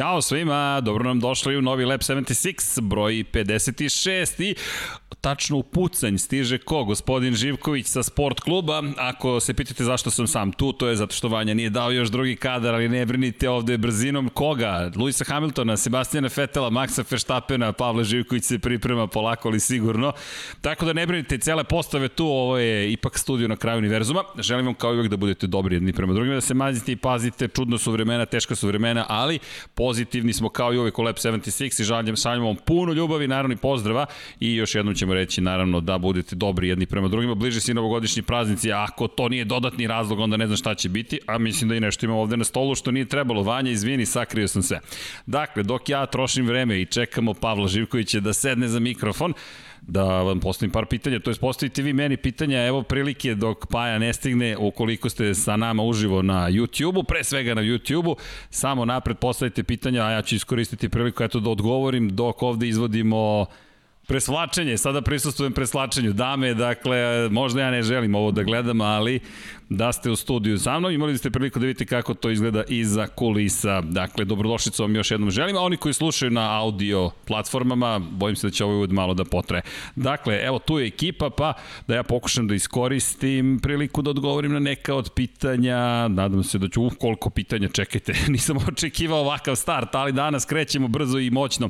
Ćao svima, dobro nam došli u novi Lab 76, broj 56 i tačno u pucanj stiže ko? Gospodin Živković sa sport kluba. Ako se pitate zašto sam sam tu, to je zato što Vanja nije dao još drugi kadar, ali ne brinite ovde brzinom koga? Luisa Hamiltona, Sebastijana Fetela, Maxa Verstappena, Pavle Živković se priprema polako ali sigurno. Tako da ne brinite, cele postave tu, ovo je ipak studio na kraju univerzuma. Želim vam kao uvek da budete dobri jedni prema drugima, da se mazite i pazite, čudno su vremena, teška su vremena, ali pozitivni smo kao i uvek u Lab 76 i žaljem, šaljem vam puno ljubavi, naravno i pozdrava i još jednom ćemo reći naravno da budete dobri jedni prema drugima. Bliže se novogodišnji praznici, a ako to nije dodatni razlog, onda ne znam šta će biti, a mislim da i nešto imamo ovde na stolu što nije trebalo. Vanja, izvini, sakrio sam se. Dakle, dok ja trošim vreme i čekamo Pavla Živkovića da sedne za mikrofon, da vam postavim par pitanja, to je postavite vi meni pitanja, evo prilike dok Paja ne stigne, ukoliko ste sa nama uživo na YouTube-u, pre svega na YouTube-u, samo napred postavite pitanja, a ja ću iskoristiti priliku eto da odgovorim dok ovde izvodimo presvlačenje, sada prisustujem preslačenju. Dame, dakle, možda ja ne želim ovo da gledam, ali da ste u studiju sa mnom. Imali ste priliku da vidite kako to izgleda iza kulisa. Dakle, dobrodošlicu vam još jednom želim, a oni koji slušaju na audio platformama, bojim se da će ovo uvod malo da potre. Dakle, evo tu je ekipa, pa da ja pokušam da iskoristim priliku da odgovorim na neka od pitanja. Nadam se da ću, uh, koliko pitanja, čekajte, nisam očekivao ovakav start, ali danas krećemo brzo i moćno.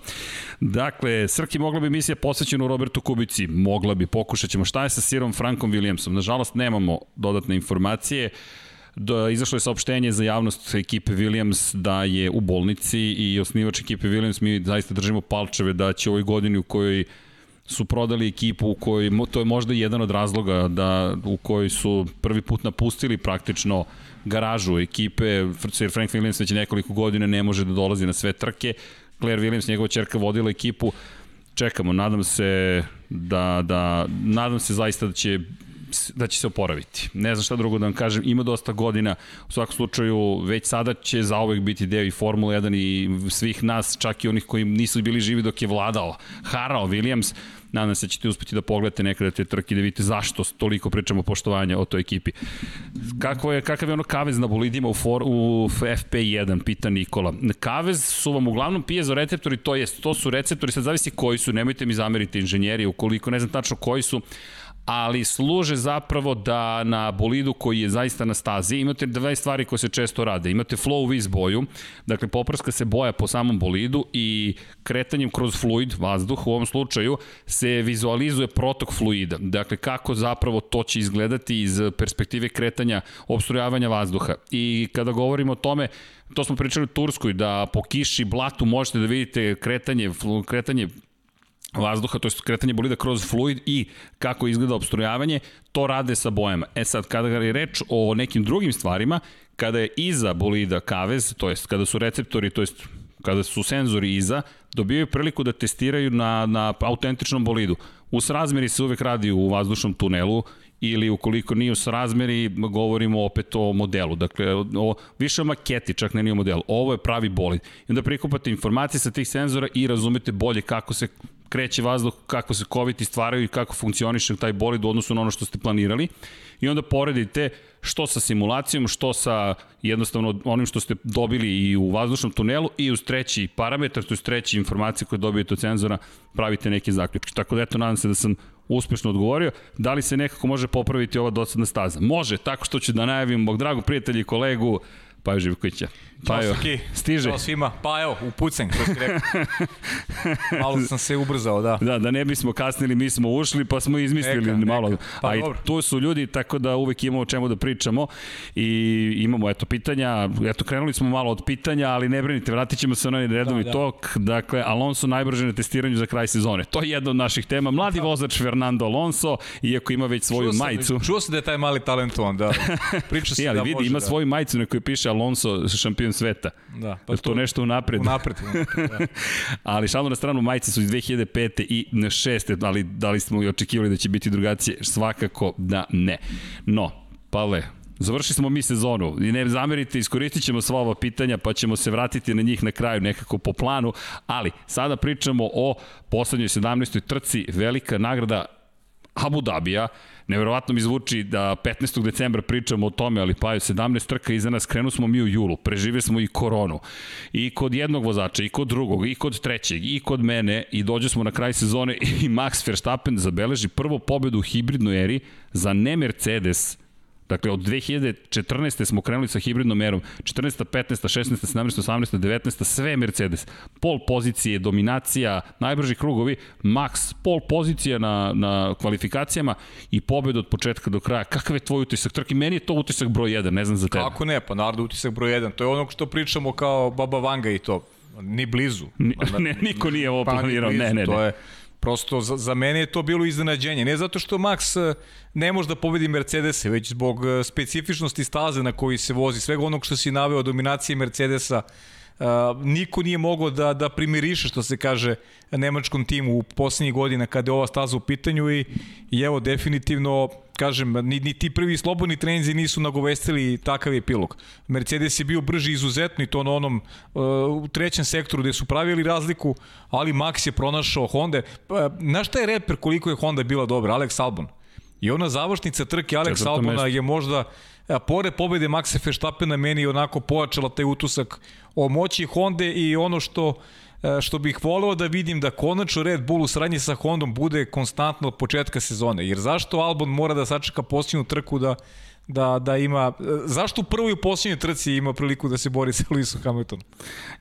Dakle, Srki, mogla bi misija posvećena u Robertu Kubici? Mogla bi, pokušat ćemo. Šta je sa Sirom Frankom Williamsom? Nažalost, nemamo dodatne informacije informacije. Da izašlo je saopštenje za javnost ekipe Williams da je u bolnici i osnivač ekipe Williams mi zaista držimo palčeve da će ovoj godini u kojoj su prodali ekipu u kojoj, to je možda jedan od razloga da, u kojoj su prvi put napustili praktično garažu ekipe, Sir Frank Williams već nekoliko godina ne može da dolazi na sve trke, Claire Williams, njegova čerka, vodila ekipu, čekamo, nadam se da, da nadam se zaista da će da će se oporaviti. Ne znam šta drugo da vam kažem, ima dosta godina, u svakom slučaju već sada će zaovek biti deo i Formula 1 i svih nas, čak i onih koji nisu bili živi dok je vladao. Harao Williams, nadam se da ćete uspeti da pogledate nekada te trke da vidite zašto toliko pričamo poštovanja o toj ekipi. Kako je, kakav je ono kavez na bolidima u, for, u FP1, pita Nikola. Kavez su vam uglavnom piezo receptori, to jest, to su receptori, sad zavisi koji su, nemojte mi zameriti inženjeri, ukoliko ne znam tačno koji su, ali služe zapravo da na bolidu koji je zaista na stazi imate dve stvari koje se često rade. Imate flow vis boju, dakle poprska se boja po samom bolidu i kretanjem kroz fluid, vazduh u ovom slučaju, se vizualizuje protok fluida. Dakle, kako zapravo to će izgledati iz perspektive kretanja, obstrujavanja vazduha. I kada govorimo o tome, to smo pričali u Turskoj, da po kiši, blatu možete da vidite kretanje, kretanje vazduha, to je kretanje bolida kroz fluid i kako izgleda obstrujavanje, to rade sa bojama. E sad, kada je reč o nekim drugim stvarima, kada je iza bolida kavez, to jest kada su receptori, to jest kada su senzori iza, dobijaju priliku da testiraju na, na autentičnom bolidu. U srazmeri se uvek radi u vazdušnom tunelu ili ukoliko nije u srazmeri, govorimo opet o modelu. Dakle, o, više o maketi, čak ne nije o modelu. Ovo je pravi bolid. I onda prikupate informacije sa tih senzora i razumete bolje kako se kreće vazduh, kako se koviti stvaraju i kako funkcioniše taj bolid u odnosu na ono što ste planirali. I onda poredite što sa simulacijom, što sa jednostavno onim što ste dobili i u vazdušnom tunelu i uz treći parametar, to je treći informacije koje dobijete od senzora, pravite neke zaključke. Tako da eto, nadam se da sam uspešno odgovorio. Da li se nekako može popraviti ova dosadna staza? Može, tako što ću da najavim mog dragog prijatelja i kolegu Paju Živkovića. Pa evo, stiže. Ćao svima. Pa evo, upucen, što ti rekao. malo sam se ubrzao, da. Da, da ne bismo kasnili, mi smo ušli, pa smo izmislili neka, malo. Neka. Pa, A i tu su ljudi, tako da uvek imamo o čemu da pričamo i imamo, eto, pitanja. Eto, krenuli smo malo od pitanja, ali ne brinite, vratit ćemo se na onaj redovi da, da. tok. Dakle, Alonso najbrže na testiranju za kraj sezone. To je jedna od naših tema. Mladi da. vozač Fernando Alonso, iako ima već svoju čuo sam, majicu. Čuo se da je taj mali talentovan, da. Priča se e, ali da vidi, može, ima da. svoju majicu na kojoj piše Alonso šampion sveta. Da, pa to, to nešto unapred. Unapred, unapred da. ali šalno na stranu, majice su iz 2005. i 6. ali da li smo i očekivali da će biti drugačije? Svakako da ne. No, Pavle, Završili smo mi sezonu i ne zamerite, iskoristit ćemo sva ova pitanja pa ćemo se vratiti na njih na kraju nekako po planu, ali sada pričamo o poslednjoj 17. trci, velika nagrada Abu Dabija, Neverovatno mi zvuči da 15. decembra pričamo o tome, ali pa je 17 trka iza nas, krenu smo mi u julu, prežive smo i koronu. I kod jednog vozača, i kod drugog, i kod trećeg, i kod mene, i dođe smo na kraj sezone i Max Verstappen zabeleži prvu pobedu u hibridnoj eri za ne Mercedes, Dakle, od 2014. smo krenuli sa hibridnom merom, 14. 15. 16. 17. 18. 19. sve Mercedes. Pol pozicije, dominacija, najbrži krugovi, max, pol pozicija na, na kvalifikacijama i pobjeda od početka do kraja. Kakav je tvoj utisak trke? Meni je to utisak broj 1, ne znam za tebe. Kako ne, pa naravno utisak broj 1. To je ono što pričamo kao Baba Vanga i to. Ni blizu. Ni, ne, niko nije ovo pa, planirao, ne, ne, ne. To je, Prosto za, za mene je to bilo iznenađenje. Ne zato što Max e, ne može da pobedi Mercedese, već zbog e, specifičnosti staze na koji se vozi, svega onog što si naveo, dominacije Mercedesa, Uh, niko nije mogao da, da primiriše, što se kaže, nemačkom timu u poslednjih godina kada je ova staza u pitanju i, i evo, definitivno kažem, ni, ni ti prvi slobodni treninzi nisu nagovestili takav epilog. Mercedes je bio brži izuzetno i to na onom uh, u trećem sektoru gde su pravili razliku, ali Max je pronašao Honda. Pa, na šta je reper koliko je Honda bila dobra? Alex Albon. I ona završnica trke Alex Albona je možda a, pored pobede Maxa Verstappena meni onako pojačala taj utusak o moći Honda i ono što E, što bih voleo da vidim da konačno Red Bull u sradnji sa Hondom bude konstantno od početka sezone. Jer zašto Albon mora da sačeka posljednju trku da da, da ima, e, zašto u prvoj i posljednjoj trci ima priliku da se bori sa Lewisom Hamiltonom?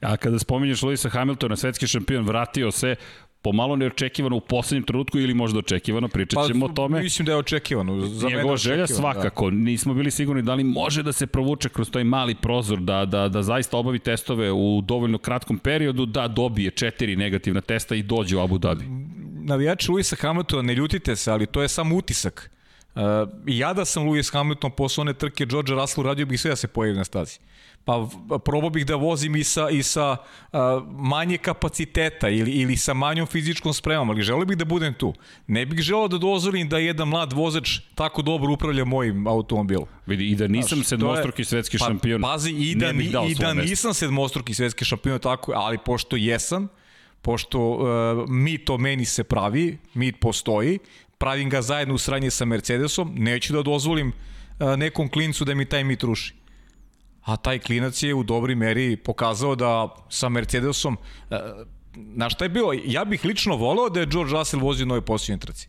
A kada spominješ Lewisa Hamiltona, svetski šampion, vratio se, pomalo neočekivano u poslednjem trenutku ili možda očekivano, pričat pa, ćemo pa, o tome. Mislim da je očekivano. Za Njegova želja svakako, da. nismo bili sigurni da li može da se provuče kroz taj mali prozor, da, da, da zaista obavi testove u dovoljno kratkom periodu, da dobije četiri negativna testa i dođe u Abu Dhabi. Navijači Luisa Hamiltona, ne ljutite se, ali to je samo utisak. Uh, ja da sam Lewis Hamilton posle one trke George Russell radio bih sve da se pojavi na stazi pa probao bih da vozim i sa, i sa uh, manje kapaciteta ili, ili sa manjom fizičkom spremom, ali želeo bih da budem tu. Ne bih želeo da dozvolim da jedan mlad vozač tako dobro upravlja mojim automobilom. Vidi, i da nisam Znaš, sedmostruki svetski pa, šampion, pazi, i da, ni, i da nisam sedmostruki svetski šampion, tako, ali pošto jesam, pošto uh, mit o meni se pravi, mit postoji, pravim ga zajedno u sranje sa Mercedesom, neću da dozvolim uh, nekom klincu da mi taj mit ruši a taj klinac je u dobri meri pokazao da sa Mercedesom, e, na šta je bilo, ja bih lično voleo da je George Russell vozio nove posljednje trci.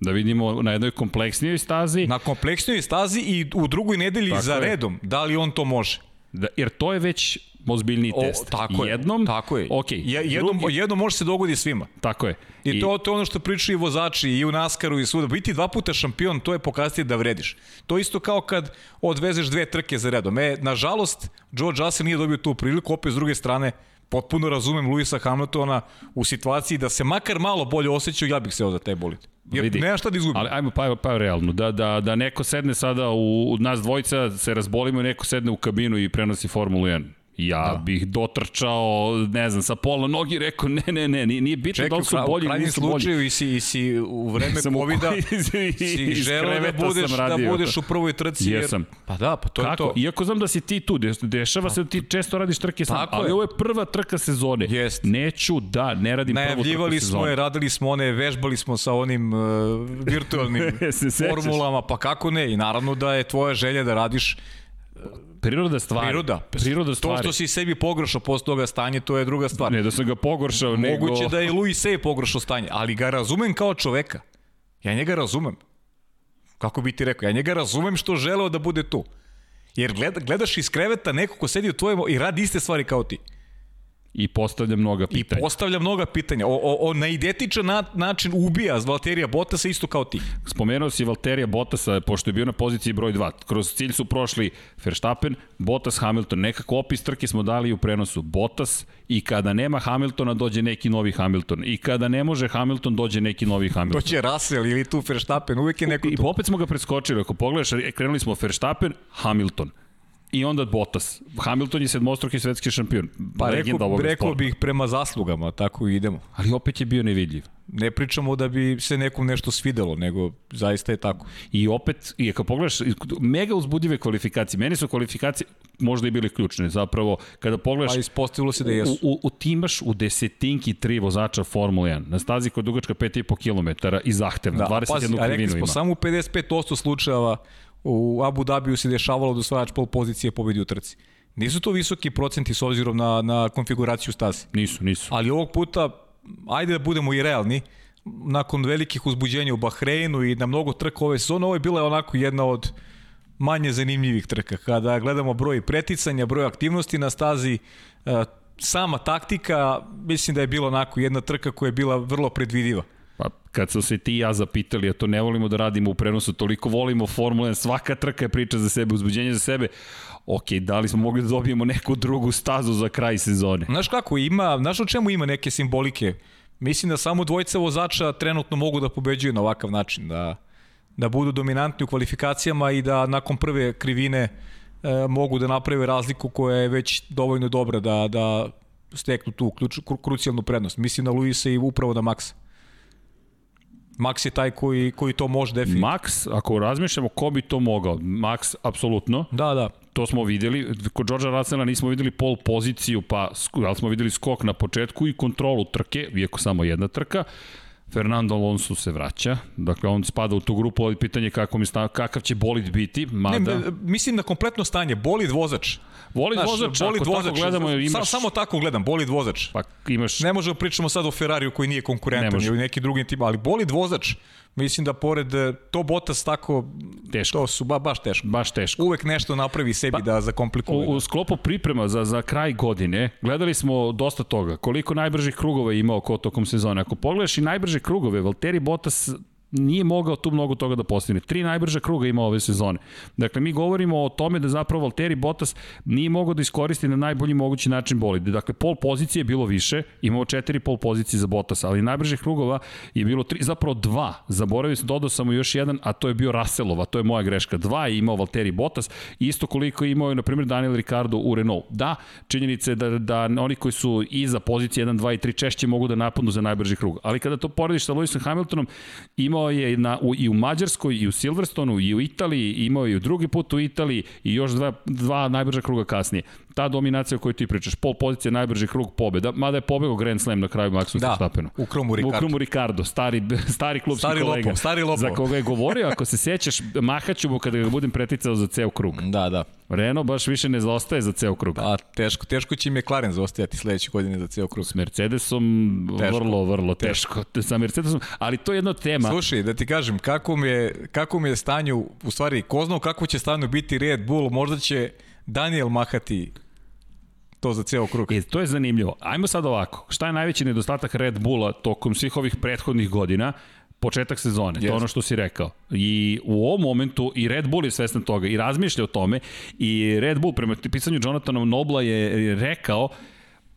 Da vidimo na jednoj kompleksnijoj stazi. Na kompleksnijoj stazi i u drugoj nedelji Tako za je. redom, da li on to može. Da, jer to je već ozbiljni test. O, tako jednom, je, tako je. Okay, je, jednom, drugi, jednom može se dogodi svima. Tako je. I, I to, to je ono što pričaju i vozači i u Naskaru i svuda. Biti dva puta šampion, to je pokazati da vrediš. To isto kao kad odvezeš dve trke za redom. E, nažalost, George Russell nije dobio tu priliku, opet s druge strane, potpuno razumem Luisa Hamiltona u situaciji da se makar malo bolje osjećaju, ja bih se za taj bolid. Jer Vidi. nema šta da izgubim. Ali ajmo pa, pa realno, da, da, da neko sedne sada u, u nas dvojica, se razbolimo i neko sedne u kabinu i prenosi Formulu 1 Ja da. bih dotrčao, ne znam, sa pola nogi i rekao, ne, ne, ne, nije bitno Čekaj, da li su bolji ili nisu bolji. Čekaj, u i si, i si u vreme COVID-a si želeo da budeš, da budeš u prvoj trci. Jesam. Jer, pa da, pa to Kako? je to. Iako znam da si ti tu, dešava se da ti često radiš trke sam, Tako ali je. ovo je prva trka sezone. Jest. Neću da ne radim prvu trku sezone. smo je, radili smo one, vežbali smo sa onim uh, virtualnim formulama, pa kako ne? I naravno da je tvoja želja da radiš Priroda stvari. Priroda. Priroda stvari. To što si sebi pogoršao posle toga stanje, to je druga stvar. Ne da sam ga pogoršao, Moguće nego... Moguće da je Louis sebi pogoršao stanje, ali ga razumem kao čoveka. Ja njega razumem. Kako bi ti rekao? Ja njega razumem što želeo da bude tu. Jer gleda, gledaš iz kreveta neko ko sedi u tvojem i radi iste stvari kao ti. I postavlja mnoga pitanja. I postavlja mnoga pitanja. O, o, o na identičan na, način ubija Valterija Bottasa isto kao ti. Spomenuo si Valterija Bottasa, pošto je bio na poziciji broj 2. Kroz cilj su prošli Verstappen, Bottas, Hamilton. Nekako opis trke smo dali u prenosu. Bottas i kada nema Hamiltona dođe neki novi Hamilton. I kada ne može Hamilton dođe neki novi Hamilton. Doće Russell ili tu Verstappen, uvek je neko tu. I opet smo ga preskočili. Ako pogledaš, krenuli smo Verstappen, Hamilton i onda Bottas. Hamilton je sedmostruki svetski šampion. Pa rekao, rekao bih prema zaslugama, tako i idemo. Ali opet je bio nevidljiv. Ne pričamo da bi se nekom nešto svidelo, nego zaista je tako. I opet, i ako pogledaš, mega uzbudljive kvalifikacije. Meni su kvalifikacije možda i bile ključne. Zapravo, kada pogledaš... Pa ispostavilo se da jesu. U, u, u timaš u desetinki tri vozača Formula 1. Na stazi koja je dugačka 5,5 km i zahtevna. Da, 21 pazi, krivinu a rekli smo, samo u 55% slučajeva u Abu Dhabiju se dešavalo da osvajač pol pozicije pobedi u trci. Nisu to visoki procenti s obzirom na, na konfiguraciju staze. Nisu, nisu. Ali ovog puta, ajde da budemo i realni, nakon velikih uzbuđenja u Bahreinu i na mnogo trka ove sezone, ovo je bila onako jedna od manje zanimljivih trka. Kada gledamo broj preticanja, broj aktivnosti na stazi, e, sama taktika, mislim da je bila onako jedna trka koja je bila vrlo predvidiva. Kad smo se ti i ja zapitali, a to ne volimo da radimo u prenosu, toliko volimo Formula 1, svaka trka je priča za sebe, uzbuđenje za sebe, ok, da li smo mogli da dobijemo neku drugu stazu za kraj sezone? Znaš kako, ima, znaš o čemu ima neke simbolike? Mislim da samo dvojica vozača trenutno mogu da pobeđuju na ovakav način, da, da budu dominantni u kvalifikacijama i da nakon prve krivine e, mogu da naprave razliku koja je već dovoljno dobra da, da steknu tu ključ, kru, krucijalnu prednost. Mislim na Luisa i upravo na Maxa. Max je taj koji, koji to može definitivno. Max, ako razmišljamo ko bi to mogao, Max apsolutno. Da, da. To smo videli. Kod Georgea Russella nismo videli pol poziciju, pa ali smo videli skok na početku i kontrolu trke, iako samo jedna trka. Fernando Alonso se vraća, dakle on spada u tu grupu, ali pitanje kako mi sta, kakav će bolid biti, mada... Ne, mislim na kompletno stanje, bolid vozač. Bolid Znaš, vozač, bolid ako vozač, tako gledamo, imaš... Sa, samo tako gledam, bolid vozač. Pa imaš... Ne možemo pričamo sad o Ferrariju koji nije konkurentan ili neki drugi tim, ali bolid vozač. Mislim da pored e, to Botas tako teško. To su ba, baš teško. Baš teško. Uvek nešto napravi sebi pa, da zakomplikuje. U, u sklopu priprema za za kraj godine gledali smo dosta toga. Koliko najbržih krugova je imao ko tokom sezone. Ako pogledaš i najbrže krugove, Valtteri Bottas nije mogao tu mnogo toga da postigne. Tri najbrža kruga ima ove sezone. Dakle, mi govorimo o tome da zapravo Valtteri Bottas nije mogao da iskoristi na najbolji mogući način bolide. Dakle, pol pozicije je bilo više, imao četiri pol pozicije za Bottas, ali najbržih krugova je bilo tri, zapravo dva. Zaboravio se, dodao samo još jedan, a to je bio Russellova, to je moja greška. Dva je imao Valtteri Bottas, isto koliko je imao, na primjer, Daniel Ricardo u Renault. Da, činjenica je da, da oni koji su iza pozicije 1, 2 i 3 češće mogu da napadnu za najbrži krug. Ali kada to porediš sa Lewisom Hamiltonom, imao imao je na, u, i u Mađarskoj, i u Silverstonu, i u Italiji, imao je i drugi put u Italiji i još dva, dva najbrža kruga kasnije. Ta dominacija o kojoj ti pričaš, pol pozicije, najbrži krug pobeda, mada je pobegao Grand Slam na kraju Maxu da, Verstappenu. u Krumu Ricardo. U Krumu Ricardo, stari, stari klubski stari kolega. Lopo, stari lopo. Za koga je govorio, ako se sećaš, mahaću mu kada ga budem preticao za ceo krug. Da, da. Renault baš više ne zaostaje za ceo krug. Pa, teško, teško će im McLaren zaostajati sledeće godine za ceo krug. S Mercedesom teško. vrlo, vrlo teško. teško. Sa Mercedesom, ali to je jedna tema. Slušaj, da ti kažem, kako mi je, kako mi je stanju, u stvari, ko znao kako će stanju biti Red Bull, možda će Daniel mahati to za ceo krug. E, to je zanimljivo. Ajmo sad ovako. Šta je najveći nedostatak Red Bulla tokom svih ovih prethodnih godina? početak sezone, yes. to ono što si rekao. I u ovom momentu i Red Bull je svestan toga i razmišlja o tome i Red Bull prema pisanju Jonathana Nobla je rekao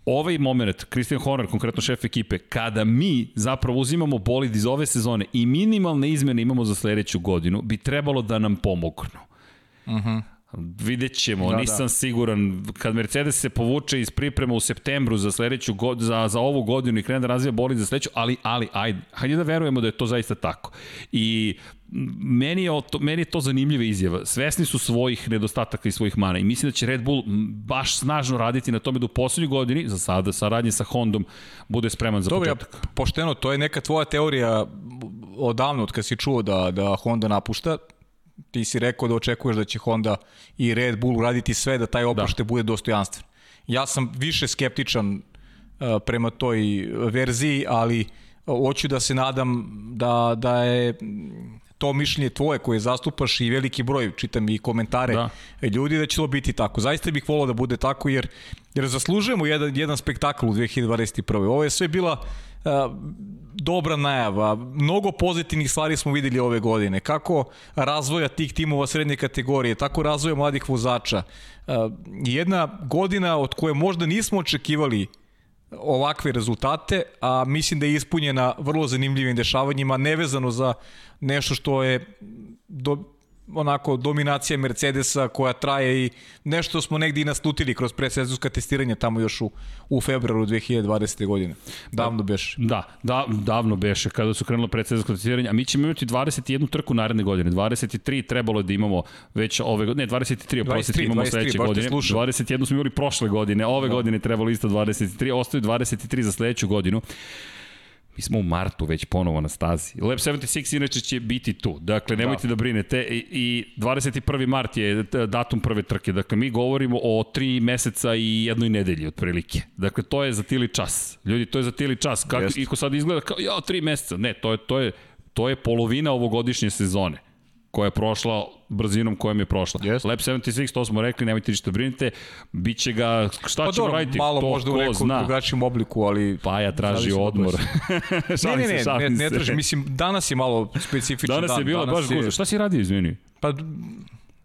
ovaj moment, Christian Horner, konkretno šef ekipe, kada mi zapravo uzimamo bolid iz ove sezone i minimalne izmene imamo za sledeću godinu, bi trebalo da nam pomognu. Uh mhm. -huh. Vidjet ćemo, da, nisam da. siguran. Kad Mercedes se povuče iz priprema u septembru za sledeću god, za, za ovu godinu i krene da razvija bolid za sledeću, ali, ali, ajde, hajde da verujemo da je to zaista tako. I meni je, to, meni je to zanimljiva izjava. Svesni su svojih nedostataka i svojih mana i mislim da će Red Bull baš snažno raditi na tome da u poslednjoj godini, za sada, saradnje sa Hondom, bude spreman za Dobre, početak. Ja, pošteno, to je neka tvoja teorija odavno, od kad si čuo da, da Honda napušta, ti si rekao da očekuješ da će Honda i Red Bull uraditi sve da taj oprošte da. bude dostojanstven. Ja sam više skeptičan uh, prema toj verziji, ali uh, hoću da se nadam da, da je to mišljenje tvoje koje zastupaš i veliki broj, čitam i komentare da. ljudi, da će to biti tako. Zaista bih volao da bude tako jer, jer zaslužujemo jedan, jedan spektakl u 2021. Ovo je sve bila dobra najava. Mnogo pozitivnih stvari smo videli ove godine. Kako razvoja tih timova srednje kategorije, tako razvoja mladih vozača. Jedna godina od koje možda nismo očekivali ovakve rezultate, a mislim da je ispunjena vrlo zanimljivim dešavanjima, nevezano za nešto što je do, onako dominacija Mercedesa koja traje i nešto smo negdje i naslutili kroz predsezonska testiranja tamo još u, u februaru 2020. godine. Davno beše. Da, da, davno beše kada su krenule predsezonska testiranja, a mi ćemo imati 21 trku naredne godine. 23 trebalo je da imamo već ove godine, ne 23, oprostite, imamo 23, sledeće godine. 21 smo imali prošle godine, ove da. godine trebalo isto 23, ostaju 23 za sledeću godinu. Mi smo u martu već ponovo na stazi. Lab 76 inače će biti tu. Dakle, nemojte da, da brinete. I, I 21. mart je datum prve trke. Dakle, mi govorimo o tri meseca i jednoj nedelji otprilike. Dakle, to je za tili čas. Ljudi, to je za tili čas. Kako, Jest. Iko sad izgleda kao, ja, tri meseca. Ne, to je, to je, to je polovina ovogodišnje sezone koja je prošla brzinom kojom je prošla. Yes. Lab 76, to smo rekli, nemojte ništa brinite, bit će ga, šta pa ćemo dobro, raditi? Malo to možda u nekom zna. drugačijem obliku, ali... Pa ja traži odmor. ne, ne, ne, ne, ne traži, mislim, danas je malo specifičan danas dan. Je bilo danas baš je... Šta si radio, izvini? Pa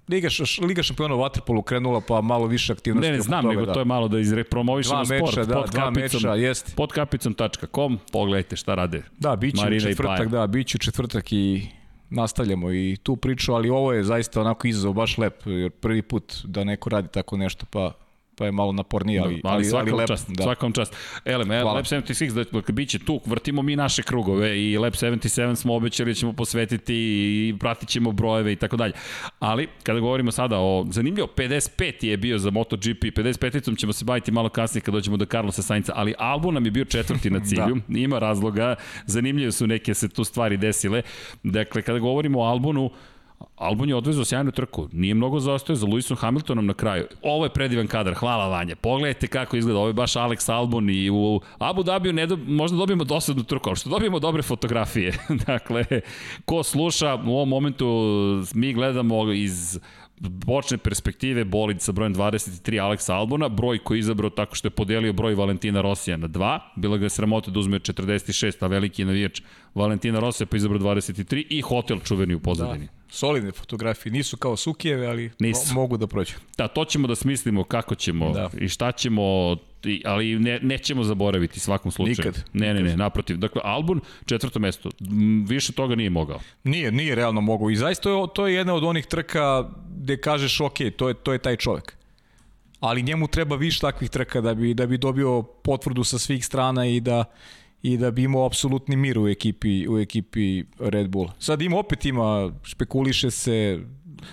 Liga, Liga šampiona u Waterpolu krenula pa malo više aktivnosti. Ne, ne znam, toga, nego da. to je malo da izrepromovišemo sport. Meča, da, pod dva meča, jest. Podkapicom.com, pogledajte šta rade Da, bit će u četvrtak, da, bit će u četvrtak i nastavljamo i tu priču, ali ovo je zaista onako izazov baš lep, jer prvi put da neko radi tako nešto, pa pa je malo napornije, ali, da, ali, svakom ali lep, čast, da. svakom čast. Elem, Hvala. Lab 76, dakle, bit će tu, vrtimo mi naše krugove i Lab 77 smo obećali da ćemo posvetiti i pratit ćemo brojeve i tako dalje. Ali, kada govorimo sada o, zanimljivo, 55 je bio za MotoGP, 55-icom ćemo se baviti malo kasnije kad dođemo do Carlosa Sainca, ali Albon nam je bio četvrti na cilju, da. ima razloga, zanimljivo su neke se tu stvari desile. Dakle, kada govorimo o Albonu, Albon je odvezao sjajnu trku, nije mnogo zaostaje za Lewisom Hamiltonom na kraju. Ovo je predivan kadar, hvala Vanja. Pogledajte kako izgleda, ovo je baš Alex Albon i u Abu Dhabiju ne do, možda dobijemo dosadnu trku, ali što dobijemo dobre fotografije. dakle, ko sluša, u ovom momentu mi gledamo iz bočne perspektive bolid sa brojem 23 Aleksa Albona, broj koji je izabrao tako što je podelio broj Valentina Rosija na 2, bila ga je sramota da uzme 46, a veliki navijač Valentina Rosija pa izabrao 23 i hotel čuveni u pozadini. Da, solidne fotografije, nisu kao Sukijeve, ali nisu. Mo mogu da prođu. Da, to ćemo da smislimo kako ćemo da. i šta ćemo, ali ne, nećemo zaboraviti svakom slučaju. Nikad. Ne, ne, ne, naprotiv. Dakle, Albon, četvrto mesto, više toga nije mogao. Nije, nije realno mogao i zaista je, to je jedna od onih trka gde kažeš ok, to je, to je taj čovek. Ali njemu treba više takvih trka da bi, da bi dobio potvrdu sa svih strana i da i da bi imao apsolutni mir u ekipi, u ekipi Red Bull. Sad ima opet ima, špekuliše se,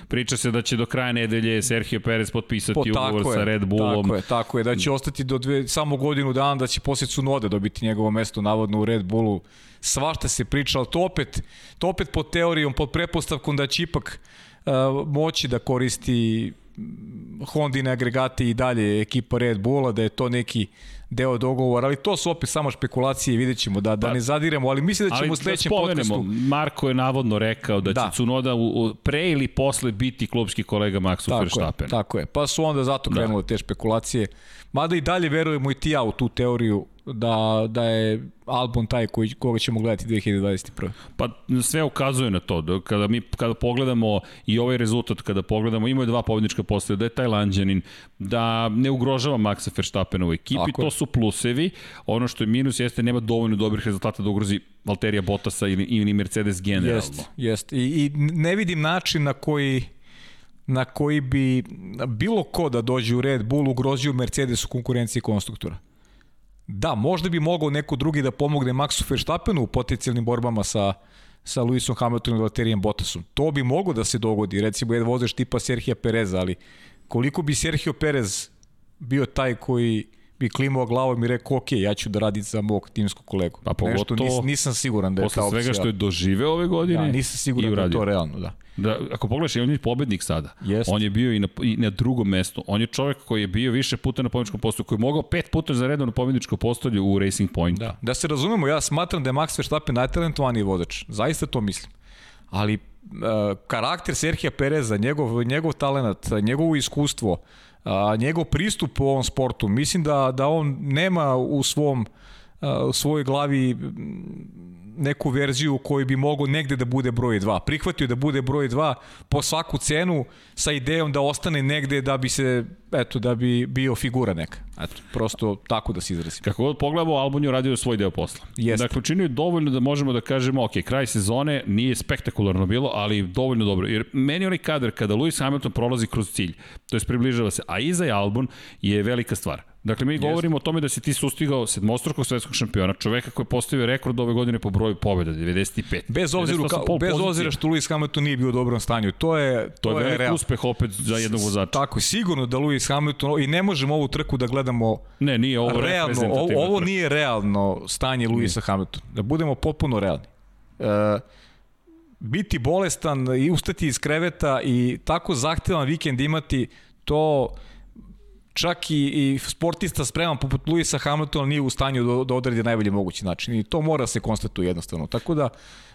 Priča se da će do kraja nedelje Sergio Perez potpisati po, ugovor sa Red Bullom. Tako je, tako je, da će ostati do dve, samo godinu dana, da će poslije Cunoda dobiti njegovo mesto navodno u Red Bullu. Svašta se priča, ali to opet, to opet pod teorijom, pod prepostavkom da će ipak moći da koristi Hondine agregate i dalje ekipa Red Bulla, da je to neki deo dogovora, ali to su opet samo špekulacije, vidjet ćemo da, da pa, ne zadiremo, ali mislim da ćemo u da sledećem da podcastu... Marko je navodno rekao da, da. će Cunoda u, u, pre ili posle biti klubski kolega Maxu tako Verstappen. Je, tako je, pa su onda zato da. krenule da. te špekulacije. Mada i dalje verujemo i ti ja u tu teoriju da, da je Albon taj koji, koga ćemo gledati 2021. Pa sve ukazuje na to. Da kada mi kada pogledamo i ovaj rezultat, kada pogledamo, imaju dva pobednička postoja, da je taj Lanđanin, da ne ugrožava Maxa Verstappena u ekipi, Tako to su plusevi. Ono što je minus jeste nema dovoljno dobrih rezultata da ugrozi Valterija Bottasa ili, ili Mercedes generalno. Jest, jest. I, I ne vidim način na koji na koji bi bilo ko da dođe u Red Bull ugrozio Mercedes u konkurenciji konstruktora. Da, možda bi mogao neko drugi da pomogne Maxu Verstappenu u potencijalnim borbama sa, sa Lewisom Hamiltonom i Valterijem Bottasom. To bi moglo da se dogodi, recimo jedan vozač tipa Serhija Pereza, ali koliko bi Sergio Perez bio taj koji bi klimao glavom i rekao, ok, ja ću da radim za mog timskog kolegu. Pa pogotovo, Nešto nis, nisam siguran da je ta opcija. Posle svega što je doživeo ove godine. Da, nisam siguran da je to realno, da. Da, ako pogledaš, on je pobednik sada. Jest. On je bio i na, i na drugom mestu. On je čovjek koji je bio više puta na pobedničkom postolju, koji je mogao pet puta za redom na pobedničkom postolju u Racing Point. Da. da se razumemo, ja smatram da je Max Verstappen najtalentovaniji vozač. Zaista to mislim. Ali uh, karakter Serhija Pereza, njegov, njegov talent, njegovo iskustvo, uh, njegov pristup u ovom sportu, mislim da, da on nema u svom uh, u svojoj glavi neku verziju koji bi mogao negde da bude broj 2. Prihvatio da bude broj 2 po svaku cenu sa idejom da ostane negde da bi se eto da bi bio figura neka. Eto, prosto tako da se izrazim. Kako god pogledamo, Albon je uradio svoj deo posla. Jeste. Dakle, učinio je dovoljno da možemo da kažemo, ok, kraj sezone nije spektakularno bilo, ali dovoljno dobro. Jer meni onaj kadar kada Lewis Hamilton prolazi kroz cilj, to je približava se, a iza je Albon je velika stvar. Dakle, mi govorimo o tome da si ti sustigao sedmostrukog svetskog šampiona, čoveka koji je postavio rekord ove godine po broju pobjeda, 95. Bez obzira, ka, bez obzira što Lewis Hamilton nije bio u dobrom stanju, to je to, to je, je velik uspeh opet za jednog vozača. Tako, sigurno da Lewis Hamilton i ne možemo ovu trku da gledamo Ne, nije ovo realno, ovo, ovo nije realno stanje Lewisa Hamiltona. Da budemo potpuno realni. E, biti bolestan i ustati iz kreveta i tako zahtevan vikend imati, to čak i, i sportista spreman poput Luisa Hamiltona nije u stanju da, da odredi najbolje mogući način i to mora se konstatuje jednostavno. Tako da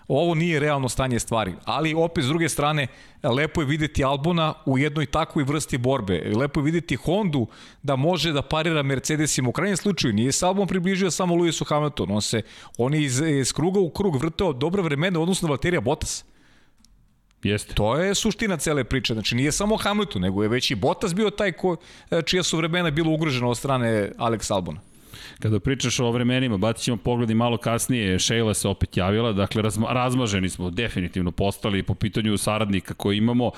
ovo nije realno stanje stvari, ali opet s druge strane lepo je videti Albona u jednoj takvoj vrsti borbe. Lepo je videti Hondu da može da parira Mercedesima. U krajnjem slučaju nije se Albon približio samo Luisu Hamiltonu. On se on je iz, iz kruga u krug vrteo dobra vremena odnosno na Valterija Bottas. Jeste. To je suština cele priče. Znači nije samo Hamilton, nego je već i Bottas bio taj ko, čija su vremena bilo ugroženo od strane Alex Albona. Kada pričaš o vremenima, bacit ćemo pogledi malo kasnije, Sheila se opet javila, dakle razma, razmaženi smo definitivno postali po pitanju saradnika koje imamo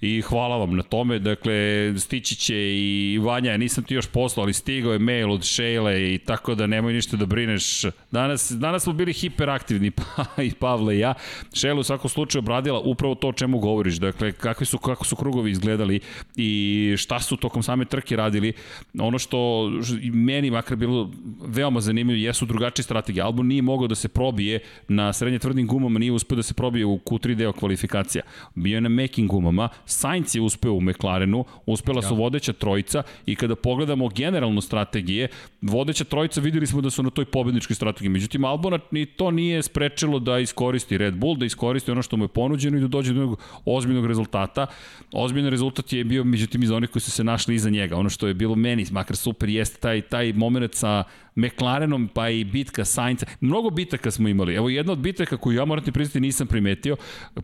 i hvala vam na tome, dakle stići će i Vanja, nisam ti još poslao, ali stigao je mail od Sheila i tako da nemoj ništa da brineš. Danas, danas smo bili hiperaktivni, pa i Pavle i ja. Sheila u svakom slučaju obradila upravo to o čemu govoriš, dakle kakvi su, kako su krugovi izgledali i šta su tokom same trke radili. Ono što meni makar bilo veoma zanimljivo jesu drugačije strategije. Albon nije mogao da se probije na srednje tvrdim gumama, nije uspeo da se probije u Q3 deo kvalifikacija. Bio je na mekim gumama, Sainz je uspeo u McLarenu, uspela su ja. vodeća trojica i kada pogledamo generalnu strategije, vodeća trojica videli smo da su na toj pobedničkoj strategiji. Međutim, Albona ni to nije sprečilo da iskoristi Red Bull, da iskoristi ono što mu je ponuđeno i da dođe do jednog ozbiljnog rezultata. Ozbiljan rezultat je bio međutim iz onih koji su se našli iza njega. Ono što je bilo meni makar super jeste taj, taj moment sa McLarenom, pa i bitka Sainca. Mnogo bitaka smo imali. Evo jedna od bitaka koju ja moram ti priznati nisam primetio,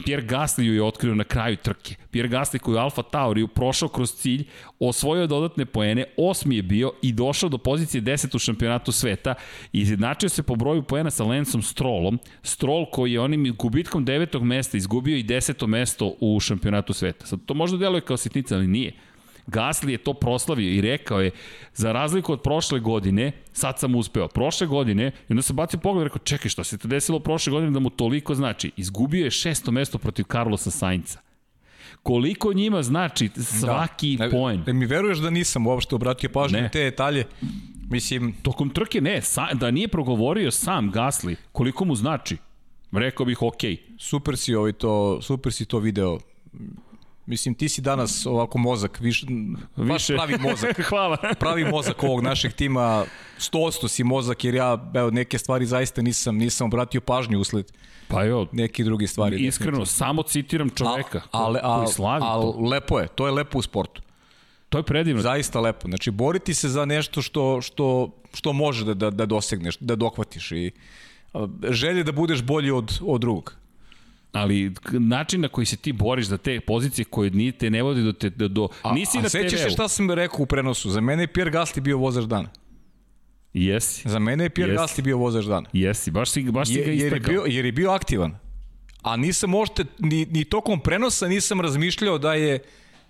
Pierre Gasly ju je otkrio na kraju trke. Pierre Gasly koji je Alfa Tauri prošao kroz cilj, osvojio dodatne poene, osmi je bio i došao do pozicije 10 u šampionatu sveta izjednačio se po broju poena sa Lensom Strollom. Stroll koji je onim gubitkom devetog mesta izgubio i deseto mesto u šampionatu sveta. Sad, to možda deluje kao sitnica, ali nije. Gasly je to proslavio i rekao je, za razliku od prošle godine, sad sam uspeo. Prošle godine, i onda se bacio pogled i rekao, čekaj, šta se to desilo prošle godine da mu toliko znači? Izgubio je šesto mesto protiv Carlosa Sainca. Koliko njima znači svaki da. poen? Da mi veruješ da nisam uopšte obratio pažnju na te detalje? Mislim... Tokom trke ne, sa, da nije progovorio sam Gasly, koliko mu znači? Rekao bih, ok. Super si, ovaj to, super si to video Mislim, ti si danas ovako mozak, viš, baš pravi mozak. Hvala. pravi mozak ovog našeg tima, 100% si mozak, jer ja evo, neke stvari zaista nisam, nisam obratio pažnju usled Pa jo, neki drugi stvari. Iskreno, samo citiram čoveka a, ale, a, koji slavi a, to. lepo je, to je lepo u sportu. To je predivno. Zaista lepo. Znači, boriti se za nešto što, što, što može da, da, da dosegneš, da dokvatiš i želje da budeš bolji od, od drugog ali način na koji se ti boriš za te pozicije koje ni te ne vodi do te do, a, nisi a, na. A sećaš se šta sam rekao u prenosu? Za mene je Pierre Gasly bio vozač dana. Jesi. Za mene je Pierre yes. Gasly bio vozač dana. Jesi, baš si, baš si ga istakao. Jer je, bio, jer je bio aktivan. A nisam možete, ni, ni tokom prenosa nisam razmišljao da je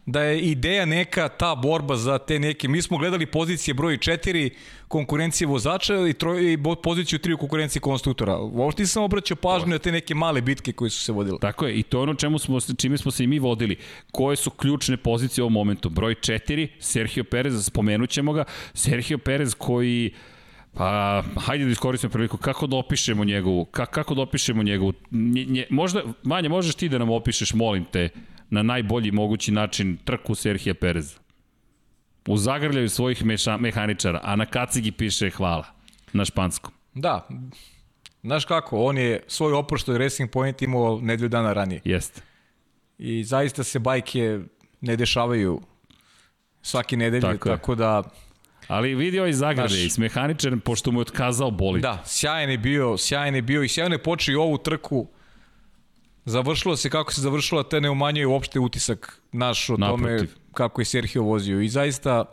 da je ideja neka ta borba za te neke. Mi smo gledali pozicije broj 4 konkurencije vozača i, troj, i poziciju 3 u konkurenciji konstruktora. Uopšte nisam obraćao pažnju na te neke male bitke koje su se vodile. Tako je, i to je ono čemu smo, čime smo se i mi vodili. Koje su ključne pozicije u ovom momentu? Broj 4, Sergio Perez, spomenut ćemo ga. Sergio Perez koji Pa, hajde da iskoristimo priliku, kako da opišemo njegovu, kako, kako da opišemo njegovu, nje, nje, možda, Vanja, možeš ti da nam opišeš, molim te, na najbolji mogući način trku Serhija Pereza. U zagrljaju svojih meša, mehaničara, a na kacigi piše hvala na španskom. Da, znaš kako, on je svoj oproštoj Racing Point imao nedelju dana ranije. Jeste. I zaista se bajke ne dešavaju svaki nedelje, tako, tako da Ali vidi ovaj zagrade, Znaš- Znaš, mehaničar, pošto mu je otkazao bolid. Da, sjajan je bio, sjajan je bio i sjajan je počeo i ovu trku. Završilo se kako se završilo, te ne umanjuje uopšte utisak naš o tome Naprotiv. kako je Sergio vozio. I zaista,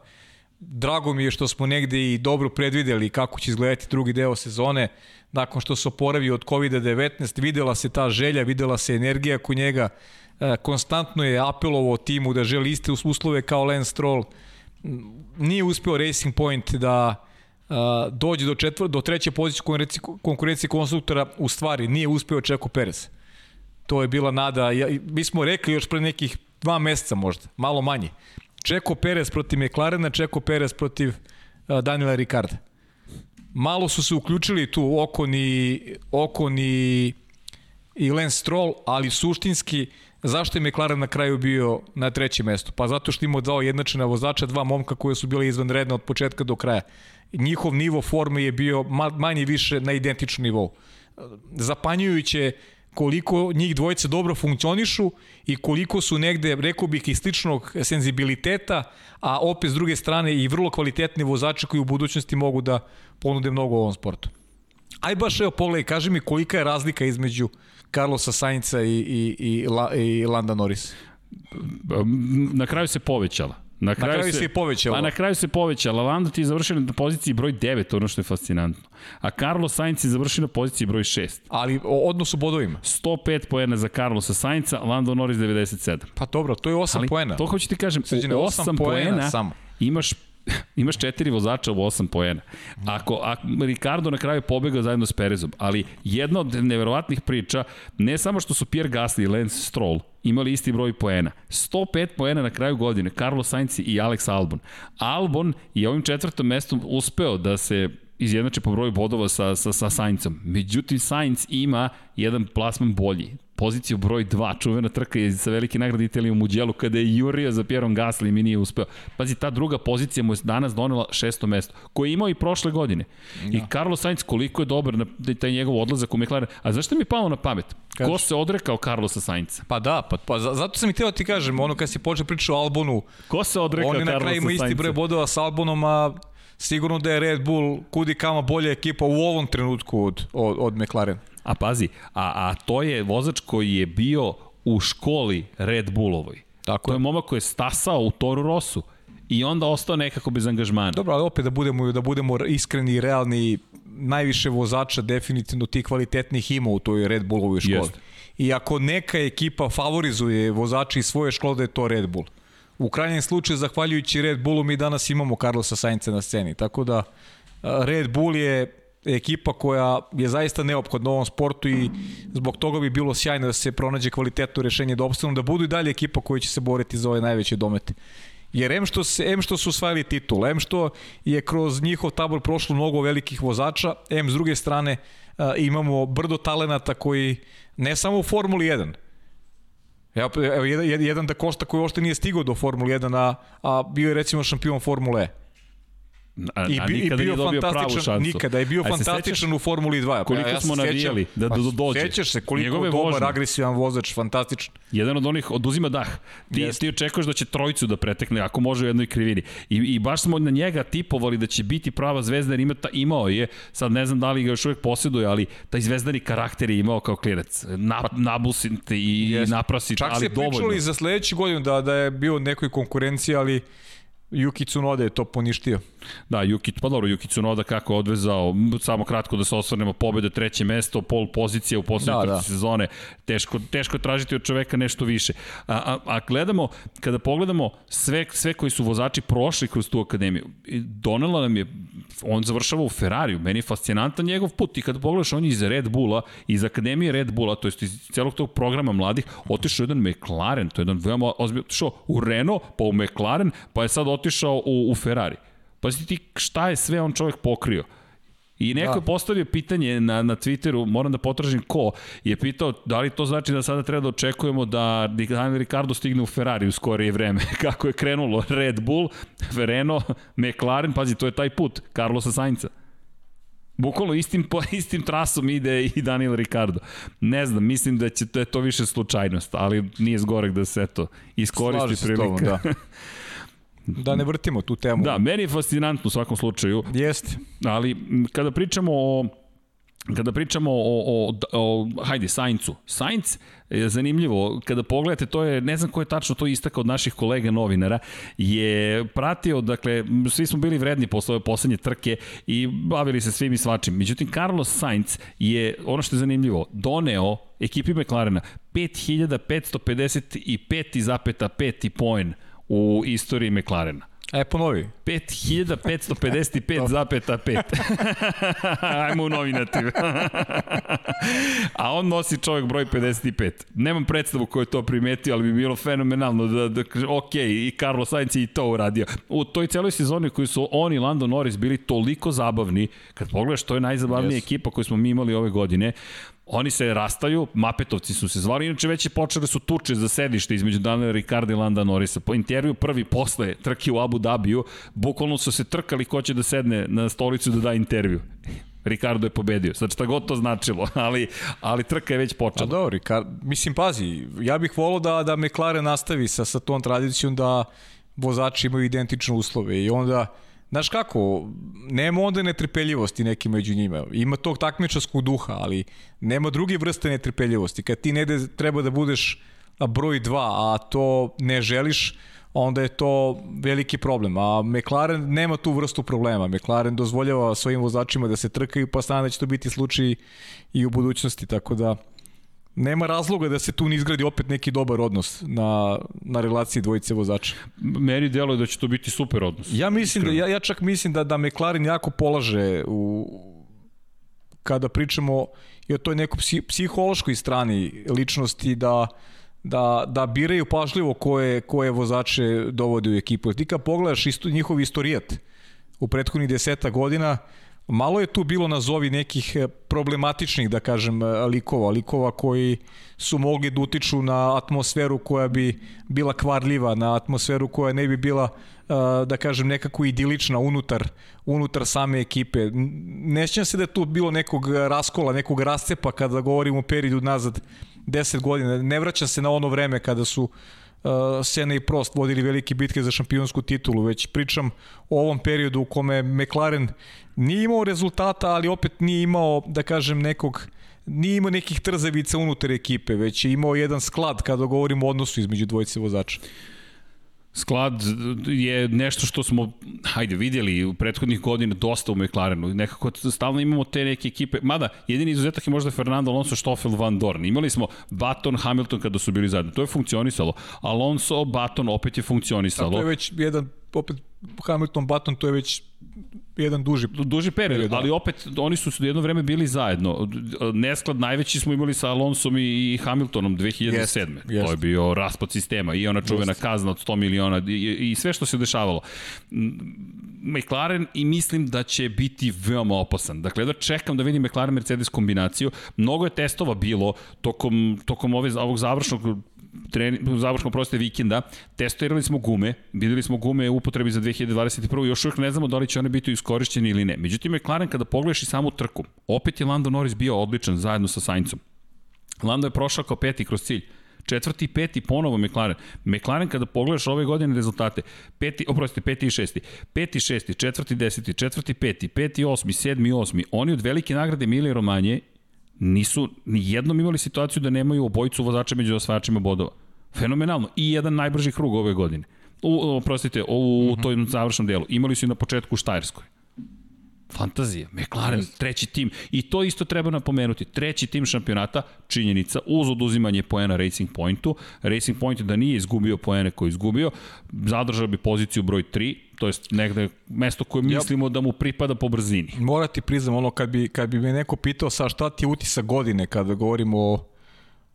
drago mi je što smo negde i dobro predvideli kako će izgledati drugi deo sezone. Nakon što se oporavio od COVID-19, videla se ta želja, videla se energija kod njega. E, konstantno je apelovao timu da želi iste uslove kao Lance Stroll. Nije uspeo Racing Point da a, dođe do, četvr, do treće pozicije konkurencije, konkurencije konstruktora, u stvari nije uspeo Čeko Perez. To je bila nada, ja, mi smo rekli još pre nekih dva meseca možda, malo manje. Čeko Perez protiv McLarena, Čeko Perez protiv Daniela Ricarda. Malo su se uključili tu Okon i, Okon i, i Lance Stroll, ali suštinski zašto je McLaren na kraju bio na trećem mestu? Pa zato što imao dva jednačena vozača, dva momka koje su bile izvanredne od početka do kraja. Njihov nivo forme je bio ma, manje više na identičnom nivou. Zapanjujuće koliko njih dvojice dobro funkcionišu i koliko su negde, rekao bih, i sličnog senzibiliteta, a opet s druge strane i vrlo kvalitetni vozači koji u budućnosti mogu da ponude mnogo u ovom sportu. Aj baš evo pogledaj, kaži mi kolika je razlika između Carlosa Sainca i, i, i, i Landa Norris. Na kraju se povećala. Na kraju, kraju se i povećala. Pa na kraju se povećala. Lando ti je završio na poziciji broj 9, ono što je fascinantno. A Carlos Sainz je završio na poziciji broj 6. Ali o odnosu bodovima. 105 poena za Carlosa Sainca, Lando Norris 97. Pa dobro, to je 8 Ali poena. to hoću ti kažem, u osam 8 poena poena samo. imaš imaš četiri vozača u 8 poena. Ako, ako Ricardo na kraju pobegao zajedno s Perezom, ali jedna od neverovatnih priča, ne samo što su Pierre Gasly i Lance Stroll imali isti broj poena. 105 poena na kraju godine, Carlos Sainz i Alex Albon. Albon je ovim četvrtom mestom uspeo da se izjednače po broju bodova sa, sa, sa Saincom. Međutim, Sainz ima jedan plasman bolji poziciju broj 2, čuvena trka je sa velike nagrade Italije u Muđelu kada je jurio za Pierom Gasly i nije uspeo. Pazi, ta druga pozicija mu je danas donela šesto mesto, koje je imao i prošle godine. I Carlos Sainz koliko je dobar na taj njegov odlazak u McLaren. A zašto mi je palo na pamet? Ko Kaži. se odrekao Carlosa Sainca? Pa da, pa, pa za- zato sam i teo ti kažem, ono kad si počeo pričati o Albonu, Ko se odrekao on je na Carlosa kraju ima Sainca? isti broj bodova sa Albonom, a sigurno da je Red Bull kudi kama bolja ekipa u ovom trenutku od, od, od McLaren. A pazi, a, a to je vozač koji je bio u školi Red Bullovoj. Tako to je je. momak koji je stasao u Toru Rosu i onda ostao nekako bez angažmana. Dobro, ali opet da budemo, da budemo iskreni i realni, najviše vozača definitivno tih kvalitetnih ima u toj Red Bullovoj školi. Jeste. I ako neka ekipa favorizuje vozače iz svoje škole, da je to Red Bull. U krajnjem slučaju, zahvaljujući Red Bullu, mi danas imamo Carlosa Sainca na sceni. Tako da, a, Red Bull je ekipa koja je zaista neophodna u ovom sportu i zbog toga bi bilo sjajno da se pronađe kvalitetno rešenje da opstanu, da budu i dalje ekipa koja će se boriti za ove najveće domete. Jer em što, se, em što su osvajali titul, em što je kroz njihov tabor prošlo mnogo velikih vozača, em s druge strane imamo brdo talenata koji ne samo u Formuli 1, Evo, evo jedan, jedan da Kosta koji uopšte nije stigao do Formule 1, a, a bio je recimo šampion Formule E. A, I, a bi, i nikada bio nije dobio pravu fantastičan, šansu. nikada je bio se fantastičan sećaš u Formuli 2. koliko ja se smo navijali da Pa, do- dođe? Sećaš se koliko Njegove dobar, vožnje. agresivan vozač, fantastičan. Jedan od onih oduzima dah. Ti, Jeste. ti očekuješ da će trojicu da pretekne, ako može u jednoj krivini. I, I baš smo na njega tipovali da će biti prava zvezda, jer ima ta, imao je, sad ne znam da li ga još uvek posjeduje, ali taj zvezdani karakter je imao kao klinac. Na, nabusite i Jeste. naprasite, Čak ali se dovoljno. pričali za sledeću godinu da, da je bio nekoj konkurenciji, ali Yuki Tsunoda je to poništio. Da, Juki, pa dobro, Juki Tsunoda kako je odvezao, samo kratko da se osvrnemo, pobjede treće mesto, pol pozicija u poslednjoj Da, da, sezone, teško, teško je tražiti od čoveka nešto više. A, a, a gledamo, kada pogledamo sve, sve koji su vozači prošli kroz tu akademiju, donela nam je, on završava u Ferrariju, meni je fascinantan njegov put i kada pogledaš, on je iz Red Bulla, iz akademije Red Bulla, to jest iz celog tog programa mladih, otišao jedan McLaren, to je jedan veoma ozbiljno, otišao u Renault, pa u McLaren, pa je sad otišao u, u Ferrari. Pazi ti šta je sve on čovjek pokrio. I neko Da. je postavio pitanje na, na Twitteru, moram da potražim ko, je pitao da li to znači da sada treba da očekujemo da Daniel Ricardo stigne u Ferrari u skorije vreme. Kako je krenulo Red Bull, Renault, McLaren, pazi, to je taj put, Carlosa Sainca. Bukvalno istim, po, istim trasom ide i Daniel Ricardo. Ne znam, mislim da će da je to više slučajnost, ali nije zgorek da se to iskoristi Slažem se s tobom, prilika. da. da ne vrtimo tu temu. Da, meni je fascinantno u svakom slučaju. Jeste. Ali kada pričamo o Kada pričamo o, o, o hajde, Saincu. Sainc je zanimljivo, kada pogledate, to je, ne znam ko je tačno to istakao od naših kolega novinara, je pratio, dakle, svi smo bili vredni posle ove poslednje trke i bavili se svim i svačim. Međutim, Carlos Sainz je, ono što je zanimljivo, doneo ekipi McLarena 5555,5 poen u istoriji McLarena. E, ponovi. 5555,5. Ajmo u novi nativ. A on nosi čovjek broj 55. Nemam predstavu ko je to primetio, ali bi bilo fenomenalno da, da ok, i Carlos Sainz je i to uradio. U toj celoj sezoni koji su on i Lando Norris bili toliko zabavni, kad pogledaš, to je najzabavnija yes. ekipa koju smo mi imali ove godine, Oni se rastaju, Mapetovci su se zvali, inače već je počele su tuče za sedište između Daniela Ricarda i Landa Norisa. Po intervju prvi posle trke u Abu Dhabiju, bukvalno su se trkali ko će da sedne na stolicu da da intervju. Ricardo je pobedio. Sad šta god to značilo, ali, ali trka je već počela. A dobro, mislim, pazi, ja bih volao da, da McLaren nastavi sa, sa tom tradicijom da vozači imaju identične uslove i onda Znaš kako, nema onda netrpeljivosti neki među njima. Ima tog takmičarskog duha, ali nema druge vrste netrpeljivosti. Kad ti ne treba da budeš broj 2, a to ne želiš, onda je to veliki problem. A McLaren nema tu vrstu problema. McLaren dozvoljava svojim vozačima da se trkaju, pa stane da će to biti slučaj i u budućnosti, tako da nema razloga da se tu ne izgradi opet neki dobar odnos na, na relaciji dvojice vozača. Meni deluje da će to biti super odnos. Ja mislim da, ja, ja čak mislim da, da McLaren jako polaže u, kada pričamo i o toj nekoj psi, psihološkoj strani ličnosti da da, da biraju pažljivo koje, koje vozače dovode u ekipu. Ti kad pogledaš isto, njihov istorijat u prethodnih deseta godina, Malo je tu bilo nazovi nekih e, problematičnih, da kažem, e, likova, likova koji su mogli da utiču na atmosferu koja bi bila kvarljiva, na atmosferu koja ne bi bila, e, da kažem, nekako idilična unutar, unutar same ekipe. Ne se da je tu bilo nekog raskola, nekog rascepa kada govorimo o periodu nazad 10 godina. Ne vraćam se na ono vreme kada su uh, Sena i Prost vodili velike bitke za šampionsku titulu, već pričam o ovom periodu u kome McLaren nije imao rezultata, ali opet nije imao, da kažem, nekog nije imao nekih trzavica unutar ekipe, već je imao jedan sklad kada govorimo o odnosu između dvojice vozača. Sklad je nešto što smo, hajde, vidjeli u prethodnih godina dosta u McLarenu. Nekako stalno imamo te neke ekipe. Mada, jedini izuzetak je možda Fernando Alonso, Stoffel, Van Dorn. Imali smo Baton, Hamilton kada su bili zajedno. To je funkcionisalo. Alonso, Baton opet je funkcionisalo. A to je već jedan, opet Hamilton, Baton, to je već jedan duži duži period, period da. ali opet oni su jedno vreme bili zajedno. Nesklad najveći smo imali sa Alonsom i Hamiltonom 2007. Jest, jest. To je bio raspad sistema i ona čuvena jest. kazna od 100 miliona i, i sve što se dešavalo. McLaren i mislim da će biti veoma opasan. Dakle, da čekam da vidim McLaren Mercedes kombinaciju. Mnogo je testova bilo tokom, tokom ove, ovog završnog trening, u proste vikenda, testirali smo gume, videli smo gume u upotrebi za 2021. Još uvijek ne znamo da li će one biti iskorišćene ili ne. Međutim, McLaren kada pogledaš i samu trku, opet je Lando Norris bio odličan zajedno sa Saincom. Lando je prošao kao peti kroz cilj. Četvrti peti ponovo McLaren. McLaren kada pogledaš ove godine rezultate, peti, oprostite, peti i šesti, peti, šesti, četvrti, deseti, četvrti, peti, peti, osmi, sedmi, osmi, oni od velike nagrade Emilije Romanje nisu ni jednom imali situaciju da nemaju obojicu vozača među osvajačima bodova. Fenomenalno. I jedan najbrži krug ove godine. U, oprostite, u, u mhm. toj završnom delu. Imali su i na početku u Štajerskoj. Fantazija, McLaren, treći tim. I to isto treba napomenuti. Treći tim šampionata, činjenica, uz oduzimanje poena Racing Pointu. Racing Point da nije izgubio poene koje je izgubio, zadržao bi poziciju broj 3, to jest negde mesto koje mislimo da mu pripada po brzini. Morati priznam, ono, kad bi, kad bi me neko pitao sa šta ti je utisak godine kada govorimo o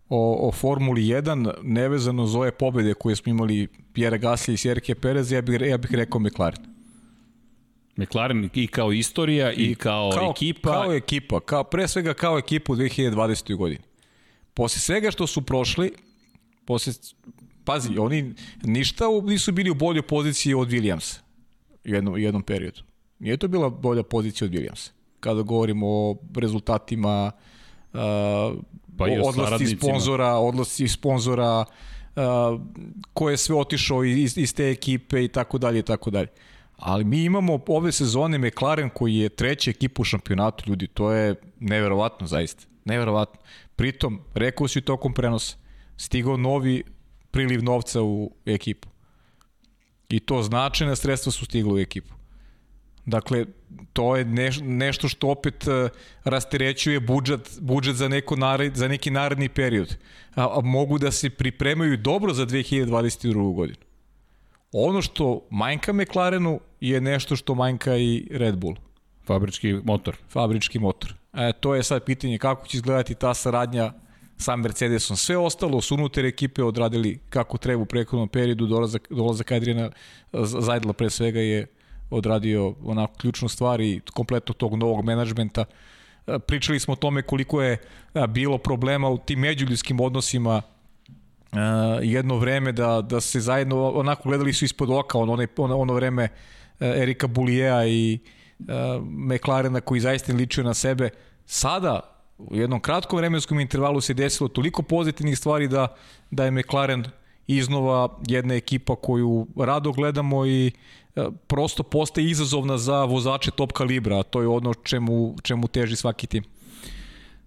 o, o Formuli 1, nevezano za ove pobede koje smo imali Pierre Gasly i Serke Perez, ja bih, ja bih rekao McLaren. McLaren i kao istorija i, i kao, kao ekipa. Kao ekipa, kao, pre svega kao ekipa u 2020. godini. Posle svega što su prošli, posle, pazi, oni ništa nisu bili u boljoj poziciji od Williamsa jednom, u jednom periodu. Nije to bila bolja pozicija od Williamsa. Kada govorimo o rezultatima, uh, pa i odlasci sponzora, odlasci sponzora, ko je sve otišao iz, iz te ekipe i tako dalje i tako dalje. Ali mi imamo ove sezone McLaren koji je treća ekipa u šampionatu, ljudi, to je neverovatno zaista. Neverovatno. Pritom, rekao si tokom prenosa, stigao novi priliv novca u ekipu. I to značajna sredstva su stigla u ekipu. Dakle, to je neš, nešto što opet uh, rasterećuje budžet, budžet za, neko nared, za neki naredni period. A, a mogu da se pripremaju dobro za 2022. godinu. Ono što manjka McLarenu je nešto što manjka i Red Bull. Fabrički motor. Fabrički motor. E, to je sad pitanje kako će izgledati ta saradnja sa Mercedesom. Sve ostalo su unutar ekipe odradili kako treba u prekodnom periodu, dolazak, dolazak Adriana Zajdla pre svega je odradio onako ključnu stvar i kompletno tog novog menadžmenta. E, pričali smo o tome koliko je e, bilo problema u tim međuljudskim odnosima jedno vreme da, da se zajedno onako gledali su ispod oka ono, ono, ono vreme uh, Erika Bulijeja i uh, McLarena koji zaista ličio na sebe. Sada u jednom kratkom vremenskom intervalu se desilo toliko pozitivnih stvari da, da je McLaren iznova jedna ekipa koju rado gledamo i prosto postaje izazovna za vozače top kalibra, a to je ono čemu, čemu teži svaki tim.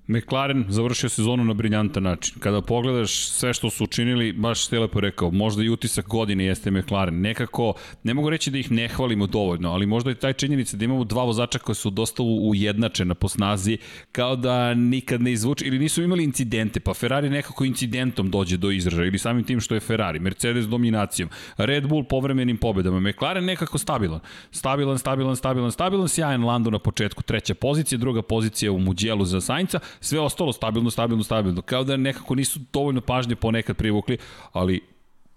McLaren završio sezonu na briljantan način. Kada pogledaš sve što su učinili, baš ste lepo rekao, možda i utisak godine jeste McLaren. Nekako, ne mogu reći da ih ne hvalimo dovoljno, ali možda i taj činjenica da imamo dva vozača koji su dosta ujednačena po snazi, kao da nikad ne izvuče, ili nisu imali incidente, pa Ferrari nekako incidentom dođe do izražaja, ili samim tim što je Ferrari, Mercedes dominacijom, Red Bull povremenim pobedama, McLaren nekako stabilan. Stabilan, stabilan, stabilan, stabilan, sjajan Lando na početku, treća pozicija, druga pozicija u Muđelu za Sainca, sve ostalo stabilno, stabilno, stabilno. Kao da nekako nisu dovoljno pažnje ponekad privukli, ali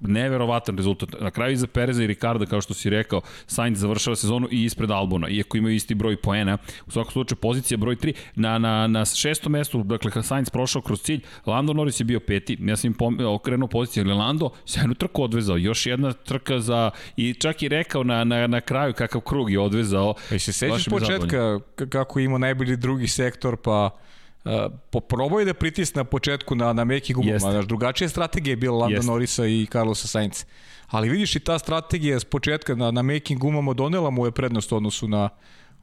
neverovatan rezultat. Na kraju iza Pereza i Ricarda, kao što si rekao, Sainz završava sezonu i ispred Albona, iako imaju isti broj poena. U svakom slučaju, pozicija broj 3. Na, na, na šestom mestu, dakle, Sainz prošao kroz cilj, Lando Norris je bio peti, ja sam im okrenuo poziciju, ali Lando sjajnu trku odvezao, još jedna trka za, i čak i rekao na, na, na kraju kakav krug je odvezao. E se sećaš početka kako imao najbolji drugi sektor, pa Poprobao da pritisne na početku na, na meki gumama, znaš, drugačija strategija je bila Landa Jeste. Norisa i Carlosa Sainz. Ali vidiš i ta strategija s početka na, na making gumama donela mu je prednost u odnosu na,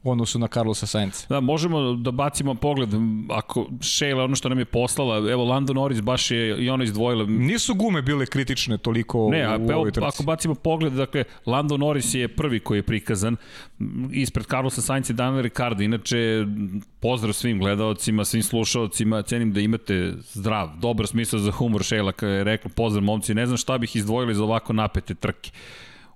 u odnosu na Carlosa Sainz. Da, možemo da bacimo pogled, ako Sheila ono što nam je poslala, evo Lando Norris baš je i ona izdvojila. Nisu gume bile kritične toliko ne, a, u evo, ovoj trci. Ako bacimo pogled, dakle, Lando Norris je prvi koji je prikazan, ispred Carlosa Sainz i Daniel Ricardo, inače pozdrav svim gledalcima, svim slušalcima, cenim da imate zdrav, dobar smisao za humor Sheila, kada je rekla pozdrav momci, ne znam šta bih izdvojili za ovako napete trke.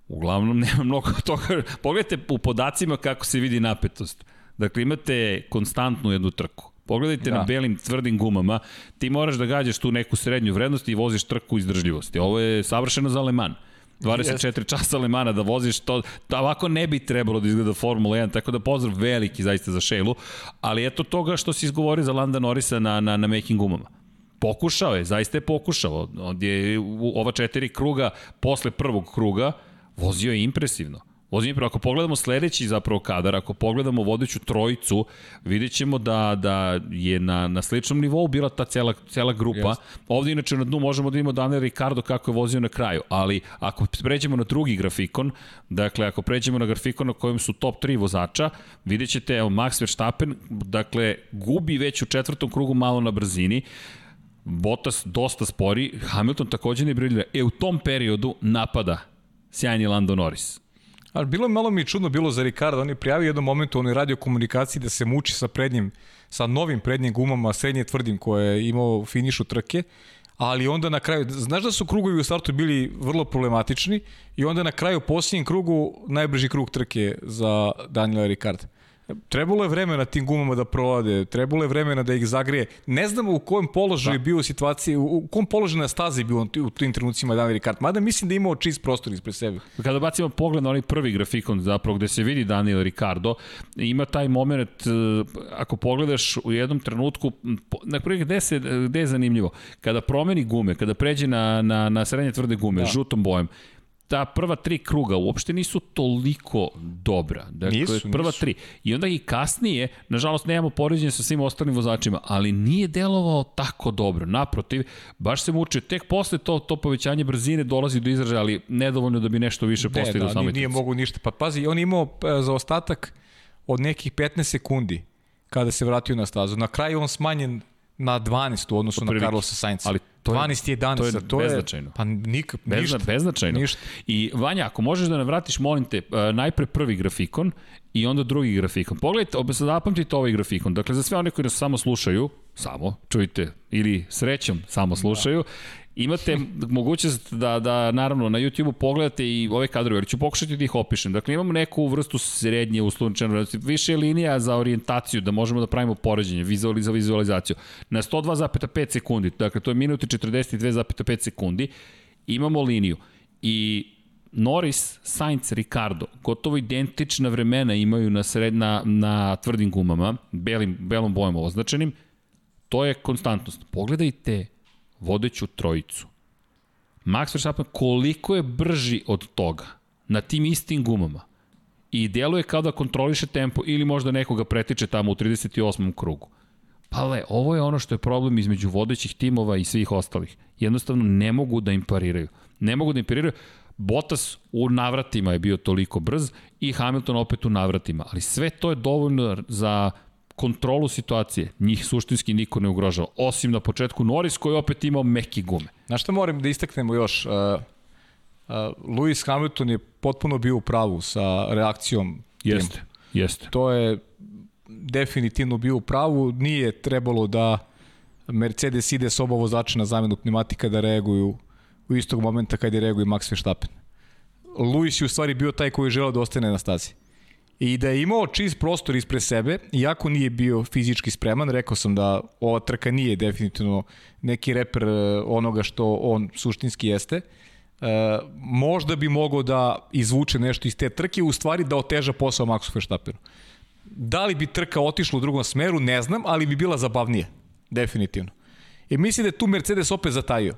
Uglavnom nema mnogo toga. Pogledajte u podacima kako se vidi napetost. Dakle, imate konstantnu jednu trku. Pogledajte da. na belim tvrdim gumama, ti moraš da gađaš tu neku srednju vrednost i voziš trku izdržljivosti. Ovo je savršeno za Le Mans. 24 yes. časa Lemana da voziš to, da ovako ne bi trebalo da izgleda Formula 1, tako da pozdrav veliki zaista za Šelu, ali eto toga što si izgovorio za Landa Norisa na, na, na making gumama. Pokušao je, zaista je pokušao. On je u ova četiri kruga, posle prvog kruga, vozio je impresivno. Vozio je impresivno. Ako pogledamo sledeći zapravo kadar, ako pogledamo vodeću trojicu, vidjet ćemo da, da je na, na sličnom nivou bila ta cela, cela grupa. Yes. Ovde inače na dnu možemo da imamo Daniel Ricardo kako je vozio na kraju, ali ako pređemo na drugi grafikon, dakle ako pređemo na grafikon na kojem su top 3 vozača, vidjet ćete, evo Max Verstappen, dakle gubi već u četvrtom krugu malo na brzini, Bottas dosta spori, Hamilton takođe ne briljira. E, u tom periodu napada sjajni Lando Norris. Ali bilo je malo mi čudno bilo za Ricardo, on je prijavio jednom momentu u onoj radio komunikaciji da se muči sa prednjim, sa novim prednjim gumama, srednje tvrdim koje je imao u finišu trke, ali onda na kraju, znaš da su krugovi u startu bili vrlo problematični i onda na kraju posljednjem krugu najbrži krug trke za Daniela Ricarda. Trebalo je vremena tim gumama da provade, trebalo je vremena da ih zagrije. Ne znamo u kojem položaju da. bio u situaciji, u kom položaju na stazi bio u tim trenucima Daniel Ricard. Mada mislim da imao čist prostor ispred sebe. Kada bacimo pogled na onaj prvi grafikon zapravo gde se vidi Daniel Ricardo, ima taj moment, e, ako pogledaš u jednom trenutku, na prvi gde, se, gde je zanimljivo, kada promeni gume, kada pređe na, na, na srednje tvrde gume, da. žutom bojem, ta prva tri kruga uopšte nisu toliko dobra. Dakle, Nisu, prva nisu. tri. I onda i kasnije, nažalost, nemamo poređenje sa svim ostalim vozačima, ali nije delovao tako dobro. Naprotiv, baš se mučio. Tek posle to, to povećanje brzine dolazi do izražaja, ali nedovoljno da bi nešto više postigao da, samoj nije, mogu ništa. Pa pazi, on imao e, za ostatak od nekih 15 sekundi kada se vratio na stazu. Na kraju on smanjen na 12 u odnosu na. Carlosa Sainca. Ali to je- 12 i 11, to je to beznačajno. je... Pa nik, Bezna, ništa. beznačajno. Ništa. I Vanja, ako možeš da nam vratiš, molim te, e, najpre prvi grafikon i onda drugi grafikon. Pogledajte, obe zapamtite ovaj grafikon. Dakle, za sve one koji nas samo slušaju, samo, čujte, ili srećom samo slušaju, imate mogućnost da, da naravno na YouTube-u pogledate i ove kadrove, jer ću pokušati da ih opišem. Dakle, imamo neku vrstu srednje uslovničene, više linija za orijentaciju, da možemo da pravimo poređenje, vizuali za vizualizaciju. Na 102,5 sekundi, dakle, to je minut i 42,5 sekundi, imamo liniju. I Norris, Sainz, Ricardo, gotovo identična vremena imaju na, sred, na, na tvrdim gumama, belim, belom bojem označenim, to je konstantnost. Pogledajte vodeću trojicu. Max Verstappen koliko je brži od toga na tim istim gumama i deluje kao da kontroliše tempo ili možda nekoga pretiče tamo u 38. krugu. Pa le, ovo je ono što je problem između vodećih timova i svih ostalih. Jednostavno ne mogu da im pariraju. Ne mogu da im pariraju. Bottas u navratima je bio toliko brz i Hamilton opet u navratima, ali sve to je dovoljno za kontrolu situacije. Njih suštinski niko ne ugrožava, osim na početku Norris koji opet imao meki gume. Znaš šta moram da istaknemo još? Uh, uh, Lewis Hamilton je potpuno bio u pravu sa reakcijom. Jeste, jeste. To je definitivno bio u pravu. Nije trebalo da Mercedes ide s oba vozača na zamenu pneumatika da reaguju u istog momenta kad je reaguje Max Verstappen. Lewis je u stvari bio taj koji je želeo da ostane na stazi. I da je imao čist prostor ispred sebe, iako nije bio fizički spreman, rekao sam da ova trka nije definitivno neki reper e, onoga što on suštinski jeste, e, možda bi mogao da izvuče nešto iz te trke, u stvari da oteža posao Maxu Verstappenu. Da li bi trka otišla u drugom smeru, ne znam, ali bi bila zabavnija. Definitivno. I mislim da je tu Mercedes opet zatajio.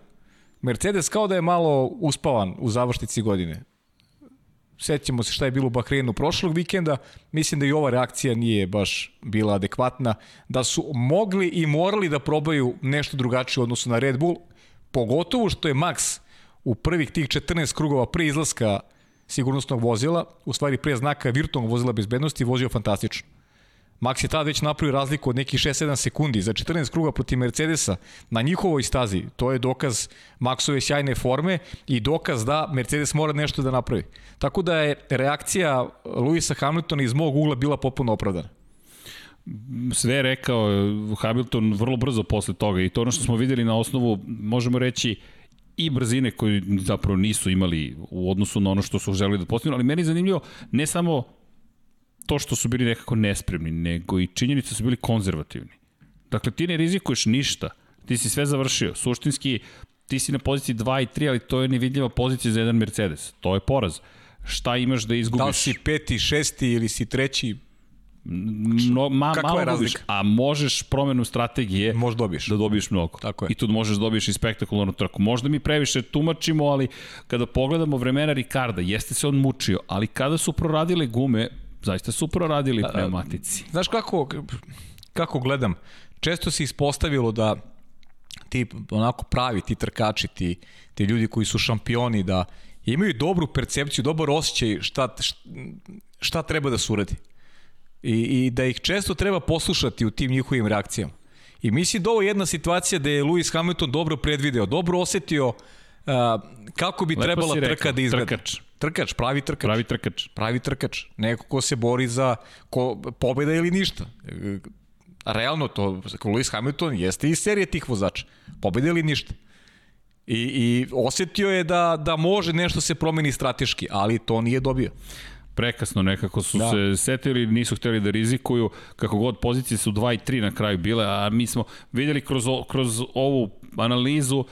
Mercedes kao da je malo uspavan u završnici godine. Sećamo se šta je bilo u Bahreinu prošlog vikenda, mislim da i ova reakcija nije baš bila adekvatna, da su mogli i morali da probaju nešto drugačije u odnosu na Red Bull, pogotovo što je Max u prvih tih 14 krugova pre izlaska sigurnosnog vozila, u stvari pre znaka virtualnog vozila bezbednosti, vozio fantastično. Max je tada već napravio razliku od nekih 6-7 sekundi za 14 kruga protiv Mercedesa na njihovoj stazi. To je dokaz Maxove sjajne forme i dokaz da Mercedes mora nešto da napravi. Tako da je reakcija Luisa Hamiltona iz mog ugla bila potpuno opravdana. sve je rekao Hamilton vrlo brzo posle toga i to ono što smo videli na osnovu, možemo reći, i brzine koje zapravo nisu imali u odnosu na ono što su želeli da postignu, ali meni je zanimljivo ne samo to što su bili nekako nespremni, nego i činjenice su bili konzervativni. Dakle, ti ne rizikuješ ništa, ti si sve završio. Suštinski, ti si na poziciji 2 i 3, ali to je nevidljiva pozicija za jedan Mercedes. To je poraz. Šta imaš da izgubiš? Da li si peti, šesti ili si treći, Mno, ma, Kakva malo je razlika? a možeš promenom strategije možda dobiješ. da dobiješ mnogo. Tako je. I tu možeš da dobiješ i spektakularnu trku. Možda mi previše tumačimo, ali kada pogledamo vremena Ricarda, jeste se on mučio, ali kada su proradile gume, zaista su proradili pneumatici. Znaš kako, kako gledam? Često se ispostavilo da ti onako pravi, ti trkači, ti, ti ljudi koji su šampioni, da imaju dobru percepciju, dobar osjećaj šta, šta treba da se uradi. I, I da ih često treba poslušati u tim njihovim reakcijama. I mislim da ovo je jedna situacija da je Lewis Hamilton dobro predvideo, dobro osetio uh, kako bi Lepo trebala trka da izgleda. trkač. Trkač, pravi trkač. Pravi trkač. Pravi trkač. Neko ko se bori za ko, pobjeda ili ništa. E, Realno to, Lewis Hamilton jeste iz serije tih vozača. Pobjeda ili ništa. I, I osetio je da, da može nešto se promeni strateški, ali to nije dobio. Prekasno nekako su Da. se setili, nisu hteli da rizikuju, kako god pozicije su 2 i 3 na kraju bile, a mi smo videli kroz, kroz ovu analizu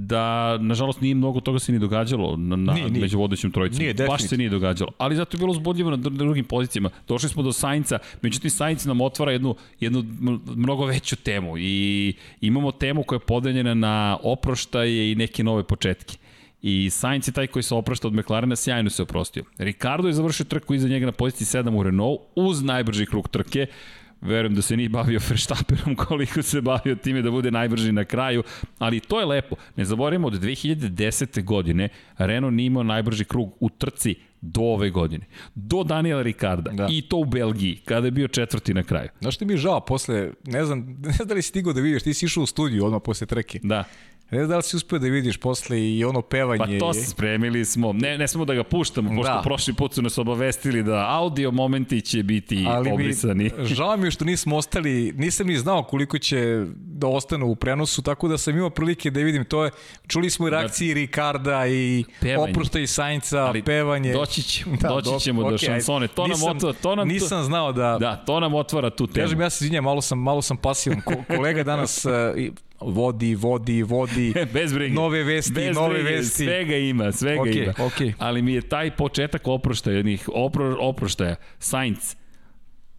da nažalost nije mnogo toga se ni događalo na, na Nije, nije. među vodećim trojicama. Nije, Baš se nije događalo. Ali zato je bilo zbudljivo na dr- drugim pozicijama. Došli smo do Sainca, međutim Sainc nam otvara jednu, jednu mnogo veću temu i imamo temu koja je podeljena na oproštaje i neke nove početke. I Sainz je taj koji se oprašta od McLarena, sjajno se oprostio. Ricardo je završio trku iza njega na poziciji 7 u Renault uz najbrži krug trke verujem da se nije bavio Verstappenom koliko se bavio time da bude najbrži na kraju, ali to je lepo. Ne zaboravimo, od 2010. godine Renault nije imao najbrži krug u trci do ove godine. Do Daniela Ricarda. Da. I to u Belgiji, kada je bio četvrti na kraju. Znaš ti mi je žao posle, ne znam, ne znam da li si stigao da vidiš, ti si išao u studiju odmah posle treke. Da. Ne znam da li si uspio da vidiš posle i ono pevanje. Pa to spremili smo. Ne, ne smo da ga puštamo, pošto da. prošli put su nas obavestili da audio momenti će biti Ali obrisani. Mi, žao mi je što nismo ostali, nisam ni znao koliko će da ostanu u prenosu, tako da sam imao prilike da vidim to je, čuli smo i reakcije da, Ricarda i pevanje. oprošta i Sainca, Ali pevanje. Doći ćemo, da, doći ćemo do, do šansone. To nisam, nam otvara, to nam, nisam znao da... Da, to nam otvara tu temu. Kažem, ja se izvinjam, malo sam, malo sam pasivan. Ko, kolega danas uh, vodi, vodi, vodi, Bez brige. nove vesti, Bez nove brige. vesti. Svega ima, svega okay, ima. Okay. Ali mi je taj početak oproštaja, njih opro, oproštaja, Sainz,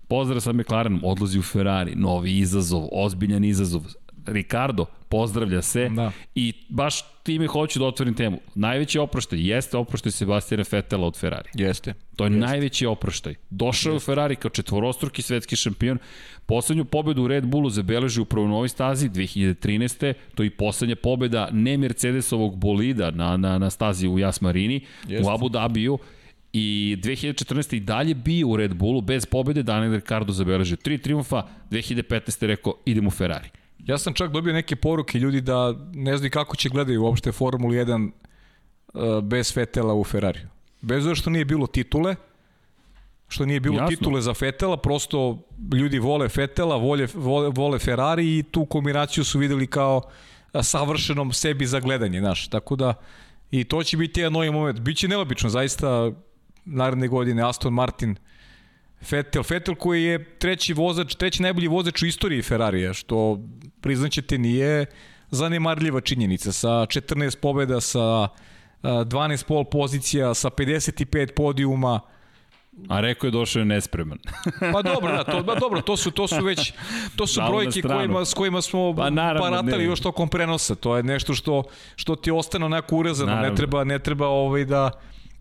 pozdrav sa McLarenom, odlazi u Ferrari, novi izazov, ozbiljan izazov. Ricardo, pozdravlja se da. i baš time hoću da otvorim temu. Najveći oproštaj jeste oproštaj Sebastijana Fetela od Ferrari. Jeste. To je jeste. najveći oproštaj. Došao je u Ferrari kao četvorostruki svetski šampion. Poslednju pobedu u Red Bullu zabeleži upravo u novoj stazi 2013. To je i poslednja pobeda ne Mercedesovog bolida na, na, na stazi u Jas Marini, jeste. u Abu Dhabiju. I 2014. i dalje bio u Red Bullu bez pobede, Daniel Ricardo zabeležio tri triumfa, 2015. rekao idem u Ferrari. Ja sam čak dobio neke poruke ljudi da ne znaju kako će gledaju uopšte Formulu 1 uh, bez Fetela u Ferrariju. Bez obzira što nije bilo titule, što nije bilo Jasno. titule za Fetela, prosto ljudi vole Fetela, vole, vole, vole Ferrari i tu kombinaciju su videli kao savršenom sebi za gledanje, znaš. Tako da i to će biti jedan novi moment. Biće neobično, zaista naredne godine Aston Martin Vettel, Vettel koji je treći vozač, treći najbolji vozač u istoriji Ferrarija, što priznaćete nije zanemarljiva činjenica sa 14 pobeda, sa 12 pol pozicija, sa 55 podijuma. A rekao je došao je nespreman. pa dobro, da, to, ba, dobro, to su to su već to su brojke kojima s kojima smo pa, naravno, paratali ne. još tokom prenosa. To je nešto što što ti ostane onako urezano, naravno. ne treba ne treba ovaj da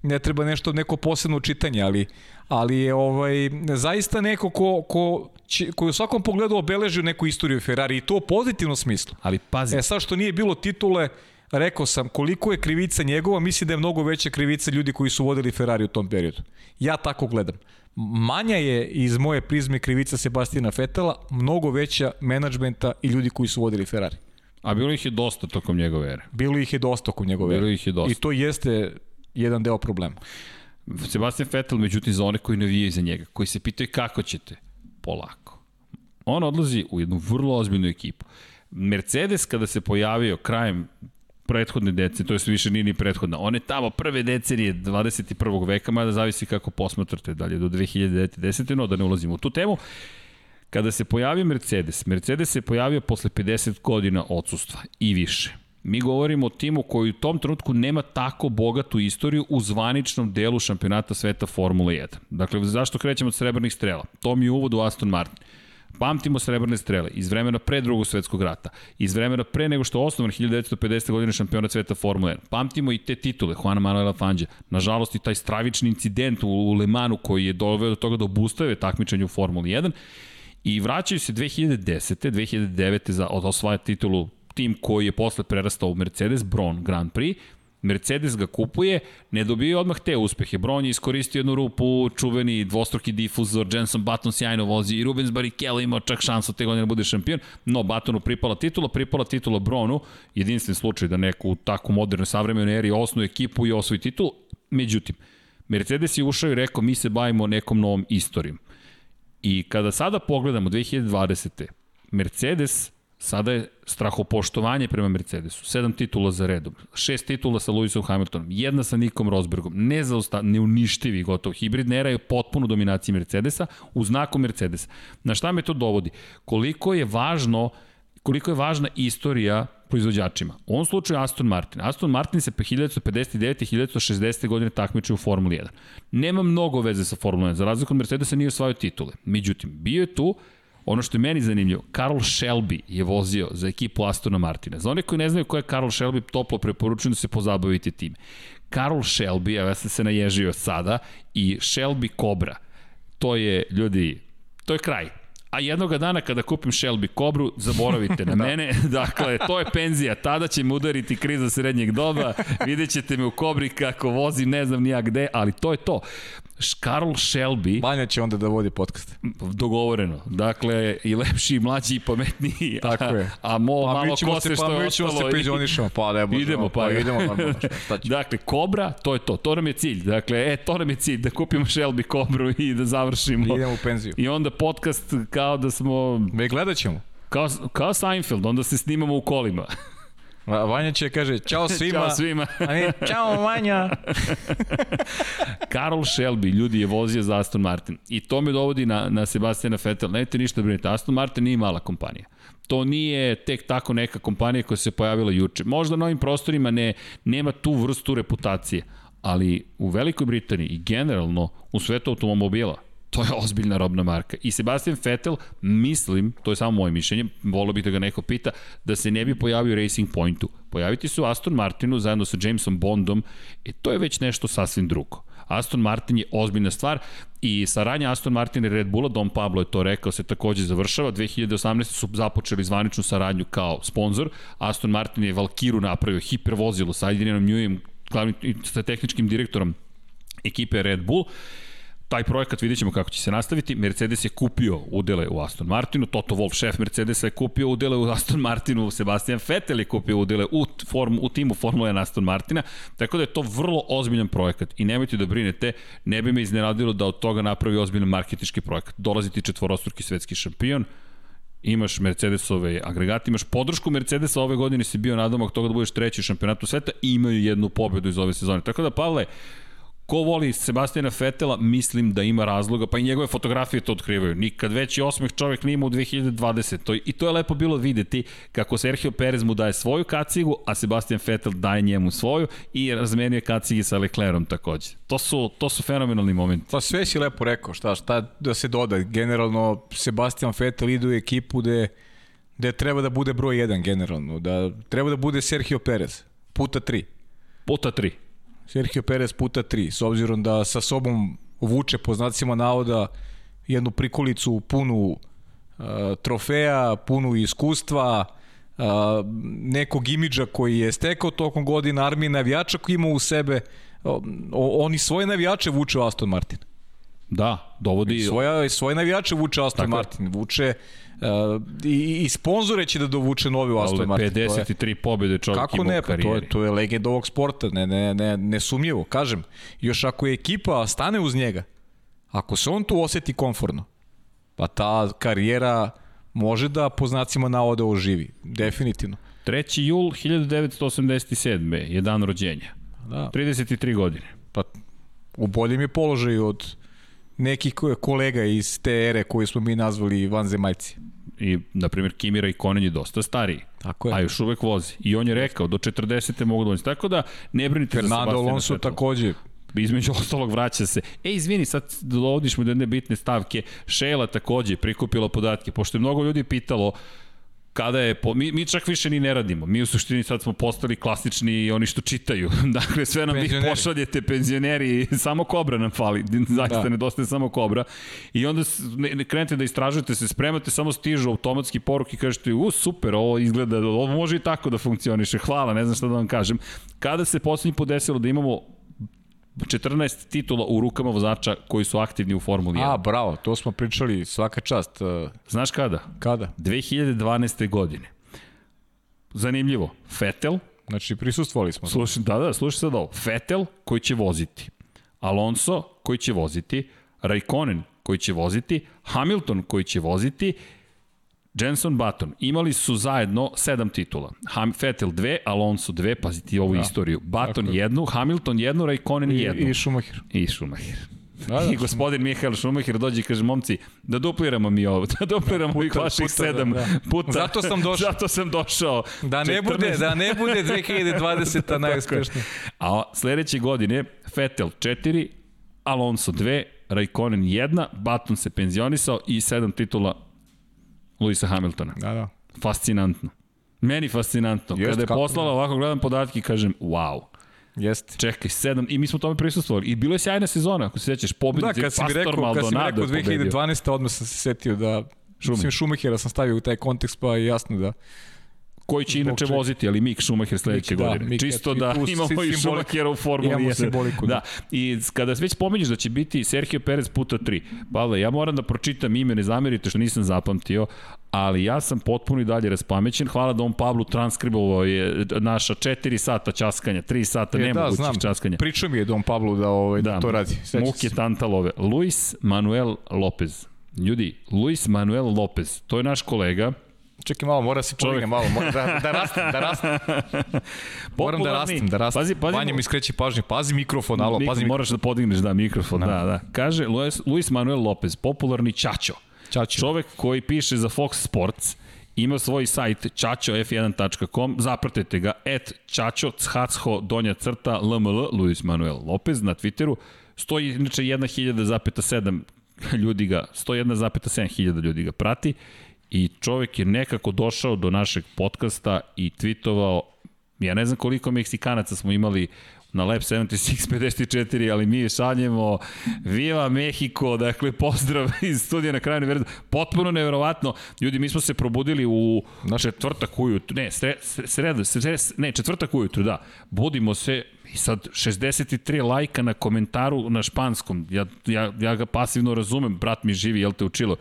ne treba nešto neko posebno čitanje, ali ali je ovaj zaista neko ko ko će, ko u svakom pogledu obeležio neku istoriju Ferrari i to u pozitivnom smislu. Ali pazi. E sad što nije bilo titule, rekao sam koliko je krivica njegova, mislim da je mnogo veća krivica ljudi koji su vodili Ferrari u tom periodu. Ja tako gledam. Manja je iz moje prizme krivica Sebastina Fetela, mnogo veća menadžmenta i ljudi koji su vodili Ferrari. A bilo ih je dosta tokom njegove ere. Bilo ih je dosta tokom njegove ere. Bilo ih je dosta. I to jeste jedan deo problema. Sebastian Vettel, međutim, za one koji navijaju za njega, koji se pitaju kako ćete, polako. On odlazi u jednu vrlo ozbiljnu ekipu. Mercedes kada se pojavio krajem prethodne decenije, to je više nije ni prethodna, on je tamo prve decenije 21. veka, mada zavisi kako posmatrate, dalje do 2010. 10. no da ne ulazimo u tu temu, kada se pojavio Mercedes, Mercedes se pojavio posle 50 godina odsustva i više. Mi govorimo o timu koji u tom trenutku nema tako bogatu istoriju u zvaničnom delu šampionata sveta Formula 1. Dakle, zašto krećemo od srebrnih strela? To mi je uvod u Aston Martin. Pamtimo srebrne strele iz vremena pre drugog svetskog rata, iz vremena pre nego što je osnovan 1950. godine šampionat sveta Formula 1. Pamtimo i te titule Juana Manuela Fangija. Nažalost i taj stravični incident u, Le Manu koji je doveo do toga da obustave takmičenje u Formuli 1 i vraćaju se 2010. 2009. za od osvaja titulu tim koji je posle prerastao u Mercedes, Bron Grand Prix, Mercedes ga kupuje, ne dobije odmah te uspehe. Bron je iskoristio jednu rupu, čuveni dvostruki difuzor, Jenson Button sjajno vozi i Rubens Barrichello imao čak šansu te godine da bude šampion, no Buttonu pripala titula, pripala titula Bronu, jedinstven slučaj da neko u tako modernoj savremenoj eri osnovu ekipu i osvoji titul. Međutim, Mercedes je ušao i rekao mi se bavimo nekom novom istorijom. I kada sada pogledamo 2020. Mercedes Sada je strahopoštovanje prema Mercedesu. Sedam titula za redom. Šest titula sa Lewisom Hamiltonom. Jedna sa Nikom Rosbergom. Nezausta, neuništivi gotovo. Hibridna era je potpuno dominaciji Mercedesa u znaku Mercedesa. Na šta me to dovodi? Koliko je važno koliko je važna istorija proizvođačima. U ovom slučaju Aston Martin. Aston Martin se pe 1959. i 1960. godine takmičio u Formuli 1. Nema mnogo veze sa Formula 1, za razliku od Mercedesa nije osvajao titule. Međutim, bio je tu, Ono što je meni zanimljivo, Karl Shelby je vozio za ekipu Astona Martina. Za one koji ne znaju ko je Karl Shelby, toplo preporučujem da se pozabavite tim. Karl Shelby, ja sam se naježio sada, i Shelby Cobra. To je, ljudi, to je kraj a jednoga dana kada kupim Shelby Cobru, zaboravite na da. mene. dakle, to je penzija. Tada će mi udariti kriza srednjeg doba. Vidjet ćete me u Kobri kako vozim, ne znam nija gde, ali to je to. Karl Shelby... Banja će onda da vodi podcast. Dogovoreno. Dakle, i lepši, i mlađi, i pametniji. Tako je. A mo, pa, malo kose što je ostalo. Pa mi ćemo se pa ne možemo. Idemo, pa, pa idemo. Pa, dakle, Kobra, to je to. To nam je cilj. Dakle, e, to nam je cilj, da kupimo Shelby Kobru i da završimo. I idemo u penziju. I onda podcast kao da smo... Me gledat ćemo. Kao, kao Seinfeld, onda se snimamo u kolima. Vanja će kaže, čao svima. čao svima. A mi, čao Vanja. Karl Shelby, ljudi, je vozio za Aston Martin. I to me dovodi na, na Sebastiana Vettel. Nemojte ništa brinite, Aston Martin nije mala kompanija. To nije tek tako neka kompanija koja se pojavila juče. Možda na ovim prostorima ne, nema tu vrstu reputacije, ali u Velikoj Britaniji i generalno u svetu automobila to je ozbiljna robna marka. I Sebastian Vettel, mislim, to je samo moje mišljenje, volio bih da ga neko pita, da se ne bi pojavio Racing Pointu. Pojaviti se u Aston Martinu zajedno sa Jamesom Bondom, i to je već nešto sasvim drugo. Aston Martin je ozbiljna stvar i saradnja Aston Martin i Red Bulla, Don Pablo je to rekao, se takođe završava. 2018. su započeli zvaničnu saradnju kao sponsor. Aston Martin je Valkiru napravio hipervozilo sa Adrianom Newem, glavnim sa tehničkim direktorom ekipe Red Bull taj projekat vidjet ćemo kako će se nastaviti. Mercedes je kupio udele u Aston Martinu, Toto Wolff, šef Mercedesa je kupio udele u Aston Martinu, Sebastian Vettel je kupio udele u, form, u timu Formula 1 Aston Martina, tako da je to vrlo ozbiljan projekat i nemojte da brinete, ne bi me iznenadilo da od toga napravi ozbiljan marketički projekat. Dolazi ti četvorostruki svetski šampion, imaš Mercedesove agregate, imaš podršku Mercedesa ove godine si bio nadomak toga da budeš treći u šampionatu sveta i imaju jednu pobedu iz ove sezone. Tako da, Pavle, Ko voli Sebastina Fetela, mislim da ima razloga, pa i njegove fotografije to otkrivaju. Nikad veći osmeh čovek nima u 2020. I to je lepo bilo videti kako Sergio Perez mu daje svoju kacigu, a Sebastian Vettel daje njemu svoju i razmenio kacigi sa Leclerom takođe. To su, to su fenomenalni momenti. Pa sve si lepo rekao, šta, šta da se doda. Generalno, Sebastian Vettel ide u ekipu gde, gde treba da bude broj 1 generalno, da treba da bude Sergio Perez, puta 3. Puta 3. Sergio Perez puta 3, s obzirom da sa sobom vuče po znacima navoda jednu prikolicu punu uh, trofeja, punu iskustva, uh, nekog imidža koji je stekao tokom godina, armije navijača koji ima u sebe, uh, oni svoje navijače vuče u Aston Martin. Da, dovodi... Svoja, svoje navijače vuče Aston Tako. Martin, vuče Uh, i, i sponzore će da dovuče novi u Aston Martin. 53 je, pobjede čovjek Kako ne, pa to je, to je legend ovog sporta, ne, ne, ne, ne sumnjivo, kažem. Još ako je ekipa stane uz njega, ako se on tu oseti konforno, pa ta karijera može da po znacima navode oživi, definitivno. 3. jul 1987. je dan rođenja. Da. 33 godine. Pa u boljem je položaju od nekih kolega iz te ere koje smo mi nazvali vanzemaljci. I, na primjer, Kimira i Konen je dosta stariji. Tako je. A još uvek vozi. I on je rekao, do 40. mogu da vozi. Tako da, ne brinite Fernando za Sebastiana Alonso takođe između ostalog vraća se. E, izvini, sad dovodiš mu do jedne bitne stavke. Šela takođe prikupila podatke, pošto je mnogo ljudi pitalo uh, kada je, po, mi, mi čak više ni ne radimo, mi u suštini sad smo postali klasični oni što čitaju, dakle sve nam vi pošaljete penzioneri, samo kobra nam fali, zaista da. nedostaje samo kobra. I onda ne, ne krenete da istražujete, se spremate, samo stižu automatski poruke i kažete, u super, ovo izgleda, ovo može i tako da funkcioniše, hvala, ne znam šta da vam kažem. Kada se poslednji put desilo da imamo 14 titula u rukama vozača koji su aktivni u Formuli 1. A, bravo, to smo pričali, svaka čast. Uh, Znaš kada? Kada? 2012. godine. Zanimljivo, Vettel. Znači, prisustvovali smo. Slušaj, da, da, slušaj sad ovo. Vettel koji će voziti. Alonso koji će voziti. Raikkonen koji će voziti. Hamilton koji će voziti Jenson Button imali su zajedno sedam titula. Ham, Vettel dve, Alonso dve, pazite ovu da. istoriju. Button Tako. jednu, Hamilton jednu, Raikkonen I, jednu. I Schumacher. I Schumacher. Da, da, I gospodin Mihael Schumacher dođe i kaže, momci, da dupliramo mi ovo, da dupliramo da, ovih vaših puta, sedam da, da. puta. Zato sam došao. Zato sam došao. Da ne 14... bude, da ne bude 2020. najuspešnija. A sledeće godine, Vettel 4, Alonso 2, Raikkonen 1, Button se penzionisao i sedam titula Luisa Hamiltona. Da, da. Fascinantno. Meni fascinantno. Jeste, Kada je poslala ovako gledam podatke i kažem, wow. Jeste. Čekaj, sedam, i mi smo tome prisustvovali. I bilo je sjajna sezona, ako se sećaš, Da, pobednici, kad si mi rekao, kad si mi rekao je pobedio. 2012. odmah sam se setio da Šumacher. Mislim, Šumahera sam stavio u taj kontekst, pa je jasno da... Koji će inače čega? voziti, ali Mik Schumacher sledeće Mik, da, godine. Mik, Čisto da tu imamo i. Schumachera u Formuli 1. Imamo simboliku, Da. da. I kada već spomenješ da će biti Sergio Perez puta 3, Pavle, ja moram da pročitam ime, ne zamerite što nisam zapamtio, ali ja sam potpuno i dalje raspamećen. Hvala da on Pavlu transkribovao je naša 4 sata časkanja, 3 sata E, da, nemogućih znam. časkanja. Pričao mi je Don Pablo da, ovaj, da, to radi. Sećam Muke se. Tantalove. Luis Manuel Lopez. Ljudi, Luis Manuel Lopez, to je naš kolega, Čekaj malo, mora se Čovjek. podigne malo, mora, da, da rastem, da rastem. Moram da rastem, da rastem. Pazi, pazi, Vanja mi skreće pažnju, pazi mikrofon, alo, pazi mikrofon. moraš da podigneš, da, mikrofon, da, da. Kaže Luis, Luis Manuel Lopez, popularni Čačo. Čačo. Čovek koji piše za Fox Sports, ima svoj sajt čačof1.com, zapratite ga, et čačo, chacho, donja crta, lml, Luis Manuel Lopez na Twitteru, stoji inače 1.000,7 ljudi ga, 101,7 hiljada ljudi ga prati i čovek je nekako došao do našeg podcasta i tweetovao, ja ne znam koliko Meksikanaca smo imali na Lab 76 54, ali mi šaljemo Viva Mexico, dakle pozdrav iz studija na kraju univerzuma. Potpuno neverovatno. Ljudi, mi smo se probudili u četvrtak ujutru, ne, sre, sred, sred, ne, četvrtak ujutru, da. Budimo se i sad 63 lajka na komentaru na španskom. Ja, ja, ja ga pasivno razumem, brat mi živi, jel te učilo?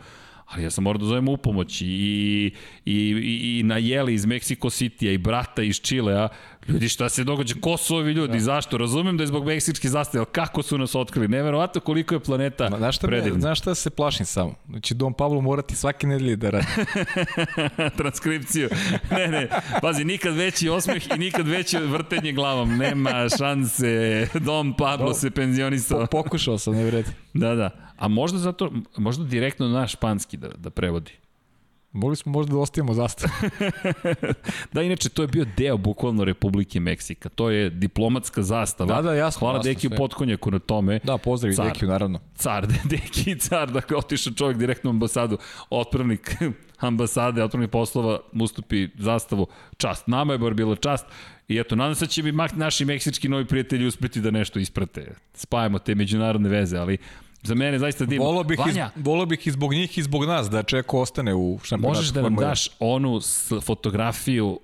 Ali ja sam morao da zovem u pomoć i, i, i, i na Jeli iz Mexico City-a i brata iz Čilea, ljudi šta se događa, ko su ovi ljudi, da. zašto? Razumem da je zbog meksičke zastave, ali kako su nas otkrili? Neverovatno koliko je planeta Znaš šta, me, predivna. znaš šta se plašim samo? Znači, Don Pablo morati svake nedelje da radi. transkripciju. Ne, ne, pazi, nikad veći osmeh i nikad veće vrtenje glavom. Nema šanse. Dom Pablo se penzionisao. Po, pokušao sam, ne vredi. Da, da. A možda zato, možda direktno na španski da, da prevodi. Mogli smo možda da ostavimo zastavu. da, inače, to je bio deo bukvalno Republike Meksika. To je diplomatska zastava. Da, da, jasno, Hvala jasno, Dekiju sve. Potkonjaku na tome. Da, pozdrav Car. Dekiju, naravno. Car, Deki i car, dakle, otišao čovjek direktno u ambasadu, otpravnik ambasade, otpravnik poslova, ustupi zastavu, čast. Nama je bar bilo čast. I eto, nadam se da će mi naši meksički novi prijatelji uspeti da nešto isprate. Spajamo te međunarodne veze, ali za mene zaista divno. Volao bih, iz, Vanja, volao bih i zbog njih i zbog nas da Čeko ostane u šampionatu. možeš da nam Formule 1. daš onu fotografiju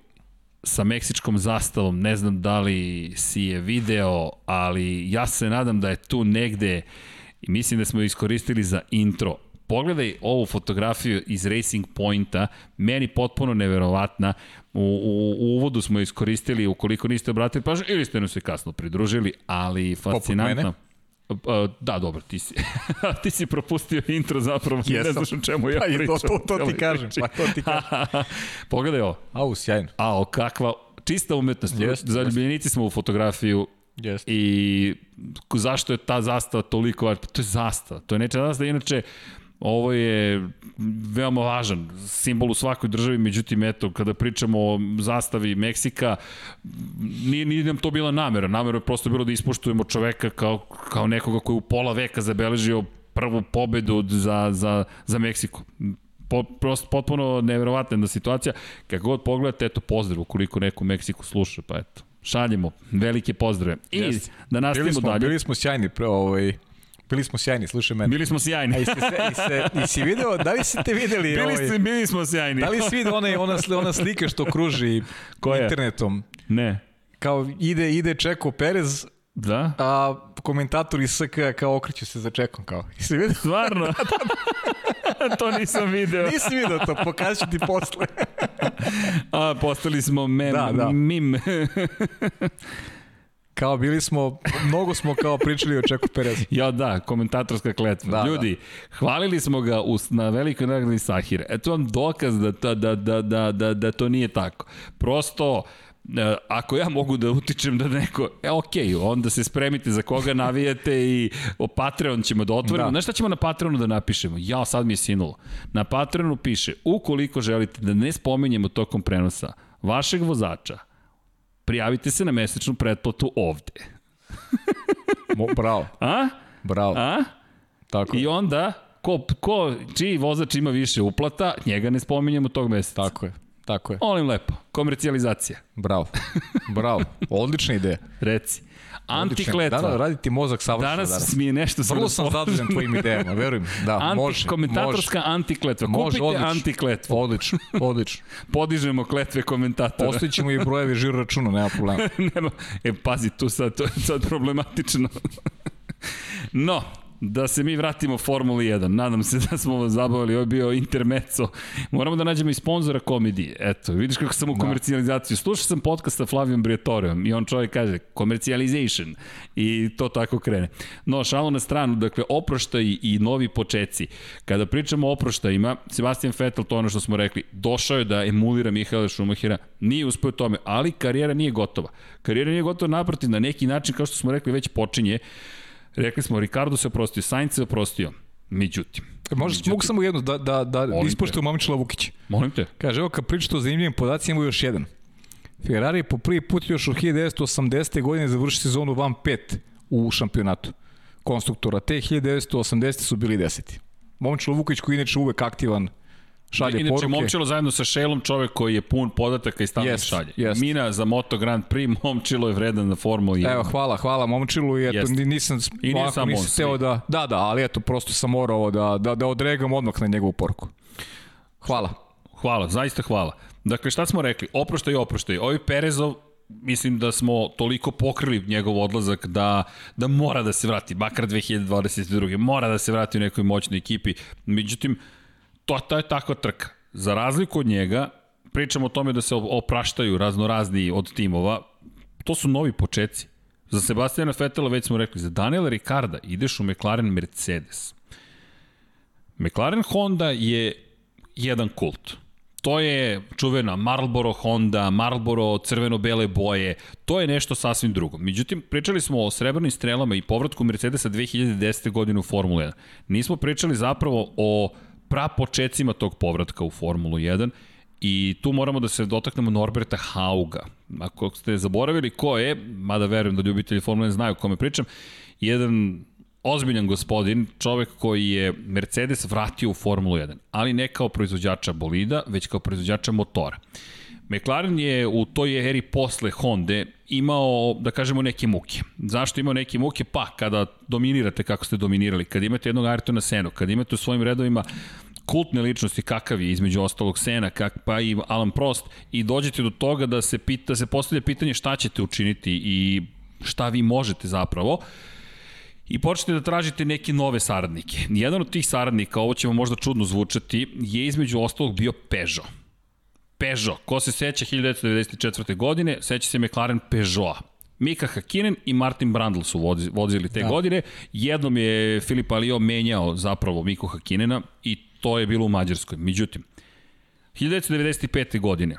sa meksičkom zastavom, ne znam da li si je video, ali ja se nadam da je tu negde i mislim da smo je iskoristili za intro. Pogledaj ovu fotografiju iz Racing Pointa, meni potpuno neverovatna. U, u, u uvodu smo iskoristili, ukoliko niste obratili pažnju, ili ste nam se kasno pridružili, ali fascinantno. Uh, Da, dobro, ti si, ti si propustio intro zapravo, ne Jesam. znaš o čemu ja Pa pričam. to, to, to ti kažem, priči. pa to ti kažem. Pogledaj ovo. Au, sjajno. A, kakva čista umetnost. Jeste, Zaljubljenici smo u fotografiju Jeste. i zašto je ta zastava toliko? Pa To je zastava. To je nečega zastava. Inače, ovo je veoma važan simbol u svakoj državi, međutim, eto, kada pričamo o zastavi Meksika, nije, nije nam to bila namera. Namera je prosto bilo da ispoštujemo čoveka kao, kao nekoga koji je u pola veka zabeležio prvu pobedu za, za, za Meksiko. Po, prosto, potpuno neverovatna situacija. Kako god pogledate, eto, pozdrav ukoliko neko u Meksiku sluša, pa eto, šaljemo velike pozdrave. I Jeste. da nastavimo Bili smo, dalje. bili smo sjajni, pre, ovaj, bili smo sjajni, slušaj mene. Bili smo sjajni. A i, se, i, se, i si video, da li si te videli? Bili, ovaj, ste, bili smo sjajni. Da li si vidio ona, ona, ona slika što kruži Koja? internetom? Ne. Kao ide, ide Čeko Perez, Da? a komentator iz SK kao okreću se za Čekom. Kao. I si vidio? Stvarno? to nisam video. Nisi vidio to, pokazat ću ti posle. A, postali smo mem, Da, da. mim. Kao bili smo, mnogo smo kao pričali o Čeku Perezu. ja da, komentatorska kletva. Da, Ljudi, hvalili smo ga u, na velikoj nagradi Sahire. Eto vam dokaz da, ta, da, da, da, da, da to nije tako. Prosto, e, ako ja mogu da utičem da neko, e okej, onda se spremite za koga navijate i o Patreon ćemo da otvorimo. Da. Znaš šta ćemo na Patreonu da napišemo? Ja, sad mi je sinulo. Na Patreonu piše, ukoliko želite da ne spominjemo tokom prenosa vašeg vozača, prijavite se na mesečnu pretplatu ovde. Mo, bravo, A? bravo. A? Tako. I onda, ko, ko, čiji vozač ima više uplata, njega ne spominjemo tog meseca. Tako je. Tako je. Molim lepo, komercijalizacija. Bravo. Bravo. Odlična ideja. Reci. Antikletva. Da, da, raditi mozak savršeno danas. danas. mi je nešto Vrlo sam zadovoljan tvojim idejama, verujem. Da, Anti, može. komentatorska može. antikletva. Može, Kupite odlično. antikletvu. Odlično, odlično. Podižemo kletve komentatora. Ostavit ćemo i brojevi žiro računa, nema problema. Nema. E, pazi, tu sad, to je sad problematično. no, da se mi vratimo Formuli 1. Nadam se da smo vas zabavili. Ovo je bio intermezzo. Moramo da nađemo i sponzora komedije. Eto, vidiš kako sam u komercijalizaciju. Slušao sam podcast sa Flavijom Briatorijom i on čovjek kaže commercialization i to tako krene. No, šalo na stranu, dakle, oproštaj i novi počeci. Kada pričamo o oproštajima, Sebastian Vettel, to ono što smo rekli, došao je da emulira Mihaela Šumahira, nije uspeo tome, ali karijera nije gotova. Karijera nije gotova naprotiv, na neki način, kao što smo rekli, već počinje. Rekli smo, Ricardo se oprostio, Sainz se oprostio. Međutim. Može, međutim, mogu samo jedno, da, da, da ispoštuju Mamičila Vukića. Molim te. Kaže, evo kad pričate o zanimljivim podacima, imamo još jedan. Ferrari je po prvi put još od 1980. godine završi sezonu van 5 u šampionatu konstruktora. Te 1980. su bili deseti. Momčilo Vukić koji je inače uvek aktivan šalje Inače, poruke. Momčilo zajedno sa Šelom, čovek koji je pun podataka i stalno Jest, šalje. jest. Mina za Moto Grand Prix, Momčilo je vredan na Formuli 1. Evo, hvala, hvala Momčilu i eto, ni- nisam, I ovako nisam teo da, da, da, ali eto, prosto sam morao da, da, da odregam odmah na njegovu poruku. Hvala. Hvala, zaista hvala. Dakle, šta smo rekli? Oproštaj oproštaj. Ovi Perezov, mislim da smo toliko pokrili njegov odlazak da, da mora da se vrati, makar 2022. Mora da se vrati u nekoj moćnoj ekipi. Međutim, to, to je takva trka. Za razliku od njega, pričamo o tome da se opraštaju raznorazni od timova, to su novi počeci. Za Sebastiana Vettela već smo rekli, za Daniela Ricarda ideš u McLaren Mercedes. McLaren Honda je jedan kult. To je čuvena Marlboro Honda, Marlboro crveno-bele boje, to je nešto sasvim drugo. Međutim, pričali smo o srebrnim strelama i povratku Mercedesa 2010. godine u Formulu 1. Nismo pričali zapravo o prapočecima tog povratka u Formulu 1 I tu moramo da se dotaknemo Norberta Hauga. Ako ste zaboravili ko je, mada verujem da ljubitelji Formule 1 znaju o kome pričam, jedan ozbiljan gospodin, čovek koji je Mercedes vratio u Formulu 1, ali ne kao proizvođača bolida, već kao proizvođača motora. McLaren je u toj eri posle Honda imao, da kažemo, neke muke. Zašto imao neke muke? Pa, kada dominirate kako ste dominirali, kada imate jednog Ayrtona Senu, kada imate u svojim redovima kultne ličnosti kakav je između ostalog Sena, kak, pa i Alan Prost i dođete do toga da se pita, da se postavlja pitanje šta ćete učiniti i šta vi možete zapravo i počnete da tražite neke nove saradnike. Jedan od tih saradnika, ovo će vam možda čudno zvučati, je između ostalog bio Peugeot. Peugeot, ko se seća 1994. godine, seća se McLaren Peugeota. Mika Hakinen i Martin Brandl su vozi- vozili te da. godine. Jednom je Filip Alio menjao zapravo Miku Hakinena i to je bilo u Mađarskoj. Međutim, 1995. godine,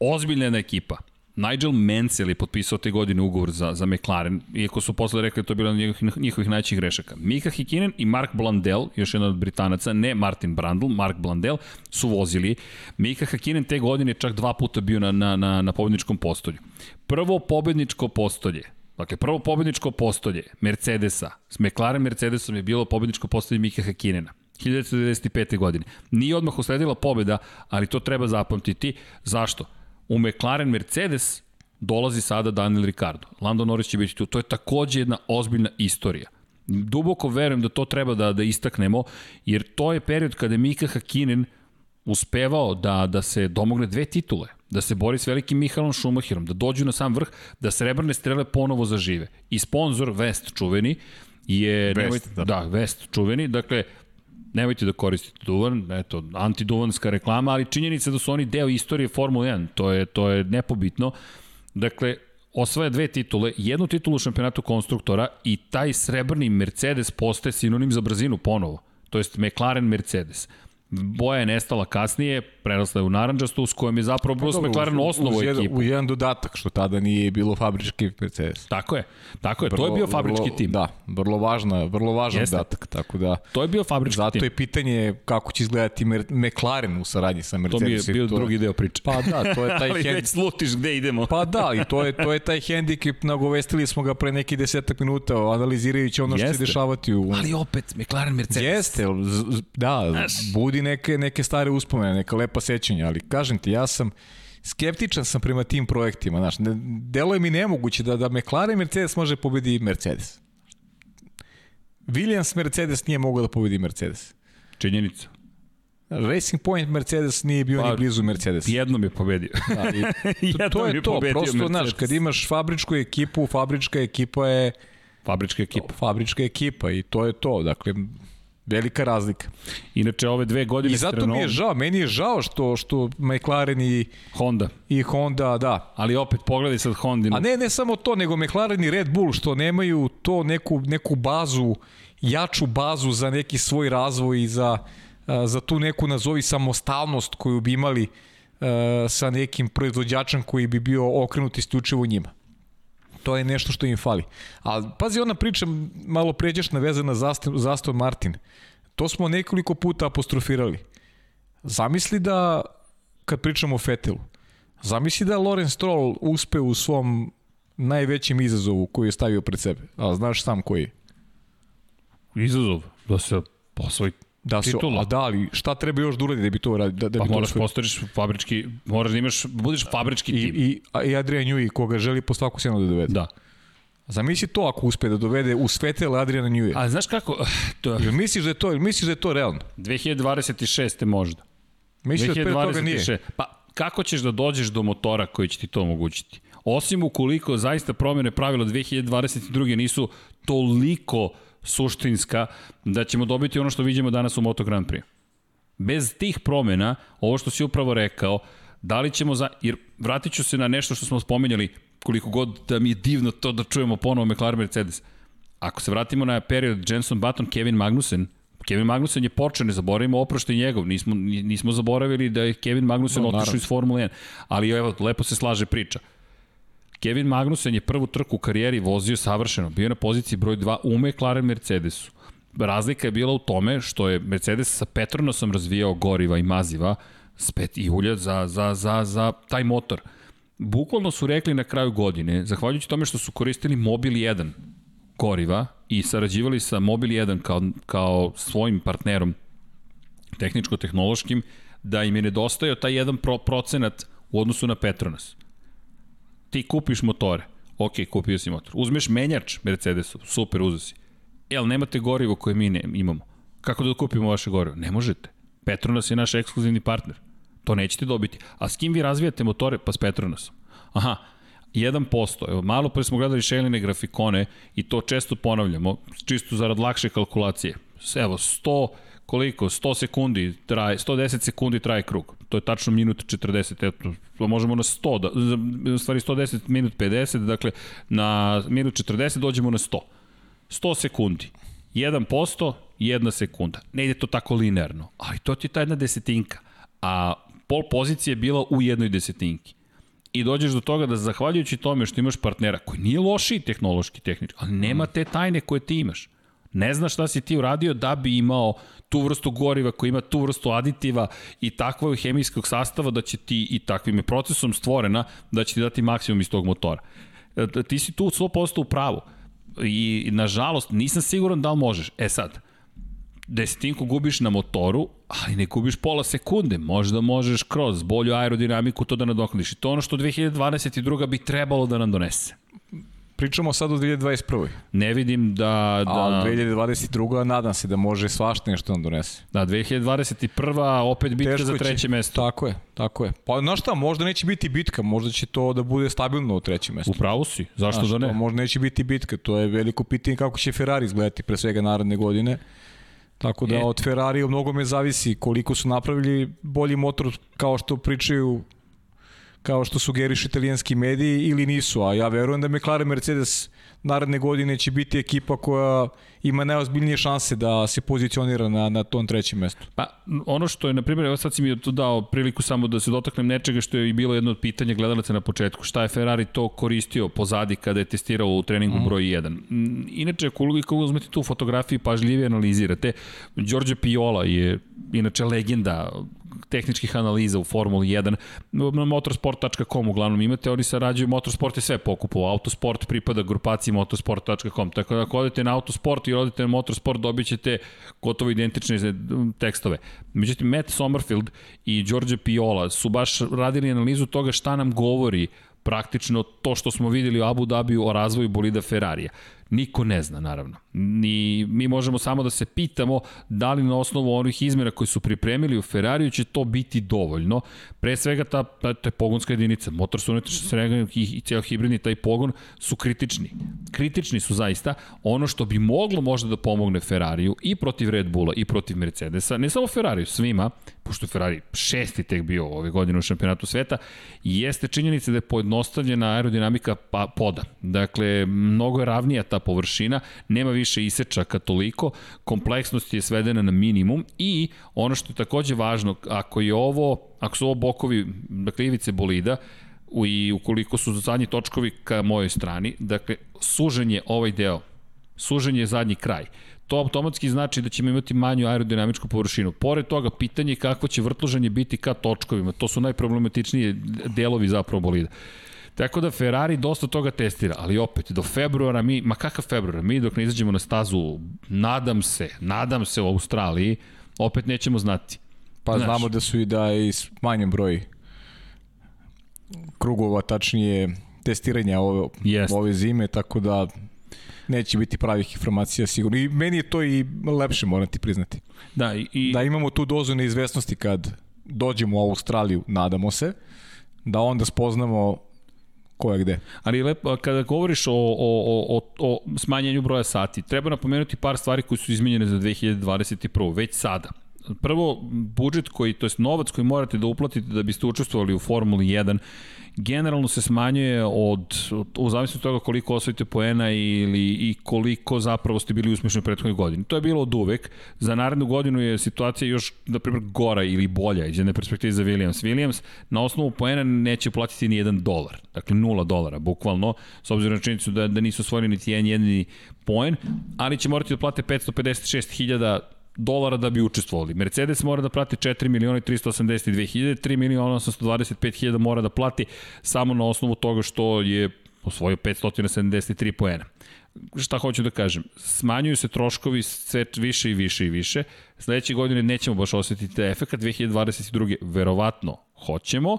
ozbiljna ekipa, Nigel Mansell je potpisao te godine ugovor za, za McLaren, iako su posle rekli da to je bilo njihovih, njihovih najćih grešaka. Mika Hikinen i Mark Blandel, još jedan od Britanaca, ne Martin Brandl, Mark Blandel, su vozili. Mika Hikinen te godine čak dva puta bio na, na, na, na pobedničkom postolju. Prvo pobedničko postolje, Dakle, prvo pobedničko postolje Mercedesa, s McLaren Mercedesom je bilo pobedničko postolje Mika Hakinena. 1995. godine. Nije odmah usledila pobeda, ali to treba zapamtiti. Zašto? U McLaren Mercedes dolazi sada Daniel Ricardo. Lando Norris će biti tu. To je takođe jedna ozbiljna istorija. Duboko verujem da to treba da, da istaknemo, jer to je period kada je Mika Hakinen uspevao da, da se domogne dve titule, da se bori s velikim Mihalom Schumacherom, da dođu na sam vrh, da srebrne strele ponovo zažive. I sponsor West čuveni je... West, nemojte, da. da, West čuveni, dakle, nemojte da koristite duvan, eto, antiduvanska reklama, ali činjenica da su oni deo istorije Formule 1, to je, to je nepobitno. Dakle, osvaja dve titule, jednu titulu u šampionatu konstruktora i taj srebrni Mercedes postaje sinonim za brzinu ponovo, to jest McLaren Mercedes. Boja je nestala kasnije, prerasla je u naranđastu, s kojom je zapravo Bruce pa, McLaren osnovu uz ekipu. U jedan dodatak, što tada nije bilo fabrički Mercedes. Tako je, tako je, vrlo, to je bio fabrički vrlo, tim. Da, vrlo važna, vrlo važan Jeste. dodatak, tako da... To je bio fabrički zato tim. Zato je pitanje kako će izgledati Mer McLaren u saradnji sa Mercedesom. To mi je bio to... drugi deo priče. Pa da, to je taj Ali već slutiš gde idemo. Pa da, i to je, to je taj hendikep, nagovestili smo ga pre neki desetak minuta, analizirajući ono što će Jeste. dešavati u... Ali opet, McLaren Mercedes. Jeste, da, Znaš. Budi neke, neke stare uspomene, neka lepa sećanja, ali kažem ti, ja sam skeptičan sam prema tim projektima, znaš, ne, delo je mi nemoguće da, da McLaren Mercedes može pobedi Mercedes. Williams Mercedes nije mogao da pobedi Mercedes. Činjenica. Racing Point Mercedes nije bio Pa, ni blizu Mercedes. Jednom je pobedio. Da, i to, to je to, prosto, Mercedes. znaš, kad imaš fabričku ekipu, fabrička ekipa je Fabrička ekipa. fabrička ekipa i to je to, dakle, velika razlika. Inače, ove dve godine I zato mi je žao, meni je žao što, što McLaren i, Honda. i Honda, da. Ali opet pogledaj sad Hondinu. A ne, ne samo to, nego McLaren i Red Bull što nemaju to neku, neku bazu, jaču bazu za neki svoj razvoj i za, za tu neku nazovi samostalnost koju bi imali sa nekim proizvođačem koji bi bio okrenut isključivo njima. To je nešto što im fali. A pazi, ona priča malo pređešna vezana za Aston, Martin. To smo nekoliko puta apostrofirali. Zamisli da, kad pričamo o Fetelu, zamisli da Lorenz Stroll uspe u svom najvećem izazovu koji je stavio pred sebe. A znaš sam koji je? Izazov da se posvoji Da se, Titula. a da, ali šta treba još da uradi da bi to uradio? Da, da Pa bi to moraš osvojio? postoriš fabrički, moraš da imaš, budeš fabrički I, tim. i, i Adrian Newey koga želi po svaku cenu da dovede. Da. Zamisli to ako uspe da dovede u Svetel Adriana Newey. A znaš kako, to, Jel misliš da je to, jel misliš da je to realno? 2026. možda. Misliš da pre toga nije? 2026. Pa kako ćeš da dođeš do motora koji će ti to omogućiti? Osim ukoliko zaista promjene pravila 2022. nisu toliko suštinska da ćemo dobiti ono što vidimo danas u Moto Grand Prix. Bez tih promjena, ovo što si upravo rekao, da li ćemo za... Jer vratit ću se na nešto što smo spominjali, koliko god da mi je divno to da čujemo ponovo McLaren Mercedes. Ako se vratimo na period Jenson Button, Kevin Magnussen, Kevin Magnussen je počeo, ne zaboravimo oproštaj njegov, nismo, nismo zaboravili da je Kevin Magnussen No, otišao iz Formule 1, ali evo, lepo se slaže priča. Kevin Magnussen je prvu trku u karijeri vozio savršeno, bio na poziciji broj 2 u McLaren Mercedesu. Razlika je bila u tome što je Mercedes sa Petronasom razvijao goriva i maziva spet i ulja za, za, za, za taj motor. Bukvalno su rekli na kraju godine, zahvaljujući tome što su koristili Mobil 1 goriva i sarađivali sa Mobil 1 kao, kao svojim partnerom tehničko-tehnološkim, da im je nedostajao taj jedan pro, procenat u odnosu na Petronas. Ti kupiš motore, ok, kupio si motor. Uzmeš menjač Mercedesov, super, uzeo si. Ali nemate gorivo koje mi ne, imamo. Kako da kupimo vaše gorivo? Ne možete. Petronas je naš ekskluzivni partner. To nećete dobiti. A s kim vi razvijate motore? Pa s Petronasom. Aha, 1%. Evo, malo pre smo gledali šeline grafikone i to često ponavljamo, čisto zarad lakše kalkulacije. Evo, 100, koliko? 100 sekundi traje, 110 sekundi traje krug. To je tačno minut 40. Eto, to možemo na 100, da, u stvari 110 minut 50, dakle na minut 40 dođemo na 100. 100 sekundi. 1%, jedna sekunda. Ne ide to tako linearno, ali to ti je ta jedna desetinka. A pol pozicija je bila u jednoj desetinki. I dođeš do toga da zahvaljujući tome što imaš partnera koji nije lošiji tehnološki tehnički, ali nema te tajne koje ti imaš. Ne znaš šta si ti uradio da bi imao tu vrstu goriva koja ima tu vrstu aditiva i takvog hemijskog sastava da će ti i takvim procesom stvorena da će ti dati maksimum iz tog motora. E, Ti si tu 100% u pravu. I nažalost nisam siguran da li možeš. E sad, desetinku gubiš na motoru, ali ne gubiš pola sekunde. Možda možeš kroz bolju aerodinamiku to da nadoknadiš. I to ono što 2022. bi trebalo da nam donese. Pričamo sad o 2021. Ne vidim da... da A 2022. nadam se da može svašta nešto nam donese. Da, 2021. opet bitka Teško za će. treće mesto. Tako je, tako je. Pa znaš šta, možda neće biti bitka, možda će to da bude stabilno u trećem mestu. U pravu si, zašto Znaš, da to ne? možda neće biti bitka, to je veliko pitanje kako će Ferrari izgledati pre svega naredne godine. Tako da E. od Ferrari u mnogome zavisi koliko su napravili bolji motor kao što pričaju kao što sugeriš italijanski mediji ili nisu, a ja verujem da McLaren Mercedes naredne godine će biti ekipa koja ima najozbiljnije šanse da se pozicionira na, na tom trećem mestu. Pa, ono što je, na primjer, evo sad si mi tu dao priliku samo da se dotaknem nečega što je i bilo jedno od pitanja gledalaca na početku. Šta je Ferrari to koristio pozadi kada je testirao u treningu mm. broj 1? Inače, koliko uzmete tu fotografiju i pažljivije analizirate, Đorđe Piola je inače legenda tehničkih analiza u Formuli 1. Na motorsport.com uglavnom imate, oni sarađuju, motorsport je sve pokupovao, autosport pripada grupaciji motorsport.com, tako da ako odete na autosport i odete na motorsport dobit ćete gotovo identične tekstove. Međutim, Matt Sommerfield i George Piola su baš radili analizu toga šta nam govori praktično to što smo videli u Abu Dhabiju o razvoju bolida Ferrarija. Niko ne zna, naravno. Ni, mi možemo samo da se pitamo da li na osnovu onih izmjera koji su pripremili u Ferrariju će to biti dovoljno. Pre svega ta, ta, ta pogonska jedinica, motor su unutrašnja srega i, i cijel hibridni taj pogon su kritični. Kritični su zaista ono što bi moglo možda da pomogne Ferrariju i protiv Red Bulla i protiv Mercedesa, ne samo Ferrariju, svima, pošto je Ferrari šesti tek bio ove godine u šampionatu sveta, jeste činjenica da je pojednostavljena aerodinamika pa, poda. Dakle, mnogo je ravnija ta površina, nema više isečaka toliko, kompleksnost je svedena na minimum i ono što je takođe važno, ako je ovo, ako su ovo bokovi, dakle ivice bolida, i ukoliko su zadnji točkovi ka mojoj strani, dakle, sužen je ovaj deo, sužen je zadnji kraj to automatski znači da ćemo imati manju aerodinamičku površinu. Pored toga, pitanje je kakvo će vrtloženje biti ka točkovima. To su najproblematičniji delovi zapravo bolida. Tako da Ferrari dosta toga testira, ali opet, do februara mi, ma kakav februar, mi dok ne izađemo na stazu, nadam se, nadam se u Australiji, opet nećemo znati. Pa Znaš, znamo da su i da i manjem broj krugova, tačnije testiranja ove, Jest. ove zime, tako da neće biti pravih informacija sigurno. I meni je to i lepše, moram ti priznati. Da, i... da imamo tu dozu neizvesnosti kad dođemo u Australiju, nadamo se, da onda spoznamo ko je gde. Ali lepo, kada govoriš o, o, o, o smanjenju broja sati, treba napomenuti par stvari koje su izmenjene za 2021. Već sada. Prvo, budžet koji, to je novac koji morate da uplatite da biste učestvovali u Formuli 1 generalno se smanjuje od, u zavisnosti od toga koliko osvojite poena ili i koliko zapravo ste bili uspešni u prethodnoj godini. To je bilo od uvek. Za narednu godinu je situacija još, na primjer, gora ili bolja iz jedne perspektive za Williams. Williams na osnovu poena neće platiti ni jedan dolar. Dakle, nula dolara, bukvalno, s obzirom na činjenicu da, da nisu osvojili niti jedan jedini poen, ali će morati da plate 556.000 dolara da bi učestvovali. Mercedes mora da plati 4 miliona i 382 hiljade, 3 miliona 825 hiljada mora da plati samo na osnovu toga što je osvojio 573 poena. Šta hoću da kažem? Smanjuju se troškovi sve više i više i više. Sledeće godine nećemo baš osetiti efekt, 2022. verovatno hoćemo.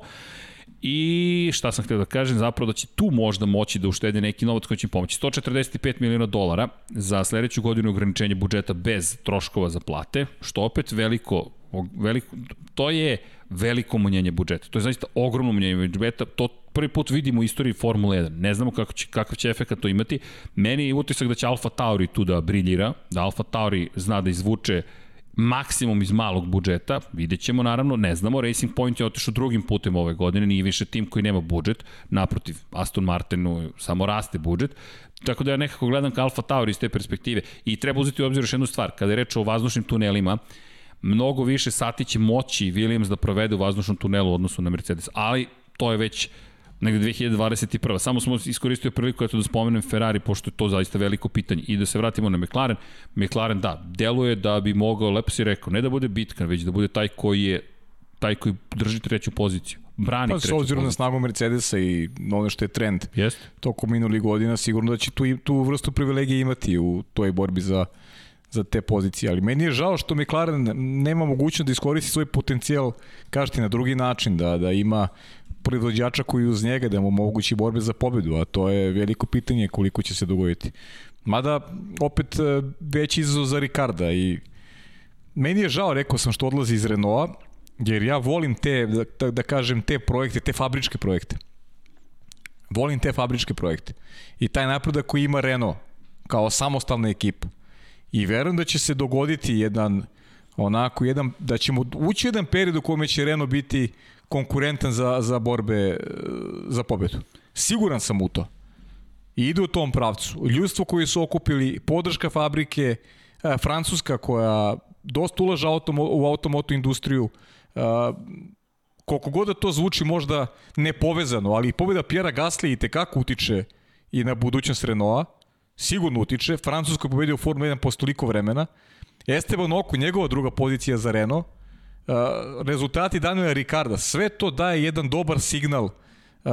I šta sam htio da kažem, zapravo da će tu možda moći da uštede neki novac koji će pomoći. 145 miliona dolara za sledeću godinu ograničenje budžeta bez troškova za plate, što opet veliko, veliko to je veliko umanjenje budžeta. To je zaista ogromno umanjenje budžeta. To prvi put vidimo u istoriji Formule 1. Ne znamo kako će, kakav će efekt to imati. Meni je utisak da će Alfa Tauri tu da briljira, da Alfa Tauri zna da izvuče uh, maksimum iz malog budžeta, vidjet ćemo naravno, ne znamo, Racing Point je otišao drugim putem ove godine, nije više tim koji nema budžet, naprotiv, Aston Martinu samo raste budžet, tako da ja nekako gledam ka Alfa Tauri iz te perspektive. I treba uzeti u obzir još jednu stvar, kada je reč o vazdušnim tunelima, mnogo više sati će moći Williams da provede u vazdušnom tunelu u odnosu na Mercedes, ali to je već negde 2021. Samo smo iskoristili priliku eto da spomenem Ferrari, pošto je to zaista veliko pitanje. I da se vratimo na McLaren. McLaren, da, deluje da bi mogao, lepo si rekao, ne da bude bitkan, već da bude taj koji je taj koji drži treću poziciju. Brani pa, treću poziciju. S obzirom na snagu Mercedesa i ono što je trend Jest. tokom minuli godina, sigurno da će tu, tu vrstu privilegije imati u toj borbi za za te pozicije, ali meni je žao što McLaren nema mogućnost da iskoristi svoj potencijal, kažete, na drugi način, da, da ima proizvođača koji uz njega da mu mogući borbe za pobedu, a to je veliko pitanje koliko će se dogoditi. Mada, opet, e, veći izazov za Ricarda i meni je žao, rekao sam što odlazi iz Renaulta, jer ja volim te, da, da kažem, te projekte, te fabričke projekte. Volim te fabričke projekte. I taj napredak koji ima Renault, kao samostalna ekipa. I verujem da će se dogoditi jedan onako jedan, da ćemo ući jedan period u kome će Renault biti konkurentan za, za borbe e, za pobedu. Siguran sam u to. I ide u tom pravcu. Ljudstvo koji su okupili, podrška fabrike, e, Francuska koja dosta ulaža automo, u automoto industriju, e, koliko god da to zvuči možda nepovezano, ali pobjeda Pjera Gasly i tekako utiče i na budućnost Renaulta, sigurno utiče. Francuska je pobedio u Formula 1 posle toliko vremena. Esteban Oku, njegova druga pozicija za Renault, uh, rezultati Daniela Ricarda, sve to daje jedan dobar signal. Uh,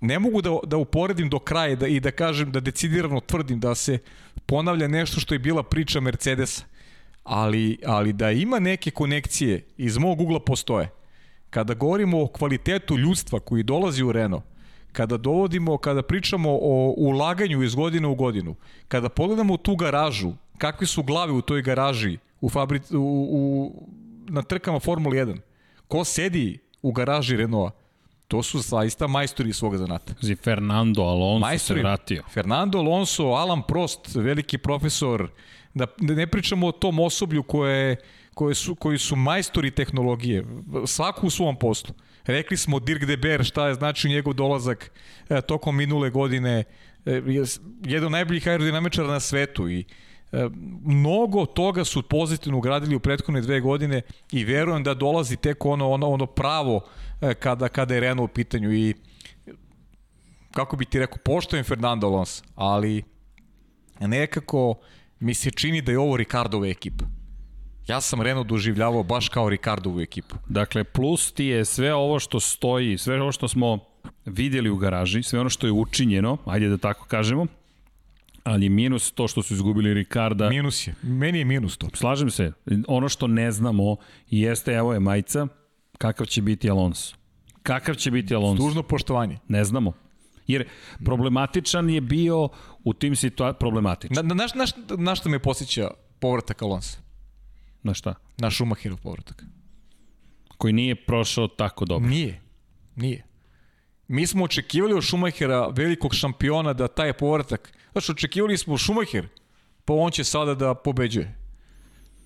ne mogu da, da uporedim do kraja da, i da kažem, da decidirano tvrdim da se ponavlja nešto što je bila priča Mercedesa, ali, ali da ima neke konekcije iz mog ugla postoje. Kada govorimo o kvalitetu ljudstva koji dolazi u Renault, kada dovodimo, kada pričamo o ulaganju iz godine u godinu, kada pogledamo tu garažu, kakve su glave u toj garaži u fabrici, u, u, na trkama Formula 1, ko sedi u garaži Renaulta, to su zaista majstori svoga zanata. Zi Fernando Alonso majstori, se vratio. Fernando Alonso, Alan Prost, veliki profesor, da, da ne pričamo o tom osoblju koje, koje su, koji su majstori tehnologije, svaku u svom poslu. Rekli smo Dirk de Beer šta je znači njegov dolazak e, tokom minule godine, e, jedan od najboljih aerodinamičara na svetu i mnogo toga su pozitivno ugradili u prethodne dve godine i verujem da dolazi tek ono, ono, ono pravo e, kada, kada je Renault u pitanju i kako bi ti rekao, poštojem Fernando Alonso, ali nekako mi se čini da je ovo Ricardova ekipa. Ja sam Renault doživljavao baš kao Ricardovu ekipu. Dakle, plus ti je sve ovo što stoji, sve ovo što smo videli u garaži, sve ono što je učinjeno, ajde da tako kažemo, ali minus to što su izgubili Ricarda. Minus je. Meni je minus to. Slažem se. Ono što ne znamo jeste, evo je majica, kakav će biti Alonso. Kakav će biti Alonso? Dužno poštovanje. Ne znamo. Jer problematičan je bio u tim situacijama, problematičan. Na, na, na, na što me posjeća povratak Alonso? Na šta? Na Šumahirov povratak. Koji nije prošao tako dobro. Nije. Nije. Mi smo očekivali od Šumahira, velikog šampiona, da taj povratak... Znači, očekivali smo Šumahir, pa on će sada da pobeđuje.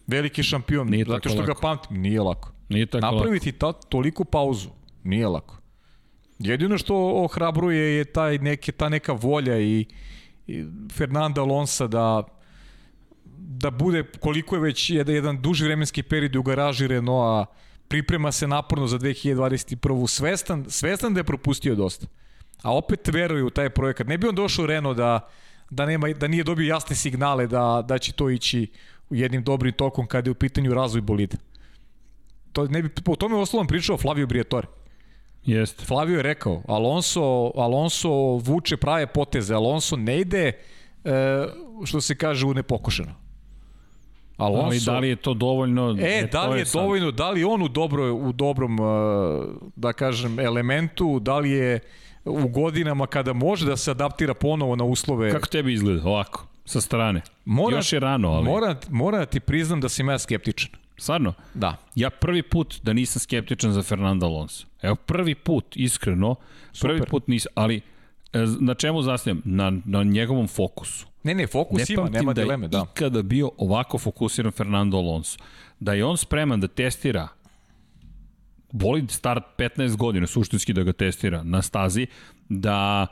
Veliki šampion, nije zato što lako. ga pamtim. Nije lako. Nije tako Napraviti ta, toliku pauzu, nije lako. Jedino što ohrabruje je taj neke, ta neka volja i, i Fernanda Alonso da da bude koliko je već jedan, jedan duži vremenski period u garaži Renaulta, priprema se naporno za 2021. Svestan, svestan da je propustio dosta. A opet veruje u taj projekat. Ne bi on došao u Renault da, da, nema, da nije dobio jasne signale da, da će to ići u jednim dobrim tokom kada je u pitanju razvoj bolida. To ne bi, po tome je oslovom pričao Flavio Briatore. Jeste. Flavio je rekao, Alonso, Alonso vuče prave poteze, Alonso ne ide, e, što se kaže, u nepokošeno. Alonso, ali da li je to dovoljno? E, e da li je, je dovoljno, da li on u, dobro, u dobrom, uh, da kažem, elementu, da li je u godinama kada može da se adaptira ponovo na uslove. Kako tebi izgleda ovako, sa strane? Mora, Još je rano, ali... Mora, mora da ti priznam da sam ja skeptičan. Stvarno? Da. Ja prvi put da nisam skeptičan za Fernando Alonso. Evo prvi put, iskreno, prvi Super. put nisam, ali e, na čemu zasnijem? Na, na njegovom fokusu. Ne, ne, fokus ne ima, nema da dileme, da. ikada bio ovako fokusiran Fernando Alonso. Da je on spreman da testira bolid start 15 godina, suštinski da ga testira na stazi, da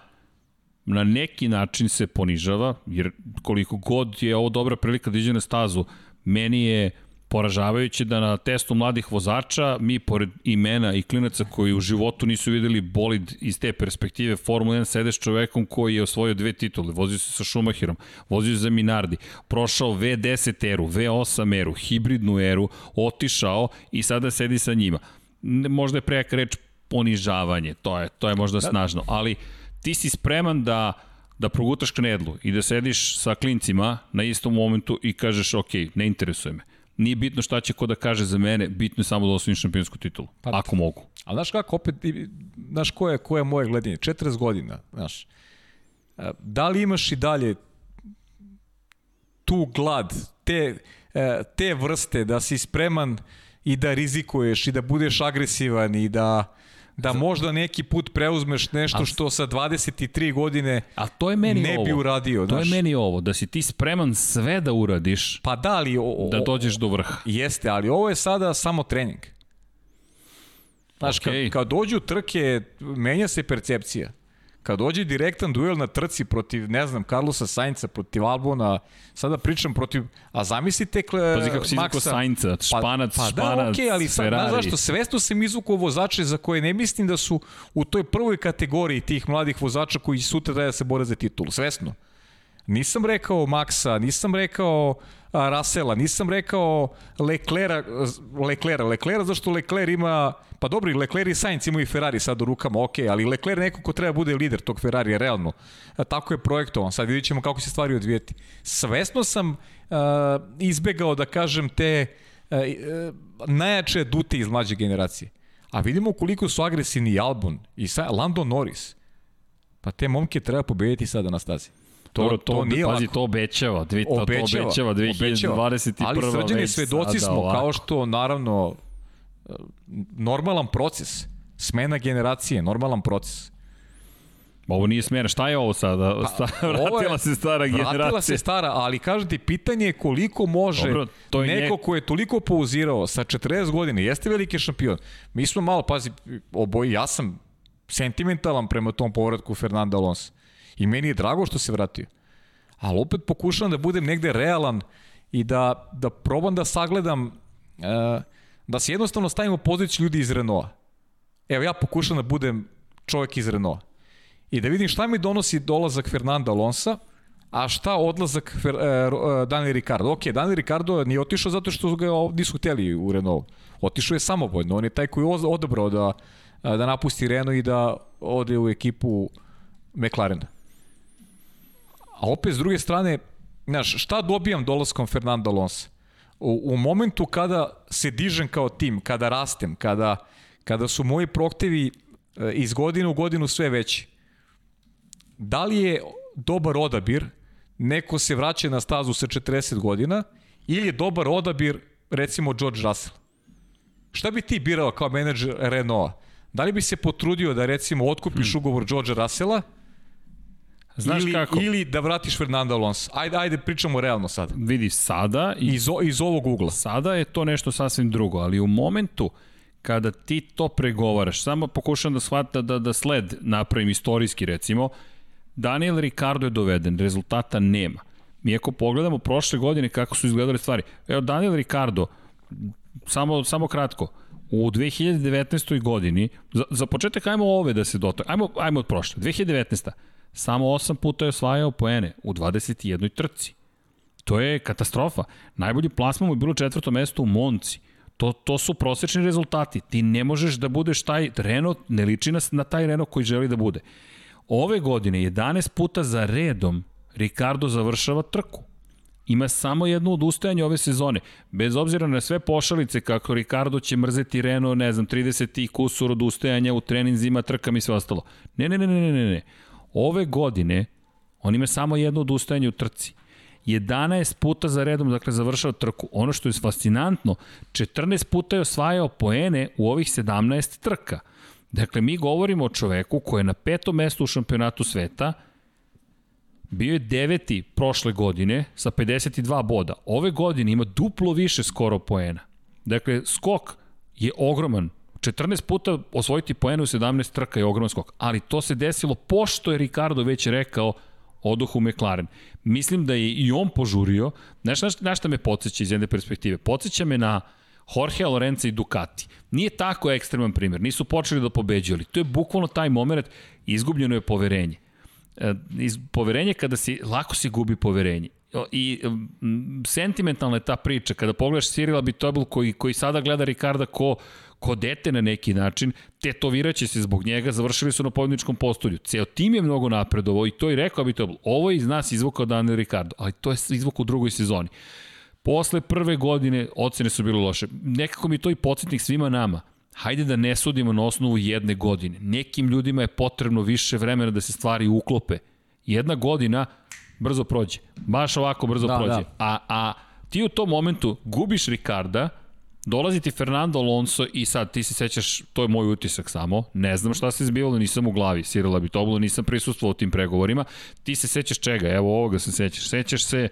na neki način se ponižava, jer koliko god je ovo dobra prilika da iđe na stazu, meni je poražavajuće da na testu mladih vozača mi pored imena i klinaca koji u životu nisu videli bolid iz te perspektive Formula 1 sede s čovekom koji je osvojio dve titule, vozio se sa Schumacherom, vozio se za Minardi, prošao V10 eru, V8 eru, hibridnu eru, otišao i sada sedi sa njima. Možda je prejaka reč ponižavanje, to je, to je možda da. snažno, ali ti si spreman da da progutaš knedlu i da sediš sa klincima na istom momentu i kažeš ok, ne interesuje me Nije bitno šta će ko da kaže za mene, bitno je samo da osvojim šampionsku titulu, pa, ako mogu. Ali znaš kako, opet, znaš ko je, ko je moje gledanje? 40 godina, znaš. Da li imaš i dalje tu glad, te, e, te vrste da si spreman i da rizikuješ i da budeš agresivan i da da možda neki put preuzmeš nešto A- što sa 23 godine A to je meni ne ovo. bi uradio. To je znaš. meni ovo, da si ti spreman sve da uradiš, Pa da, ali... O, o, da dođeš do vrha. Jeste, ali ovo je sada samo trening. Znaš, Okej. kad, kad dođu trke, menja se percepcija. Kad dođe direktan duel na trci protiv, ne znam, Carlosa Sainca, protiv Albona, sada pričam protiv, a zamislite kle, Pazi kako si izvukao Maxa. Sainca, španac, pa, pa španac, da, okej, ali sad, Ferrari. znaš zašto, svesno sam izvukao vozače za koje ne mislim da su u toj prvoj kategoriji tih mladih vozača koji sutra treba da se bore za titulu, svesno. Nisam rekao Maxa, nisam rekao Rasela, nisam rekao Leclera, Leclera, Leclera zašto Lecler ima, pa dobro, i Lecler i Sainz imaju i Ferrari sad u rukama, ok, ali Lecler je neko ko treba bude lider tog Ferrarija, realno. A, tako je projektovan, sad vidjet ćemo kako će stvari odvijeti. Svesno sam a, izbegao da kažem te a, najjače dute iz mlađe generacije. A vidimo koliko su agresivni i Albon i sa, Lando Norris. Pa te momke treba pobediti sada na stazi. To, Dobro, to, nije pazi, lako. to obećava, dvi, to, to obećava, 2021. Ali srđani već svedoci smo, ovako. kao što naravno e, normalan proces, smena generacije, normalan proces. Ovo nije smjena, šta je ovo sada? Pa, Ovo je- vratila se stara generacija. Vratila se stara, ali kažem ti, pitanje je koliko može Dobro, to je neko nje- ko je toliko pauzirao sa 40 godina, jeste veliki šampion. Mi smo malo, pazi, oboji, ja sam sentimentalan prema tom povratku Fernanda Alonso. I meni je drago što se vratio. Ali opet pokušavam da budem negde realan i da, da probam da sagledam, uh, da se jednostavno stavimo u poziciju ljudi iz Renaulta. Evo, ja pokušam da budem čovjek iz Renaulta. I da vidim šta mi donosi dolazak Fernanda Alonsa, a šta odlazak Fer, e, e, Daniel Ricardo. Ok, Daniel Ricardo nije otišao zato što ga nisu hteli u Renault. Otišao je samovoljno. On je taj koji je odabrao da, da napusti Renault i da ode u ekipu McLarena. A opet, s druge strane, znaš, šta dobijam dolaskom Fernanda Alonso? U, u momentu kada se dižem kao tim, kada rastem, kada, kada su moji prohtevi e, iz godine u godinu sve veći, da li je dobar odabir neko se vraća na stazu sa 40 godina ili je dobar odabir recimo George Russell? Šta bi ti birao kao menadžer Renaulta? Da li bi se potrudio da recimo otkupiš hmm. ugovor George Russella Znaš ili, kako? ili da vratiš Fernanda Alonso? Ajde, ajde pričamo realno sad. Vidi, sada i Iz, o- iz ovog ugla. Sada je to nešto sasvim drugo, ali u momentu kada ti to pregovaraš, samo pokušam da shvata da, da sled napravim istorijski recimo, Daniel Ricardo je doveden, rezultata nema. Mi ako pogledamo prošle godine kako su izgledale stvari, evo Daniel Ricardo, samo, samo kratko, u 2019. godini, za, za početak ajmo ove da se dotak, ajmo, ajmo od prošle, 2019. Samo 8 puta je osvajao poene u 21. trci. To je katastrofa. Najbolji plasman mu je bilo četvrto mesto u Monci. To, to su prosečni rezultati. Ti ne možeš da budeš taj Renault, ne liči na, na taj Renault koji želi da bude. Ove godine 11 puta za redom Ricardo završava trku. Ima samo jedno odustajanje ove sezone. Bez obzira na sve pošalice kako Ricardo će mrzeti Renault, ne znam, 30 i kusur odustajanja u treninzima, trkama i sve ostalo. Ne, ne, ne, ne, ne, ne. Ove godine on ima samo jedno odustajanje u trci. 11 puta za redom, dakle, završao trku. Ono što je fascinantno, 14 puta je osvajao poene u ovih 17 trka. Dakle, mi govorimo o čoveku koji je na petom mestu u šampionatu sveta, bio je deveti prošle godine sa 52 boda. Ove godine ima duplo više skoro poena. Dakle, skok je ogroman. 14 puta osvojiti poene u 17 trka je ogroman skok. Ali to se desilo pošto je Ricardo već rekao oduh u McLaren. Mislim da je i on požurio. Znaš na, na šta me podsjeća iz jedne perspektive? Podsjeća me na Jorge Lorenza i Ducati. Nije tako ekstreman primjer. Nisu počeli da pobeđuju, ali to je bukvalno taj moment. Izgubljeno je poverenje. E, iz, poverenje kada si, lako se gubi poverenje. I sentimentalna je ta priča. Kada pogledaš Cyril Abitobel koji, koji sada gleda Ricarda ko, ko dete na neki način, tetoviraće se zbog njega, završili su na pobjedničkom postolju. Ceo tim je mnogo napredovao i to i rekao Abitobel. Ovo je iz nas izvukao Daniel Ricardo, ali to je izvukao u drugoj sezoni. Posle prve godine ocene su bile loše. Nekako mi to i podsjetnik svima nama. Hajde da ne sudimo na osnovu jedne godine. Nekim ljudima je potrebno više vremena da se stvari uklope. Jedna godina brzo prođe. Baš ovako brzo Da, prođe. da. A, a ti u tom momentu gubiš Ricarda, Dolazi ti Fernando Alonso i sad ti se sećaš, to je moj utisak samo, ne znam šta se zbivalo, nisam u glavi, Sirila bi to bilo, nisam prisustvovao tim pregovorima. Ti se sećaš čega? Evo ovoga se sećaš. Sećaš se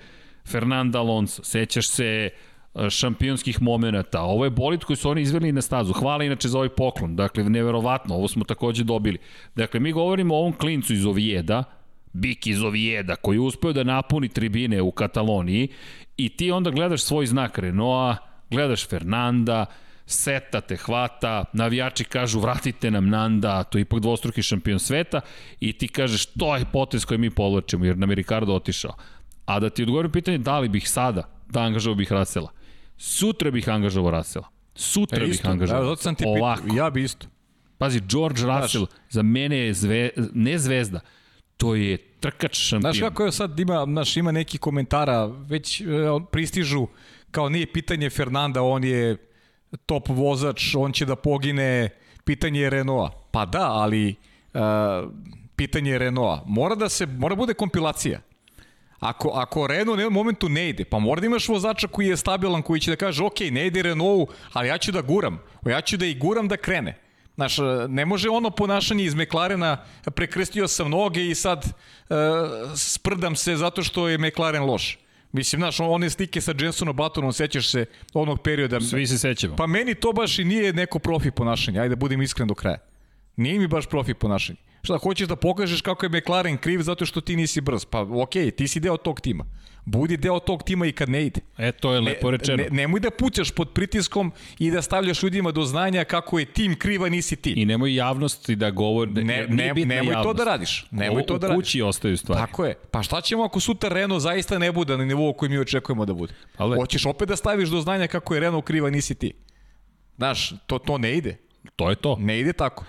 Fernando Alonso, sećaš se e, šampionskih momenta. Ovo je bolit koji su oni izveli na stazu. Hvala inače za ovaj poklon. Dakle, neverovatno, ovo smo takođe dobili. Dakle, mi govorimo o ovom klincu iz Ovijeda, Bik iz Ovijeda, koji je uspeo da napuni tribine u Kataloniji i ti onda gledaš svoj znak Renaulta, gledaš Fernanda, seta te hvata, navijači kažu vratite nam Nanda, to je ipak dvostruki šampion sveta i ti kažeš to je potez koji mi povlačimo jer nam je Ricardo otišao. A da ti odgovorim pitanje da li bih sada da angažovao bih Rasela. Sutra bih angažovao Rasela. Sutra e, bih angažovao. Ja, sam ti Ovako. ja bi isto. Pazi, George Russell Znaš, za mene je zve, ne zvezda, to je trkač šampion. Znaš kako je sad ima, znaš, ima neki komentara, već e, pristižu kao nije pitanje Fernanda, on je top vozač, on će da pogine, pitanje je Renaulta. Pa da, ali uh, pitanje je Renaulta. Mora da se, mora bude kompilacija. Ako, ako Renault u momentu ne ide, pa mora da imaš vozača koji je stabilan, koji će da kaže, ok, ne ide Renault, ali ja ću da guram. Ja ću da i guram da krene. Znaš, ne može ono ponašanje iz McLarena, prekrstio sam noge i sad uh, sprdam se zato što je McLaren loš. Mislim, znaš, one slike sa Jensonom Batonom, sećaš se onog perioda. Svi se sećamo. Pa meni to baš i nije neko profi ponašanje, ajde da budem iskren do kraja. Nije mi baš profi ponašanje. Šta, hoćeš da pokažeš kako je McLaren kriv zato što ti nisi brz? Pa okej, okay, ti si deo tog tima. Budi deo tog tima i kad ne ide. E, to je lepo rečeno. Ne, nemoj da pućaš pod pritiskom i da stavljaš ljudima do znanja kako je tim kriva, nisi ti. I nemoj javnosti da govori... Da, ne, ne, nemoj javnost. to da radiš. Nemoj o, to da radiš. U kući ostaju stvari. Tako je. Pa šta ćemo ako sutra Renault zaista ne bude na nivou koji mi očekujemo da bude? Ale... Hoćeš opet da staviš do znanja kako je Renault kriva, nisi ti. Znaš, to, to ne ide. To je to. Ne ide tako.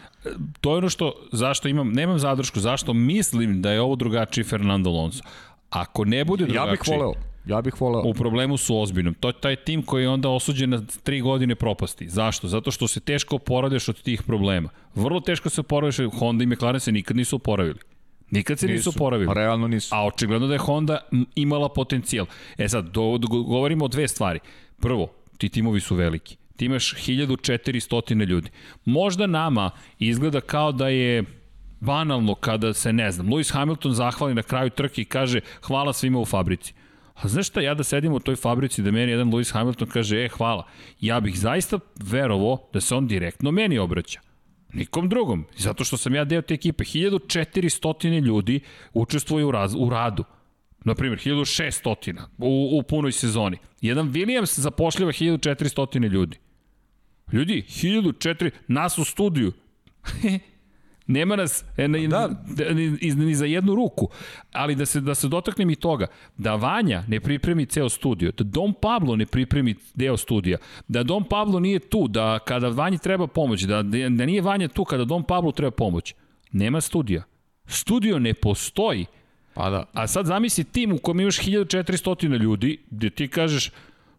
To je ono što, zašto imam, nemam zadršku, zašto mislim da je ovo drugačiji Fernando Alonso. Ako ne bude drugačiji... Ja bih voleo. Ja bih voleo. U problemu su ozbiljnom. To je taj tim koji je onda osuđen na tri godine propasti. Zašto? Zato što se teško oporavljaš od tih problema. Vrlo teško se oporavljaš, Honda i McLaren se nikad nisu oporavili. Nikad se nisu, nisu oporavili. Realno nisu. A očigledno da je Honda imala potencijal. E sad, do, do, govorimo o dve stvari. Prvo, ti timovi su veliki. Ti imaš 1400 ljudi. Možda nama izgleda kao da je banalno kada se, ne znam, Lewis Hamilton zahvali na kraju trke i kaže hvala svima u fabrici. A znaš šta, ja da sedim u toj fabrici da meni jedan Lewis Hamilton kaže, e, hvala, ja bih zaista verovo da se on direktno meni obraća. Nikom drugom. Zato što sam ja deo te ekipe. 1400 ljudi učestvuje u, raz, u radu. Na primjer, 1600 u, u punoj sezoni. Jedan Williams zapošljava 1400 ljudi. Ljudi, 1004, nas u studiju. Nema nas e, ni, da. ni, ni za jednu ruku. Ali da se, da se dotaknem i toga, da Vanja ne pripremi ceo studio, da Dom Pablo ne pripremi deo studija, da Dom Pablo nije tu, da kada Vanji treba pomoć, da, da nije Vanja tu kada Dom Pablo treba pomoć. Nema studija. Studio ne postoji. Pa da. A sad zamisli tim u kojem imaš 1400 ljudi, gde ti kažeš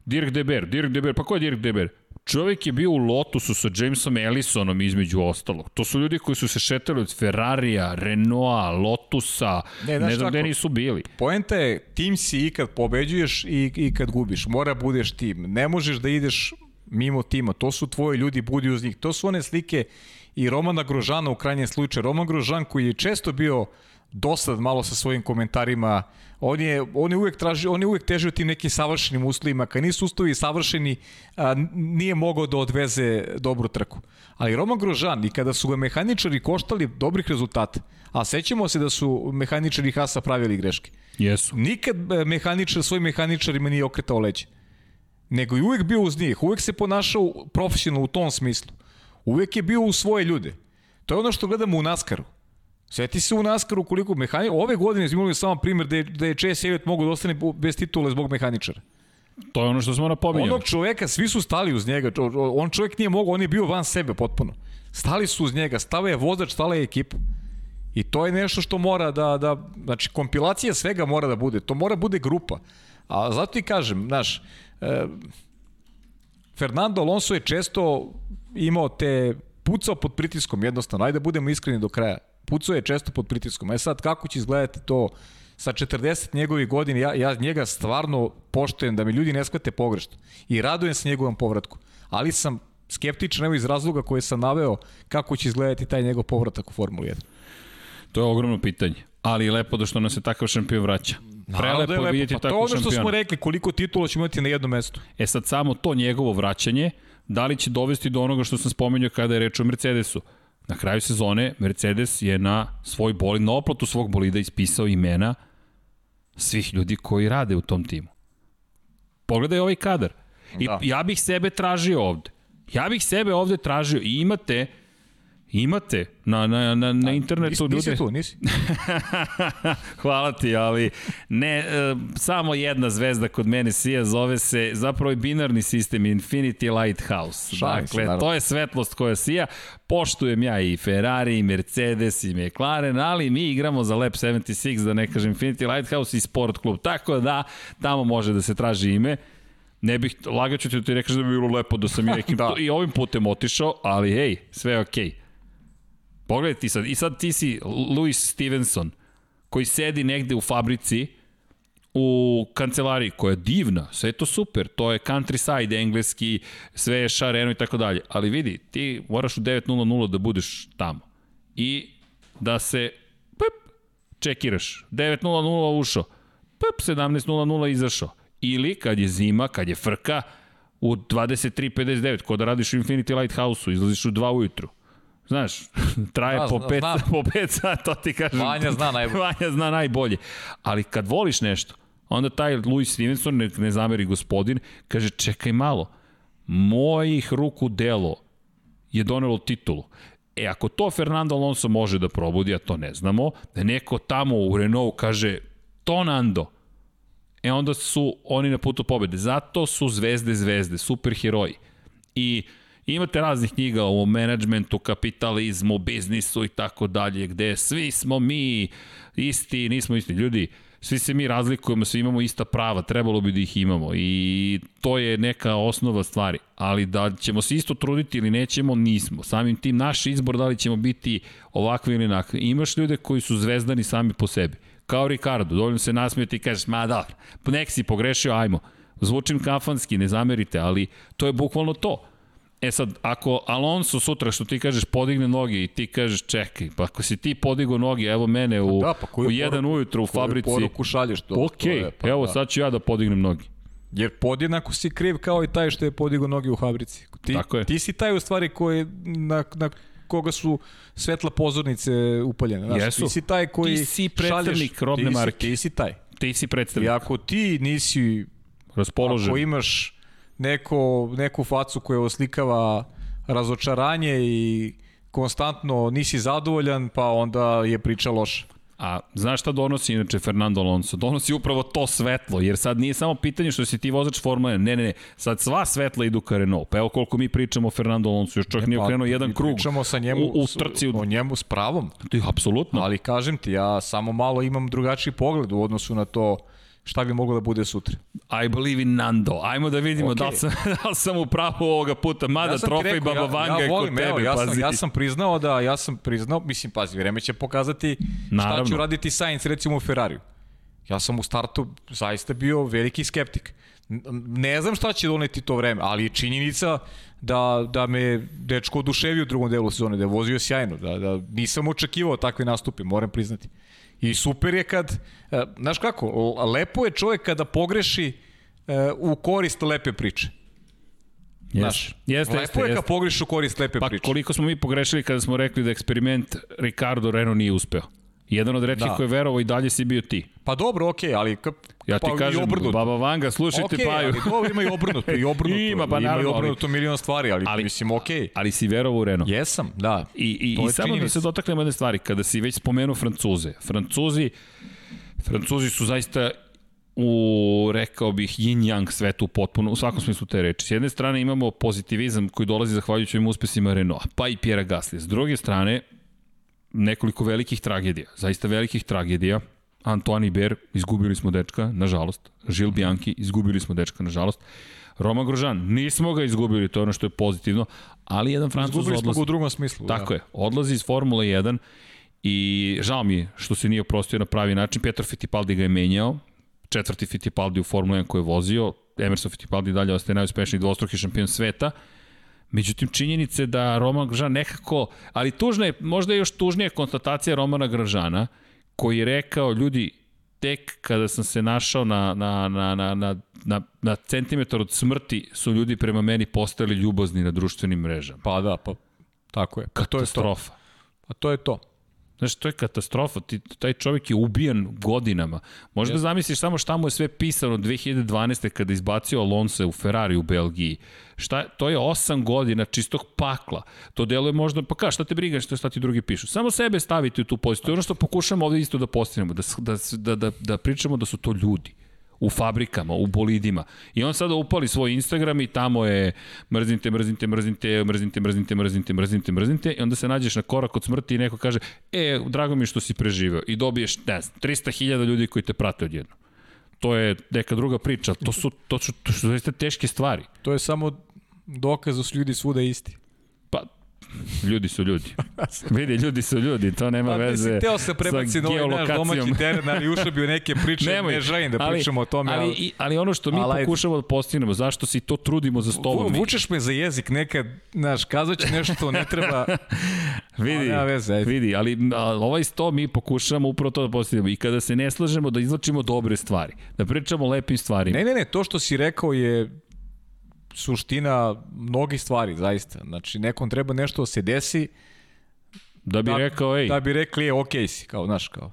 Dirk Deber, Dirk Deber, pa ko je Dirk Deber? Čovjek je bio u Lotusu sa Jamesom Ellisonom između ostalog. To su ljudi koji su se šetali od Ferrarija, Renaulta, Lotusa, ne, ne znam gde nisu bili. Poenta je, tim si i kad pobeđuješ i, i kad gubiš. Mora budeš tim. Ne možeš da ideš mimo tima. To su tvoji ljudi, budi uz njih. To su one slike i Romana Grožana u krajnjem slučaju. Roman Grožan koji je često bio dosad malo sa svojim komentarima. On je, on je uvek traži, on je uvek težio tim nekim savršenim uslovima. Kad nisu uslovi savršeni, a, nije mogao da odveze dobru trku. Ali Roman Grožan i kada su ga mehaničari koštali dobrih rezultata, a sećamo se da su mehaničari Hasa pravili greške. Jesu. Nikad e, mehaničar svojim mehaničarima nije okretao leđe. Nego i uvek bio uz njih, uvek se ponašao profesionalno u tom smislu. Uvek je bio u svoje ljude. To je ono što gledamo u Naskaru. Sveti se u Naskaru koliko mehaničara. Ove godine smo imali samo primjer da je, da je Chase Elliot mogu da ostane bez titule zbog mehaničara. To je ono što smo napominjali. Onog čoveka, svi su stali uz njega. On čovek nije mogao, on je bio van sebe potpuno. Stali su uz njega, stava je vozač, stala je ekipa. I to je nešto što mora da, da, znači kompilacija svega mora da bude, to mora bude grupa. A zato ti kažem, znaš, e, Fernando Alonso je često imao te pucao pod pritiskom jednostavno, ajde da budemo iskreni do kraja pucao je često pod pritiskom. E sad, kako će izgledati to sa 40 njegovih godina, ja, ja njega stvarno poštojem da mi ljudi ne shvate pogrešno i radujem se njegovom povratku. Ali sam skeptičan evo iz razloga koje sam naveo kako će izgledati taj njegov povratak u Formuli 1. To je ogromno pitanje, ali je lepo da što nam se takav šampion vraća. Prelepo je vidjeti pa, takvog šampiona. To je ono što smo rekli, koliko titula ćemo imati na jednom mestu. E sad samo to njegovo vraćanje, da li će dovesti do onoga što sam spomenuo kada je reč o Mercedesu. Na kraju sezone Mercedes je na svoj bolid, na oplatu svog bolida ispisao imena svih ljudi koji rade u tom timu. Pogledaj ovaj kadar. I da. ja bih sebe tražio ovde. Ja bih sebe ovde tražio i imate Imate na, na, na, na internetu nisi, nisi tu, nisi. Hvala ti, ali ne, e, samo jedna zvezda kod mene sija, zove se zapravo i binarni sistem Infinity Lighthouse. Šalim dakle, se, to je svetlost koja sija. Poštujem ja i Ferrari, i Mercedes, i McLaren, ali mi igramo za Lab 76, da ne kažem Infinity Lighthouse i Sport Club. Tako da, tamo može da se traži ime. Ne bih, lagaću ti da ti rekaš da bi bilo lepo da sam i nekim da. i ovim putem otišao, ali hej, sve je okej. Okay Pogledaj ti sad, i sad ti si Louis Stevenson, koji sedi negde u fabrici, u kancelariji koja je divna, sve je to super, to je countryside engleski, sve je šareno i tako dalje, ali vidi, ti moraš u 9.00 da budeš tamo. I da se pip, čekiraš, 9.00 ušao, pip, 17.00 izašao, ili kad je zima, kad je frka, u 23.59, kod da radiš u Infinity Lighthouse-u, izlaziš u 2 ujutru, Znaš, traje da, po, pet, znam. po pet sata, to ti kažem. Vanja zna najbolje. Vanja zna najbolje. Ali kad voliš nešto, onda taj Louis Stevenson, ne, ne zameri gospodin, kaže čekaj malo, mojih ruku delo je donelo titulu. E, ako to Fernando Alonso može da probudi, a to ne znamo, da neko tamo u Renault kaže to Nando, e onda su oni na putu pobede. Zato su zvezde zvezde, superheroji. I Imate raznih knjiga o menadžmentu, kapitalizmu, biznisu i tako dalje, gde svi smo mi isti, nismo isti. Ljudi, svi se mi razlikujemo, svi imamo ista prava, trebalo bi da ih imamo i to je neka osnova stvari, ali da ćemo se isto truditi ili nećemo, nismo. Samim tim naš izbor da li ćemo biti ovakvi ili onakvi. Imaš ljude koji su zvezdani sami po sebi, kao Ricardo, dovoljno se nasmijeti i kažeš, ma da, nek si pogrešio, ajmo. Zvučim kafanski, ne zamerite, ali to je bukvalno to E sad, ako Alonso sutra, što ti kažeš, podigne noge i ti kažeš čekaj, pa ako si ti podigo noge, evo mene u, pa da, pa u jedan poruku, ujutru u fabrici. Koju poruku šalješ to? Ok, to je, pa evo da. sad ću ja da podignem noge. Jer podjednako si kriv kao i taj što je podigo noge u fabrici. Ti, Tako je. Ti si taj u stvari koji, na, na koga su svetla pozornice upaljene. Znaš, Jesu. Ti si taj koji Ti si predstavnik šalješ, robne marke. Ti si taj. Ti si predstavnik. I ako ti nisi raspoložen, ako imaš neko, neku facu koja oslikava razočaranje i konstantno nisi zadovoljan, pa onda je priča loša. A znaš šta donosi inače Fernando Alonso? Donosi upravo to svetlo, jer sad nije samo pitanje što si ti vozač Formula 1, ne, ne, ne, sad sva svetla idu ka Renault. Pa evo koliko mi pričamo o Fernando Alonso, još čak nije pa, okrenuo jedan krug. Pričamo sa njemu, u, u trci. O njemu s pravom. Ti, apsolutno. Ali kažem ti, ja samo malo imam drugačiji pogled u odnosu na to šta bi moglo da bude sutra. I believe in Nando. Ajmo da vidimo okay. da, li sam, da li sam u pravu ovoga puta. Mada ja trofej Baba Vanga ja, ja volim, je kod tebe, evo, ja pazi. Sam, ja sam priznao da, ja sam priznao, mislim, pazi, vreme će pokazati Naravno. šta ću raditi Sainz recimo u Ferrariju. Ja sam u startu zaista bio veliki skeptik. Ne znam šta će doneti to vreme, ali je činjenica da, da me dečko oduševio u drugom delu sezone, da je vozio sjajno, da, da nisam očekivao takve nastupe, moram priznati. I super je kad, e, znaš kako, lepo je čovjek kada pogreši e, u korist lepe priče. Yes. Znaš, jeste, lepo jeste, je kad pogrešiš u korist lepe pa, priče. Pa koliko smo mi pogrešili kada smo rekli da eksperiment Ricardo Renault nije uspeo. Jedan od retkih da. koji je verovao i dalje si bio ti. Pa dobro, okej, okay, ali ka, ja ti pa, kažem, Baba Vanga, slušajte okay, Paju. Ali dobro, ima i obrnuto, i obrnuto. ima, pa naravno, ima i obrnuto ali, milion stvari, ali, ali mislim, okej. Okay. Ali si verovao u Renault. Jesam, da. I, i, i samo da se dotaknemo jedne stvari, kada si već spomenuo Francuze. Francuzi, Francuzi su zaista u, rekao bih, yin-yang svetu potpuno, u svakom smislu te reči. S jedne strane imamo pozitivizam koji dolazi zahvaljujući ovim uspesima Renault, pa i Pierre Gasly. S druge strane, nekoliko velikih tragedija, zaista velikih tragedija. Antoine Ber, izgubili smo dečka, nažalost. Žil Bianchi, izgubili smo dečka, nažalost. Roma Grožan, nismo ga izgubili, to je ono što je pozitivno, ali jedan Francuz izgubili odlazi. Izgubili smo ga u drugom smislu. Tako da. je, odlazi iz Formule 1 I žao mi je što se nije oprostio na pravi način. Petro Fittipaldi ga je menjao, četvrti Fittipaldi u Formula 1 koji je vozio, Emerson Fittipaldi dalje ostaje najuspešniji dvostruki šampion sveta. Međutim, činjenice da Roman Grosjean nekako, ali tužna je, možda je još tužnija konstatacija Romana Grosjeana, koji je rekao, ljudi, tek kada sam se našao na, na, na, na, na, na, na centimetar od smrti su ljudi prema meni postali ljubazni na društvenim mrežama. Pa da, pa tako je. Pa Katastrofa. To je to. Pa to je to. Znaš, to je katastrofa. Ti, taj čovjek je ubijan godinama. Možda yes. zamisliš samo šta mu je sve pisano 2012. kada izbacio Alonso u Ferrari u Belgiji. Šta, to je 8 godina čistog pakla. To deluje možda, pa ka, šta te briga šta, šta ti drugi pišu. Samo sebe staviti u tu poziciju. Ono što pokušamo ovde isto da postavimo, da, da, da, da, da pričamo da su to ljudi u fabrikama, u bolidima. I on sada upali svoj Instagram i tamo je mrznite, mrznite, mrznite, mrznite, mrznite, mrznite, mrznite, mrznite i onda se nađeš na korak od smrti i neko kaže, e, drago mi što si preživeo i dobiješ, ne znam, 300.000 ljudi koji te prate odjedno. To je neka druga priča, to su, to su, to su, to su teške stvari. To je samo dokaz da su ljudi svuda isti. Ljudi su ljudi. Vidi, ljudi su ljudi, to nema pa, veze sa teo se prebaci na ovaj naš domaći teren, ali ušao bi u neke priče, Nemoj, ne želim da ali, pričamo o tome. Ali, ali, ali ono što mi ali, pokušamo da postignemo, zašto se to trudimo za stolom? Vučeš me za jezik nekad, znaš, kazat ću nešto, ne treba... vidi, ali, veze, ajde. vidi, ali a, ovaj sto mi pokušamo upravo to da postignemo. I kada se ne slažemo, da izlačimo dobre stvari, da pričamo lepim stvarima. Ne, ne, ne, to što si rekao je suština mnogih stvari, zaista. Znači, nekom treba nešto da se desi, Da bi da, rekao, ej. Da bi rekli, je, okej okay si, kao, znaš, kao.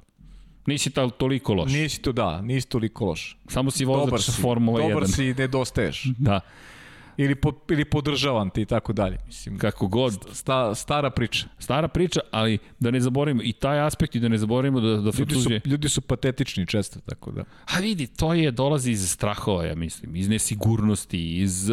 Nisi ta, toliko loš. Nisi to, da, nisi toliko loš. Samo si vozač Formula 1. Dobar si, nedostaješ. da ili, po, ili podržavam ti i tako dalje. Mislim, Kako god. Sta, stara priča. Stara priča, ali da ne zaboravimo i taj aspekt i da ne zaboravimo da, da ljudi su, ljudi su patetični često, tako da. A vidi, to je, dolazi iz strahova, ja mislim, iz nesigurnosti, iz,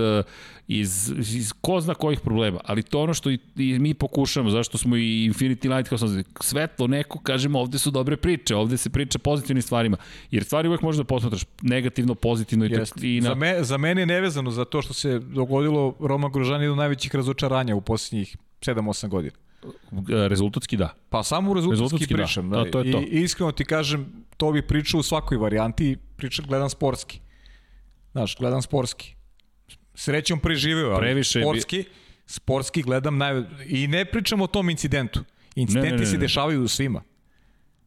iz, iz ko zna kojih problema, ali to ono što i, i mi pokušamo, zašto smo i Infinity Light, kao sam svetlo neko, kažemo, ovde su dobre priče, ovde se priča pozitivnim stvarima, jer stvari uvek možda posmatraš negativno, pozitivno i, tak, i na... za, me, za mene je nevezano za to što se dogodilo Roma Grožan je do najvećih razočaranja u posljednjih 7-8 godina. Rezultatski da. Pa samo u rezultatski, rezultatski da. pričam. Da. da. to je to. I, iskreno ti kažem, to bi pričao u svakoj varijanti, pričam, gledam sportski. Znaš, gledam sportski. Srećom preživeo, ali Previše sportski, bi... sportski gledam naj... I ne pričam o tom incidentu. Incidenti ne, ne, ne, ne. se dešavaju svima.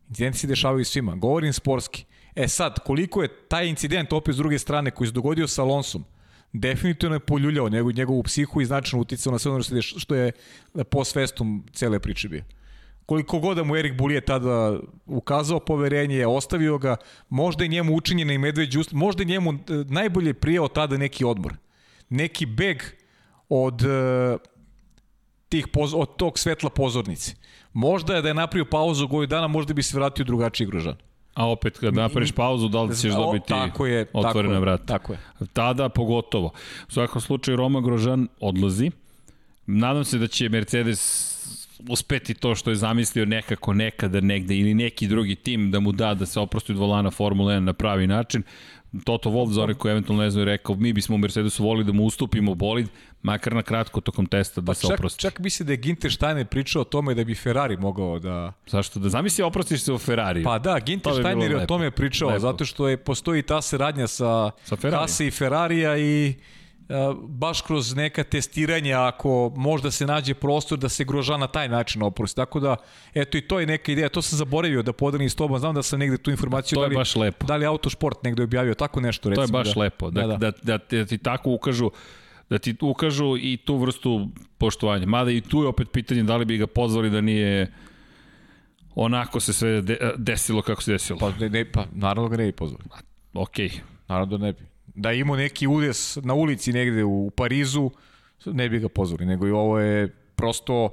Incidenti se dešavaju svima. Govorim sportski. E sad, koliko je taj incident opet s druge strane koji se dogodio sa Alonsom, definitivno je poljuljao njegov, njegovu psihu i značajno uticao na sve ono što je post festum cele priče bio. Koliko god da mu Erik Bulije tada ukazao poverenje, ostavio ga, možda je njemu učinjena i medveđ ust, možda je njemu e, najbolje prijao tada neki odmor. Neki beg od e, tih poz, od tog svetla pozornice. Možda je da je napravio pauzu goju dana, možda bi se vratio drugačiji grožan. A opet kad napraviš pauzu, da li ćeš dobiti tako je, otvorena tako vrata? Tako je. Tada pogotovo. U svakom slučaju Roma Grožan odlazi. Nadam se da će Mercedes uspeti to što je zamislio nekako nekada negde ili neki drugi tim da mu da da se oprosti od volana Formula 1 na pravi način. Toto Wolf, za one koji eventualno ne znaju, rekao, mi bismo u Mercedesu volili da mu ustupimo bolid, makar na kratko tokom testa da pa se čak, oprosti. Čak misli da je Ginter Steiner pričao o tome da bi Ferrari mogao da... Zašto? Da zamisli oprostiš se u Ferrari. Pa da, Ginter bi Steiner je o tome pričao, lepo. zato što je, postoji ta saradnja sa, sa Hase i Ferrarija i baš kroz neka testiranja ako možda se nađe prostor da se groža na taj način oprosti. Tako da, eto i to je neka ideja. To sam zaboravio da podelim s tobom. Znam da sam negde tu informaciju... To je da li, baš lepo. Da li Autosport negde objavio tako nešto, recimo. To je baš da, lepo. Da, da, da, da, da ti tako ukažu da ti ukažu i tu vrstu poštovanja. Mada i tu je opet pitanje da li bi ga pozvali da nije onako se sve de, desilo kako se desilo. Pa, ne, ne, pa naravno ga ne bi pozvali. Okej. Okay. Naravno da ne bi da ima neki udes na ulici negde u Parizu, ne bi ga pozvali, nego i ovo je prosto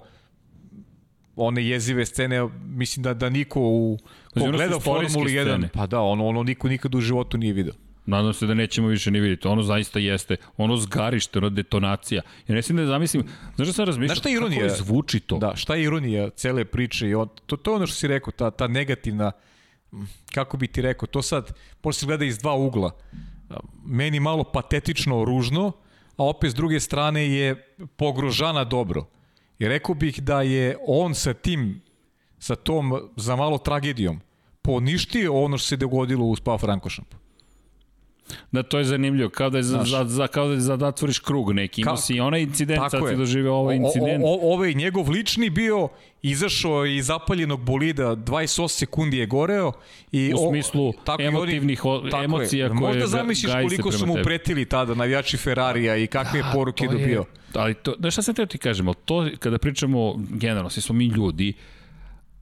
one jezive scene, mislim da da niko u ko gleda Formuli 1, scene. pa da, ono, ono niko nikad u životu nije video. Nadam se da nećemo više ni vidjeti. Ono zaista jeste. Ono zgarište, ono detonacija. Ja ne da zamislim, znaš da sam razmišljao, šta ironija, kako zvuči to? Da, šta je ironija cele priče? I on, to, to je ono što si rekao, ta, ta negativna, kako bi ti rekao, to sad, možda se gleda iz dva ugla meni malo patetično ružno, a opet s druge strane je pogrožana dobro. I rekao bih da je on sa tim sa tom za malo tragedijom poništio ono što se dogodilo u Spa Frankošampu. Da, to je zanimljivo, kao da je za, za, za, kao da, je za da otvoriš krug neki. Imao si onaj incident, sad si doživio ovaj incident. O, o, ovaj njegov lični bio, izašao iz zapaljenog bolida, 28 sekundi je goreo. I u smislu o, tako emotivnih tako emocija je. koje Možda zamisliš koliko su mu tebi. pretili tada navijači Ferrarija i kakve da, je poruke dobio. Je, ali to, da šta sam teo ti kažemo, to kada pričamo generalno, svi smo mi ljudi,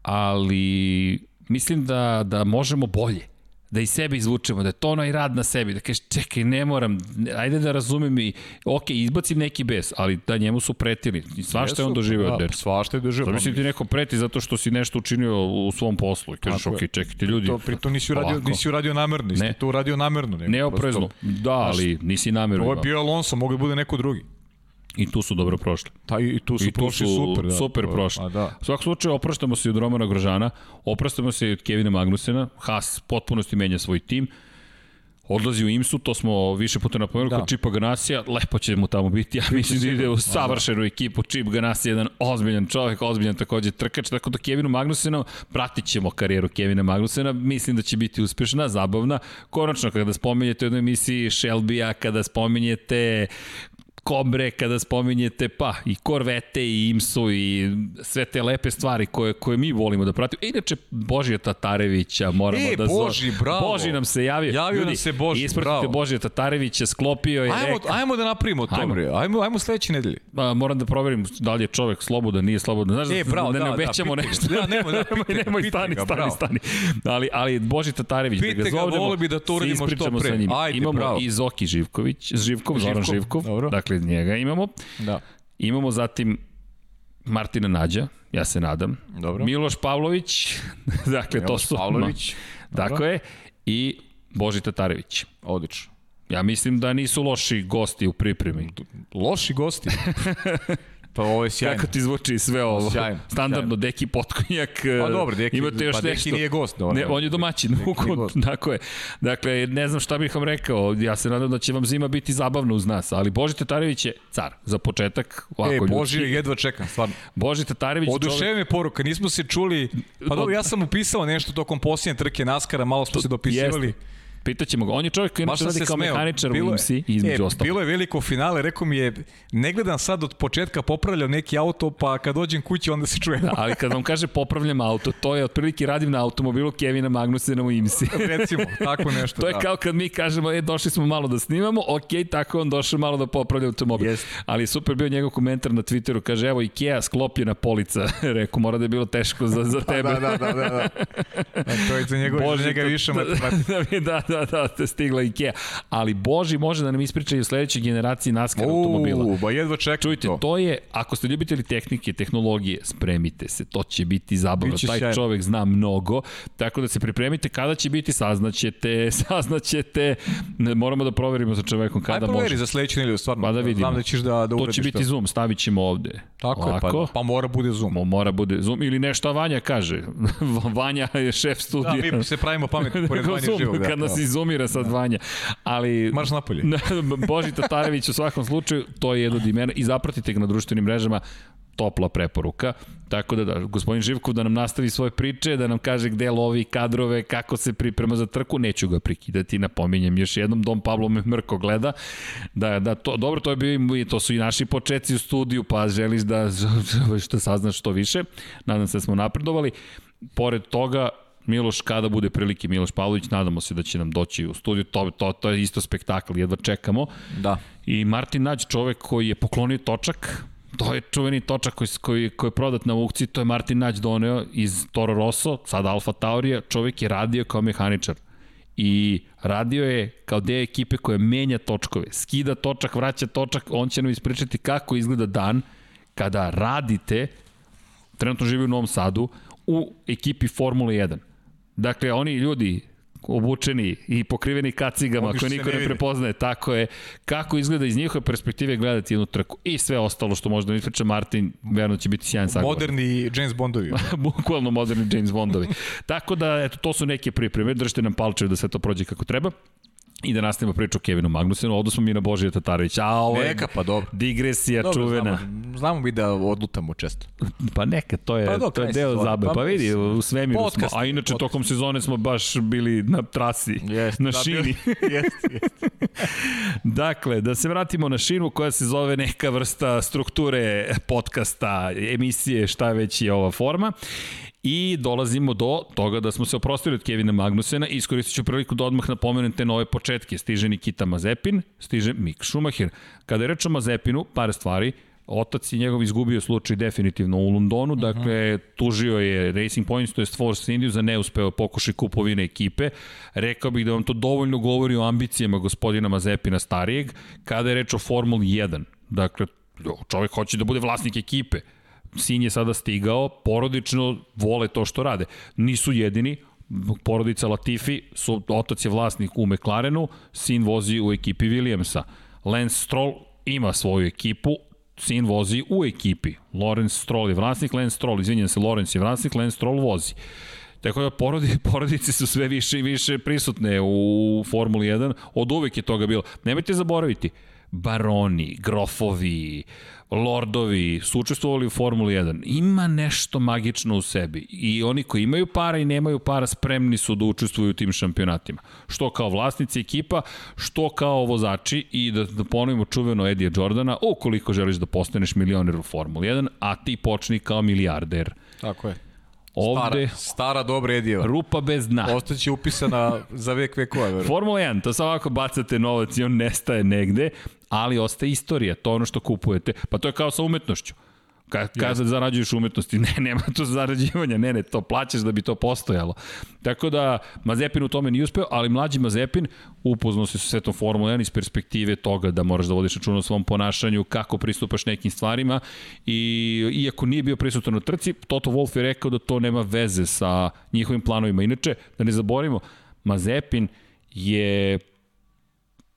ali mislim da, da možemo bolje da i sebe izvučemo, da je to onaj rad na sebi, da kažeš čekaj, ne moram, ajde da razumem i, ok, izbacim neki bes, ali da njemu su pretili. I svašta je on doživio. Da, svašta je doživio. Zamisli ti neko preti zato što si nešto učinio u svom poslu i kažeš, ok, čekajte ljudi. To, pri to nisi uradio, nisi uradio namerno, nisi ne. to uradio namerno. Ne, Neoprezno, da, ali nisi namerno. Ovo je bio Alonso, mogu da bude neko drugi. I tu su dobro prošli. Ta, I tu su, I tu prošli su super. Da. Super prošli. A, da. U svakom slučaju opraštamo se od Romana Grožana, opraštamo se od Kevina Magnusena, Haas potpunosti menja svoj tim, odlazi u IMSU, to smo više puta napomenuli, da. kod Čipa Ganasija, lepo će mu tamo biti, ja mislim da ide u savršenu ekipu, Čip Ganasija jedan ozbiljan čovjek, ozbiljan takođe trkač, tako da Kevinu Magnusenu pratit ćemo karijeru Kevina Magnusena, mislim da će biti uspešna, zabavna, konačno kada spominjete u jednoj emisiji Shelby-a, kada spominjete Kobre kada spominjete, pa i Korvete i Imsu i sve te lepe stvari koje, koje mi volimo da pratimo. E, inače, Božija Tatarevića moramo e, da... Boži, bravo. Boži nam se javio. Javio Ljudi, nam se Boži, bravo. Božija Tatarevića, sklopio je... Ajmo, reka, ajmo da napravimo to, ajmo. bre. Ajmo, ajmo sledeće nedelje. A, moram da proverim da li je čovek slobodan, nije slobodan. Znaš, e, bravo, da, da, ne da, obećamo da, nešto. Da, nemoj, da, nemoj, nemoj, stani, ga, stani, stani. Ali, ali Boži Tatarević, Pite da ga zovemo, voli bi da to uradimo što pre. Ajde, imamo bravo. i Zoki Živković, Živkov, Zoran Živkov, Dobro. dakle njega imamo. Da. Imamo zatim Martina Nađa, ja se nadam. Dobro. Miloš Pavlović, dakle Miloš to su... Pavlović. Tako je. I Boži Tatarević. Odlično. Ja mislim da nisu loši gosti u pripremi. Loši gosti? Pa ovo je sjajno. Kako ti zvuči sve ovo? Sjajno. Standardno, sjajno. Deki Potkonjak. Pa dobro, Deki, imate još pa nešto. Deki nije gost. No, ne, on je domaćin. Tako je. Dakle, ne znam šta bih vam rekao. Ja se nadam da će vam zima biti zabavna uz nas. Ali Boži Tatarević je car. Za početak. Ovako, e, Boži je jedva čekam, stvarno. Boži Tatarević... Oduševe me poruka. Nismo se čuli... Pa dobro, ja sam upisao nešto tokom posljednje trke Naskara. Malo smo se dopisivali. Jeste. Pitaćemo ga. On je čovjek koji inače radi kao smeo. mehaničar bilo, u IMSI između e, ostalo. Bilo je veliko finale, rekao mi je, ne gledam sad od početka popravljam neki auto, pa kad dođem kući onda se čujemo. Da, ali kad vam kaže popravljam auto, to je otprilike radim na automobilu Kevina Magnusena u IMSI. Recimo, tako nešto. to je da. kao kad mi kažemo, e, došli smo malo da snimamo, ok, tako on došao malo da popravlja automobil. Yes. Ali super bio njegov komentar na Twitteru, kaže, evo Ikea sklopljena polica. rekao, mora da je bilo teško za, za tebe. da, da, da, da. da. A to je za njega, Bože, njega više matematika. da, da, da, da, stigla Ikea. Ali Boži može da nam ispriča i u sledećoj generaciji NASCAR U, automobila. Ba jedva čekam Čujte, to. to je, ako ste ljubitelji tehnike, tehnologije, spremite se, to će biti zabavno. Biće Taj šajno. čovek zna mnogo, tako da se pripremite kada će biti, saznaćete, saznaćete, ne, moramo da proverimo sa čovekom kada može. Aj proveri za sledeću nedelju, stvarno. Pa da vidimo. Znam da ćeš da, da To će biti to. Zoom, stavit ćemo ovde. Tako Lako. je, pa, pa mora bude Zoom. Mo, mora bude Zoom, ili nešto Vanja kaže. Vanja je šef studija. Da, mi se pravimo pametno pored Vanja živog. Da, kad nas da. Izumira sad Vanja ali... Marš napolje. Boži Tatarević u svakom slučaju, to je jedno od imena i zapratite ga na društvenim mrežama, topla preporuka. Tako da, da, gospodin Živkov da nam nastavi svoje priče, da nam kaže gde lovi kadrove, kako se priprema za trku, neću ga prekidati, napominjem još jednom, Dom Pablo me mrko gleda. Da, da, to, dobro, to je bio i to su i naši početci u studiju, pa želiš da, što saznaš što više. Nadam se da smo napredovali. Pored toga, Miloš, kada bude prilike Miloš Pavlović, nadamo se da će nam doći u studiju, to, to, to je isto spektakl, jedva čekamo. Da. I Martin Nađ, čovek koji je poklonio točak, to je čuveni točak koji, koji, koji je prodat na aukciji, to je Martin Nađ doneo iz Toro Rosso, sada Alfa Taurija, čovek je radio kao mehaničar i radio je kao deo ekipe koja menja točkove, skida točak, vraća točak, on će nam ispričati kako izgleda dan kada radite, trenutno živi u Novom Sadu, u ekipi Formule 1. Dakle, oni ljudi obučeni i pokriveni kacigama koje niko ne, ne prepoznaje, tako je, kako izgleda iz njihove perspektive gledati jednu trku i sve ostalo što možda mi priča Martin, verno će biti sjajan sagovor. Moderni James Bondovi. Bukvalno moderni James Bondovi. tako da, eto, to su neke pripreme, držite nam palčeve da sve to prođe kako treba. I da nastavimo priču o Kevinu Magnusenu, ovdje smo mi na Božija Tatarovića, a ovo Neka, pa dobro. digresija dobro, čuvena. Znamo, znamo mi da odlutamo često. Pa neka, to je, pa dok, to je deo zabe. Pa, pa vidi, u svemiru podcast, smo, a inače podcast. tokom sezone smo baš bili na trasi, jest, na da, šini. Jest, jest. dakle, da se vratimo na šinu koja se zove neka vrsta strukture podcasta, emisije, šta već je ova forma. I dolazimo do toga da smo se oprostili od Kevina Magnusena i iskoristit ću priliku da odmah napomenem te nove početke. Stiže Nikita Mazepin, stiže Mik Schumacher. Kada je reč o Mazepinu, par stvari, otac je njegov izgubio slučaj definitivno u Londonu, mhm. dakle tužio je Racing Points, to je Force India za neuspeo pokušaj kupovine ekipe. Rekao bih da vam to dovoljno govori o ambicijama gospodina Mazepina starijeg, kada je reč o Formuli 1. Dakle, čovjek hoće da bude vlasnik ekipe sin je sada stigao, porodično vole to što rade. Nisu jedini, porodica Latifi, su, otac je vlasnik u McLarenu, sin vozi u ekipi Williamsa. Lance Stroll ima svoju ekipu, sin vozi u ekipi. Lawrence Stroll je vlasnik, Lance Stroll, izvinjam se, Lawrence je vlasnik, Lance Stroll vozi. Tako da porodi, porodice su sve više i više prisutne u Formuli 1, od uvek je toga bilo. Nemojte zaboraviti, baroni, grofovi, lordovi su učestvovali u Formuli 1. Ima nešto magično u sebi i oni koji imaju para i nemaju para spremni su da učestvuju u tim šampionatima. Što kao vlasnici ekipa, što kao vozači i da, da ponovimo čuveno Edija Jordana, ukoliko želiš da postaneš milioner u Formuli 1, a ti počni kao milijarder. Tako je. Ovde, stara, stara dobra Edijeva. Rupa bez dna. Ostaće upisana za vek vekova. Formula 1, to samo ovako bacate novac i on nestaje negde, ali ostaje istorija, to ono što kupujete. Pa to je kao sa umetnošću. Ka, kada zarađuješ umetnosti, ne, nema to zarađivanja, ne, ne, to plaćaš da bi to postojalo. Tako da, Mazepin u tome nije uspeo, ali mlađi Mazepin upoznao se sa svetom Formula 1 iz perspektive toga da moraš da vodiš račun o svom ponašanju, kako pristupaš nekim stvarima i iako nije bio prisutan u trci, Toto Wolff je rekao da to nema veze sa njihovim planovima. Inače, da ne zaboravimo, Mazepin je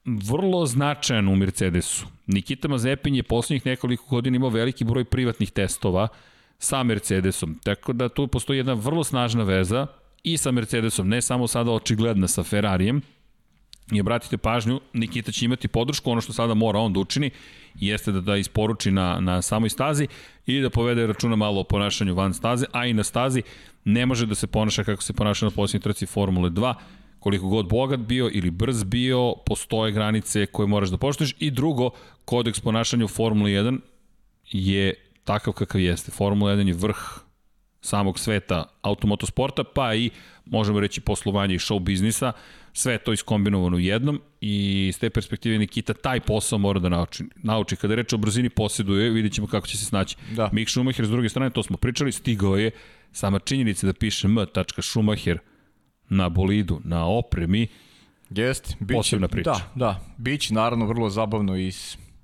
vrlo značajan u Mercedesu. Nikita Mazepin je poslednjih nekoliko godina imao veliki broj privatnih testova sa Mercedesom, tako da tu postoji jedna vrlo snažna veza i sa Mercedesom, ne samo sada očigledna sa Ferrarijem, i obratite pažnju, Nikita će imati podršku, ono što sada mora on da učini, jeste da da isporuči na, na samoj stazi i da povede računa malo o ponašanju van staze, a i na stazi. Ne može da se ponaša kako se ponaša na posljednji trci Formule 2, koliko god bogat bio ili brz bio, postoje granice koje moraš da poštuješ i drugo, kodeks ponašanja u Formuli 1 je takav kakav jeste. Formula 1 je vrh samog sveta automotosporta, pa i možemo reći poslovanja i show biznisa, sve to iskombinovano u jednom i s te perspektive Nikita taj posao mora da nauči. nauči. Kada reče o brzini posjeduje, vidjet ćemo kako će se snaći. Da. Mick Schumacher s druge strane, to smo pričali, stigao je sama činjenica da piše m.schumacher na bolidu, na opremi, Jeste, biće, posebna priča. Da, da, biće naravno vrlo zabavno i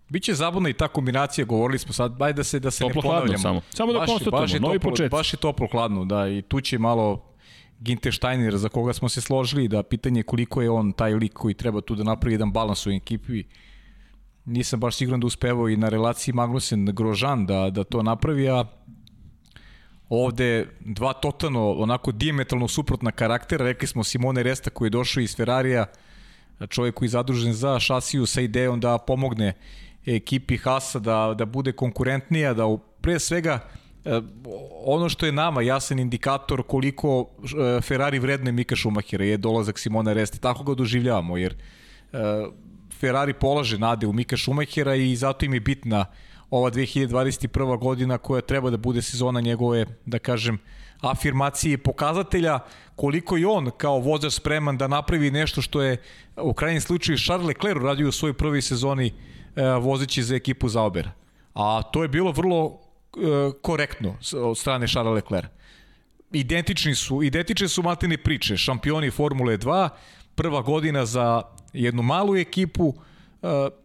Biće zabavna i ta kombinacija, govorili smo sad, baj da se da se toplo ne ponavljamo. samo. Samo da konstatujemo, novi početak. Baš je toplo hladno, da, i tu će malo Ginter Steiner za koga smo se složili da pitanje koliko je on taj lik koji treba tu da napravi jedan balans u ekipi. Nisam baš siguran da uspevao i na relaciji Magnussen Grožan da, da to napravi, a ovde dva totalno onako diametralno suprotna karaktera. Rekli smo Simone Resta koji je došao iz Ferrarija, čovjek koji je zadužen za šasiju sa idejom da pomogne ekipi Hasa da, da bude konkurentnija, da pre svega e, ono što je nama jasan indikator koliko e, Ferrari vredne Mika Schumachera je dolazak Simona Resta. Tako ga doživljavamo jer e, Ferrari polaže nade u Mika Schumachera i zato im je bitna uh, ova 2021. godina koja treba da bude sezona njegove, da kažem, afirmacije pokazatelja koliko je on kao vozač spreman da napravi nešto što je u krajnjem slučaju Charles Leclerc radio u svojoj prvoj sezoni e, vozeći za ekipu Zaubera. A to je bilo vrlo e, korektno od strane Charles Leclerc. Identični su, identične su matine priče, šampioni Formule 2, prva godina za jednu malu ekipu,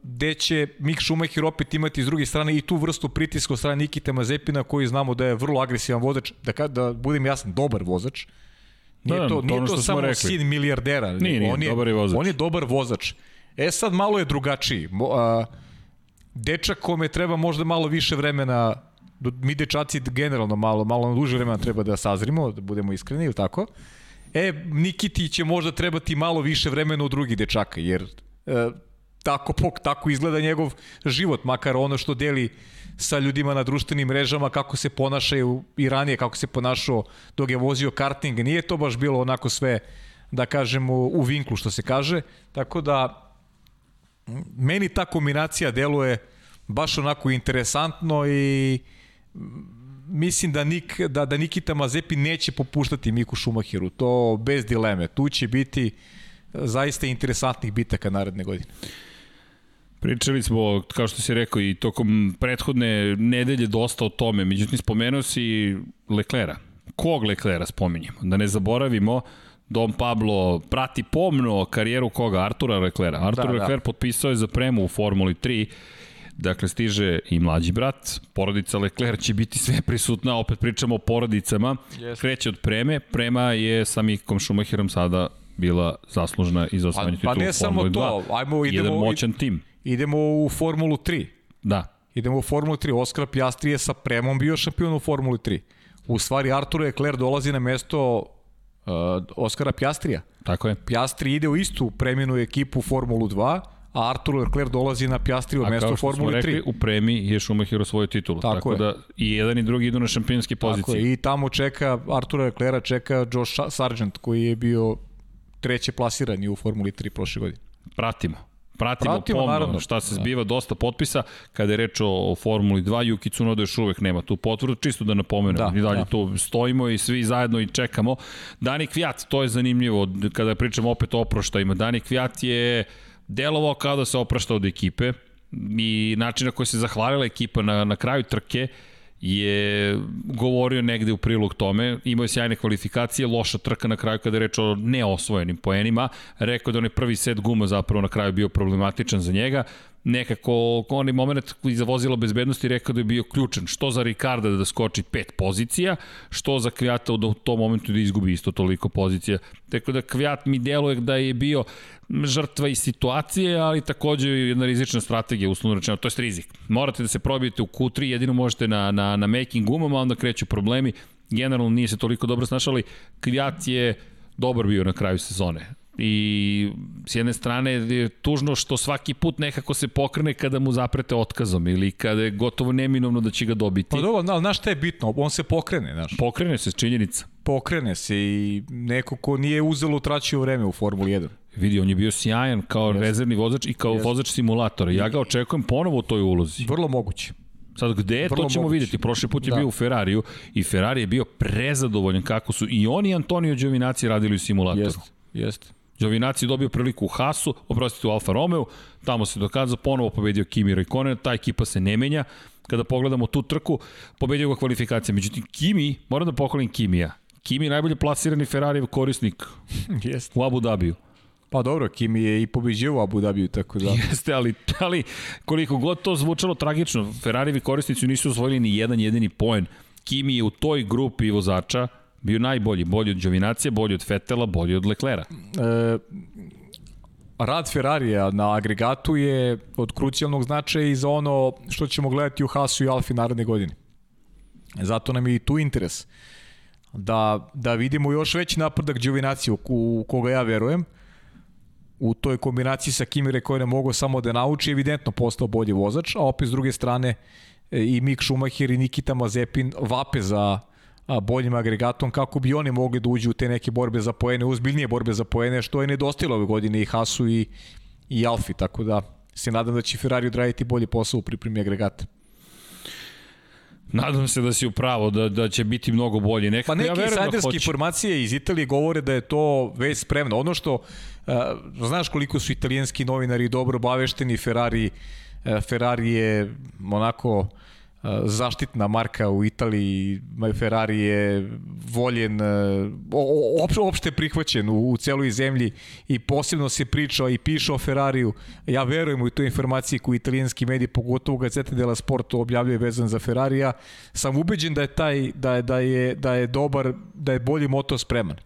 gde će Mik Schumacher opet imati s druge strane i tu vrstu pritiska od strane Nikita Mazepina koji znamo da je vrlo agresivan vozač, da, ka, da budem jasan, dobar vozač. Nije da, to, nije to, to samo rekli. sin milijardera. Nije, nije, on je, dobar je vozač. On je dobar vozač. E sad malo je drugačiji. A, dečak kome treba možda malo više vremena mi dečaci generalno malo, malo duže vremena treba da sazrimo, da budemo iskreni ili tako. E, Nikiti će možda trebati malo više vremena u drugi dečaka, jer e, tako, pok, tako izgleda njegov život, makar ono što deli sa ljudima na društvenim mrežama, kako se ponašaju i ranije, kako se ponašao dok je vozio karting. Nije to baš bilo onako sve, da kažem, u, vinklu, što se kaže. Tako da, meni ta kombinacija deluje baš onako interesantno i mislim da, Nik, da, da Nikita Mazepi neće popuštati Miku Šumahiru, to bez dileme. Tu će biti zaista interesantnih bitaka naredne godine. Pričali smo, kao što si rekao, i tokom prethodne nedelje dosta o tome. Međutim, spomenuo si Leklera. Kog Leklera spominjemo? Da ne zaboravimo, Dom Pablo prati pomno karijeru koga? Artura Leklera. Artur da. Lecler da. potpisao je za premu u Formuli 3 Dakle, stiže i mlađi brat, porodica Leclerc će biti sve prisutna, opet pričamo o porodicama, yes. kreće od Preme, Prema je sa Mikom Schumacherom sada bila zaslužna i za osvajanje pa, pa ne samo to, ajmo idemo, jedan moćan tim. Idemo u Formulu 3. Da. Idemo u Formulu 3. Oskar Pjastri je sa Premom bio šampion u Formuli 3. U stvari Artur Leclerc dolazi na mesto uh, Oskara Pjastrija. Tako je. Pjastri ide u istu premijenu ekipu Formulu 2, a Artur Leclerc dolazi na Pjastriju mesto u Formuli 3. A kao što smo rekli, u premi je Schumacher osvojio titulu. Tako, tako da i jedan i drugi idu na šampionske pozicije. Tako je, i tamo čeka, Artura Leclerc čeka Josh Sargent koji je bio treće plasiran u Formuli 3 prošle godine. Pratimo. Pratimo, Pratimo pomno naravno. šta se zbiva, dosta potpisa. Kada je reč o Formuli 2, Yuki Tsunoda još uvek nema tu potvrdu, čisto da napomenem. Da, I dalje da. tu stojimo i svi zajedno i čekamo. Dani Kvijat, to je zanimljivo, kada pričamo opet o oproštajima. Dani Kvijat je delovao kao da se oprašta od ekipe i način na koji se zahvalila ekipa na, na kraju trke je govorio negde u prilog tome, imao je sjajne kvalifikacije, loša trka na kraju kada je reč o neosvojenim poenima, rekao da onaj prvi set guma zapravo na kraju bio problematičan za njega, nekako onaj moment iza vozila bezbednosti rekao da je bio ključan, što za Ricarda da skoči pet pozicija, što za Kvijata u tom momentu da izgubi isto toliko pozicija. Tako da Kvijat mi deluje da je bio žrtva i situacije, ali takođe jedna rizična strategija, uslovno rečeno, to je rizik. Morate da se probijete u Q3, jedino možete na, na, na making gumama, onda kreću problemi. Generalno nije se toliko dobro snašali. Kvijat je dobar bio na kraju sezone I s jedne strane je tužno što svaki put nekako se pokrene kada mu zaprete otkazom ili kada je gotovo neminovno da će ga dobiti. Pa dobro, ali znaš šta je bitno? On se pokrene, znaš. Pokrene se, činjenica. Pokrene se i neko ko nije uzelo utraćio vreme u Formuli 1. Vidi, on je bio sjajan kao yes. rezervni vozač i kao yes. vozač simulatora. Ja ga očekujem ponovo u toj ulozi. Vrlo moguće. Sad gde je, to ćemo moguće. vidjeti. Prošli put je da. bio u Ferrariju i Ferrari je bio prezadovoljan kako su i oni i Antonio Giovinazzi radili u simulatoru. Jeste, jeste. Giovinazzi dobio priliku u Hasu, oprostite u Alfa Romeo, tamo se dokazao, ponovo pobedio Kimi Raikkonen, ta ekipa se ne menja. Kada pogledamo tu trku, pobedio ga kvalifikacija. Međutim, Kimi, moram da pohvalim Kimija. Kimi je najbolje plasirani Ferrari korisnik Jeste. u Abu Dhabiju. Pa dobro, Kimi je i pobeđio u Abu Dhabiju, tako da... Jeste, ali, ali koliko god to zvučalo tragično, Ferrarivi korisnici nisu osvojili ni jedan jedini poen. Kimi je u toj grupi vozača bio najbolji, bolji od Đovinacije, bolji od Fetela, bolji od Leklera. E, rad Ferrarija na agregatu je od krucijalnog značaja i za ono što ćemo gledati u Hasu i Alfi naredne godine. Zato nam je i tu interes da, da vidimo još veći napredak Đovinacije u, koga ja verujem u toj kombinaciji sa Kimi Rekojenem mogo samo da nauči, evidentno postao bolji vozač, a opet s druge strane e, i Mik Schumacher i Nikita Mazepin vape za boljim agregatom kako bi oni mogli da uđu u te neke borbe za poene, uzbiljnije borbe za poene, što je nedostilo ove godine i Hasu i, i Alfi, tako da se nadam da će Ferrari odraditi bolji posao u pripremi agregata. Nadam se da si upravo, da, da će biti mnogo bolje. Nekako, pa neki ja insajderske da informacije iz Italije govore da je to već spremno. Ono što, uh, znaš koliko su italijanski novinari dobro bavešteni, Ferrari, uh, Ferrari je onako uh, zaštitna marka u Italiji, Ferrari je voljen, opšte, opšte prihvaćen u, u celoj zemlji i posebno se priča i piše o Ferrariju. Ja verujem u toj informaciji koju italijanski mediji, pogotovo Gazeta della Sport objavljuje vezan za Ferrarija. Sam ubeđen da je taj da je, da je, da je dobar, da je bolji moto spreman.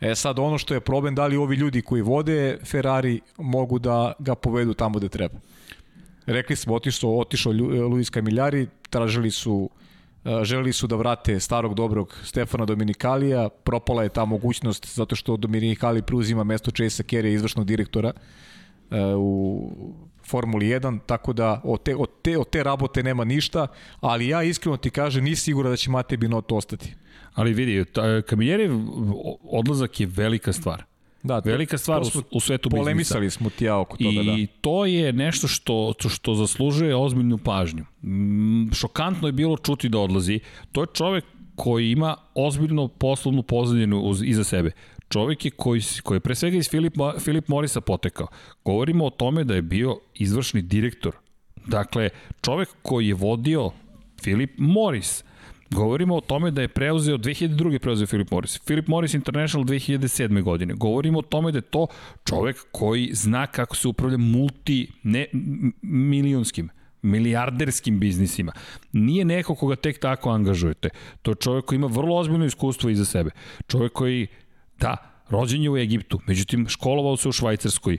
E sad ono što je problem, da li ovi ljudi koji vode Ferrari mogu da ga povedu tamo gde treba. Rekli smo, otišao, otišao Luis Kamiljari, tražili su želeli su da vrate starog dobrog Stefana Dominikalija, propala je ta mogućnost zato što Dominikali preuzima mesto Chase Carey, izvršnog direktora u Formuli 1, tako da od te, od, te, od te rabote nema ništa, ali ja iskreno ti kažem, nisi siguran da će Mate Binotto ostati. Ali vidi, Kamiljeri odlazak je velika stvar. Da, to, velika stvar to smo, u, u svetu biznisa. Polemisali smo ti ja oko toga, I da. I to je nešto što, što zaslužuje ozbiljnu pažnju. Mm, šokantno je bilo čuti da odlazi. To je čovek koji ima ozbiljno poslovnu pozadinu uz, iza sebe. Čovek je koji, koji je pre svega iz Filip, Filip Morisa potekao. Govorimo o tome da je bio izvršni direktor. Dakle, čovek koji je vodio Filip Morris, Govorimo o tome da je preuzeo, 2002. preuzeo Philip Morris. Philip Morris International 2007. godine. Govorimo o tome da je to čovek koji zna kako se upravlja multi, ne milionskim, milijarderskim biznisima. Nije neko koga tek tako angažujete. To je čovek koji ima vrlo ozbiljno iskustvo iza sebe. Čovek koji, da, rođen je u Egiptu, međutim školovao se u Švajcarskoj,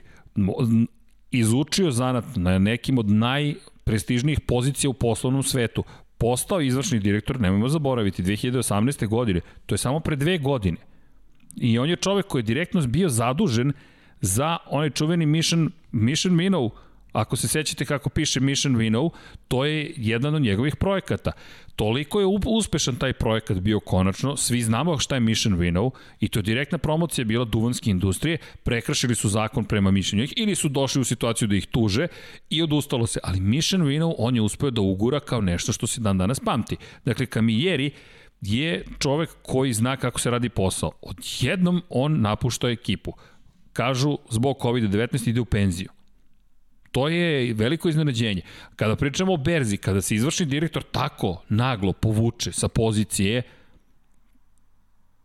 izučio zanat na nekim od najprestižnijih pozicija u poslovnom svetu, postao izvršni direktor, nemojmo zaboraviti, 2018. godine, to je samo pre dve godine. I on je čovek koji je direktno bio zadužen za onaj čuveni Mission, Mission Minnow, Ako se sećate kako piše Mission Winnow, to je jedan od njegovih projekata. Toliko je uspešan taj projekat bio konačno, svi znamo šta je Mission Winnow i to je direktna promocija bila duvanske industrije, prekršili su zakon prema mišljenju ili su došli u situaciju da ih tuže i odustalo se. Ali Mission Winnow on je uspeo da ugura kao nešto što se dan danas pamti. Dakle, Kamijeri je čovek koji zna kako se radi posao. Odjednom on napušta ekipu. Kažu, zbog COVID-19 ide u penziju. To je veliko iznenađenje. Kada pričamo o Berzi, kada se izvršni direktor tako naglo povuče sa pozicije,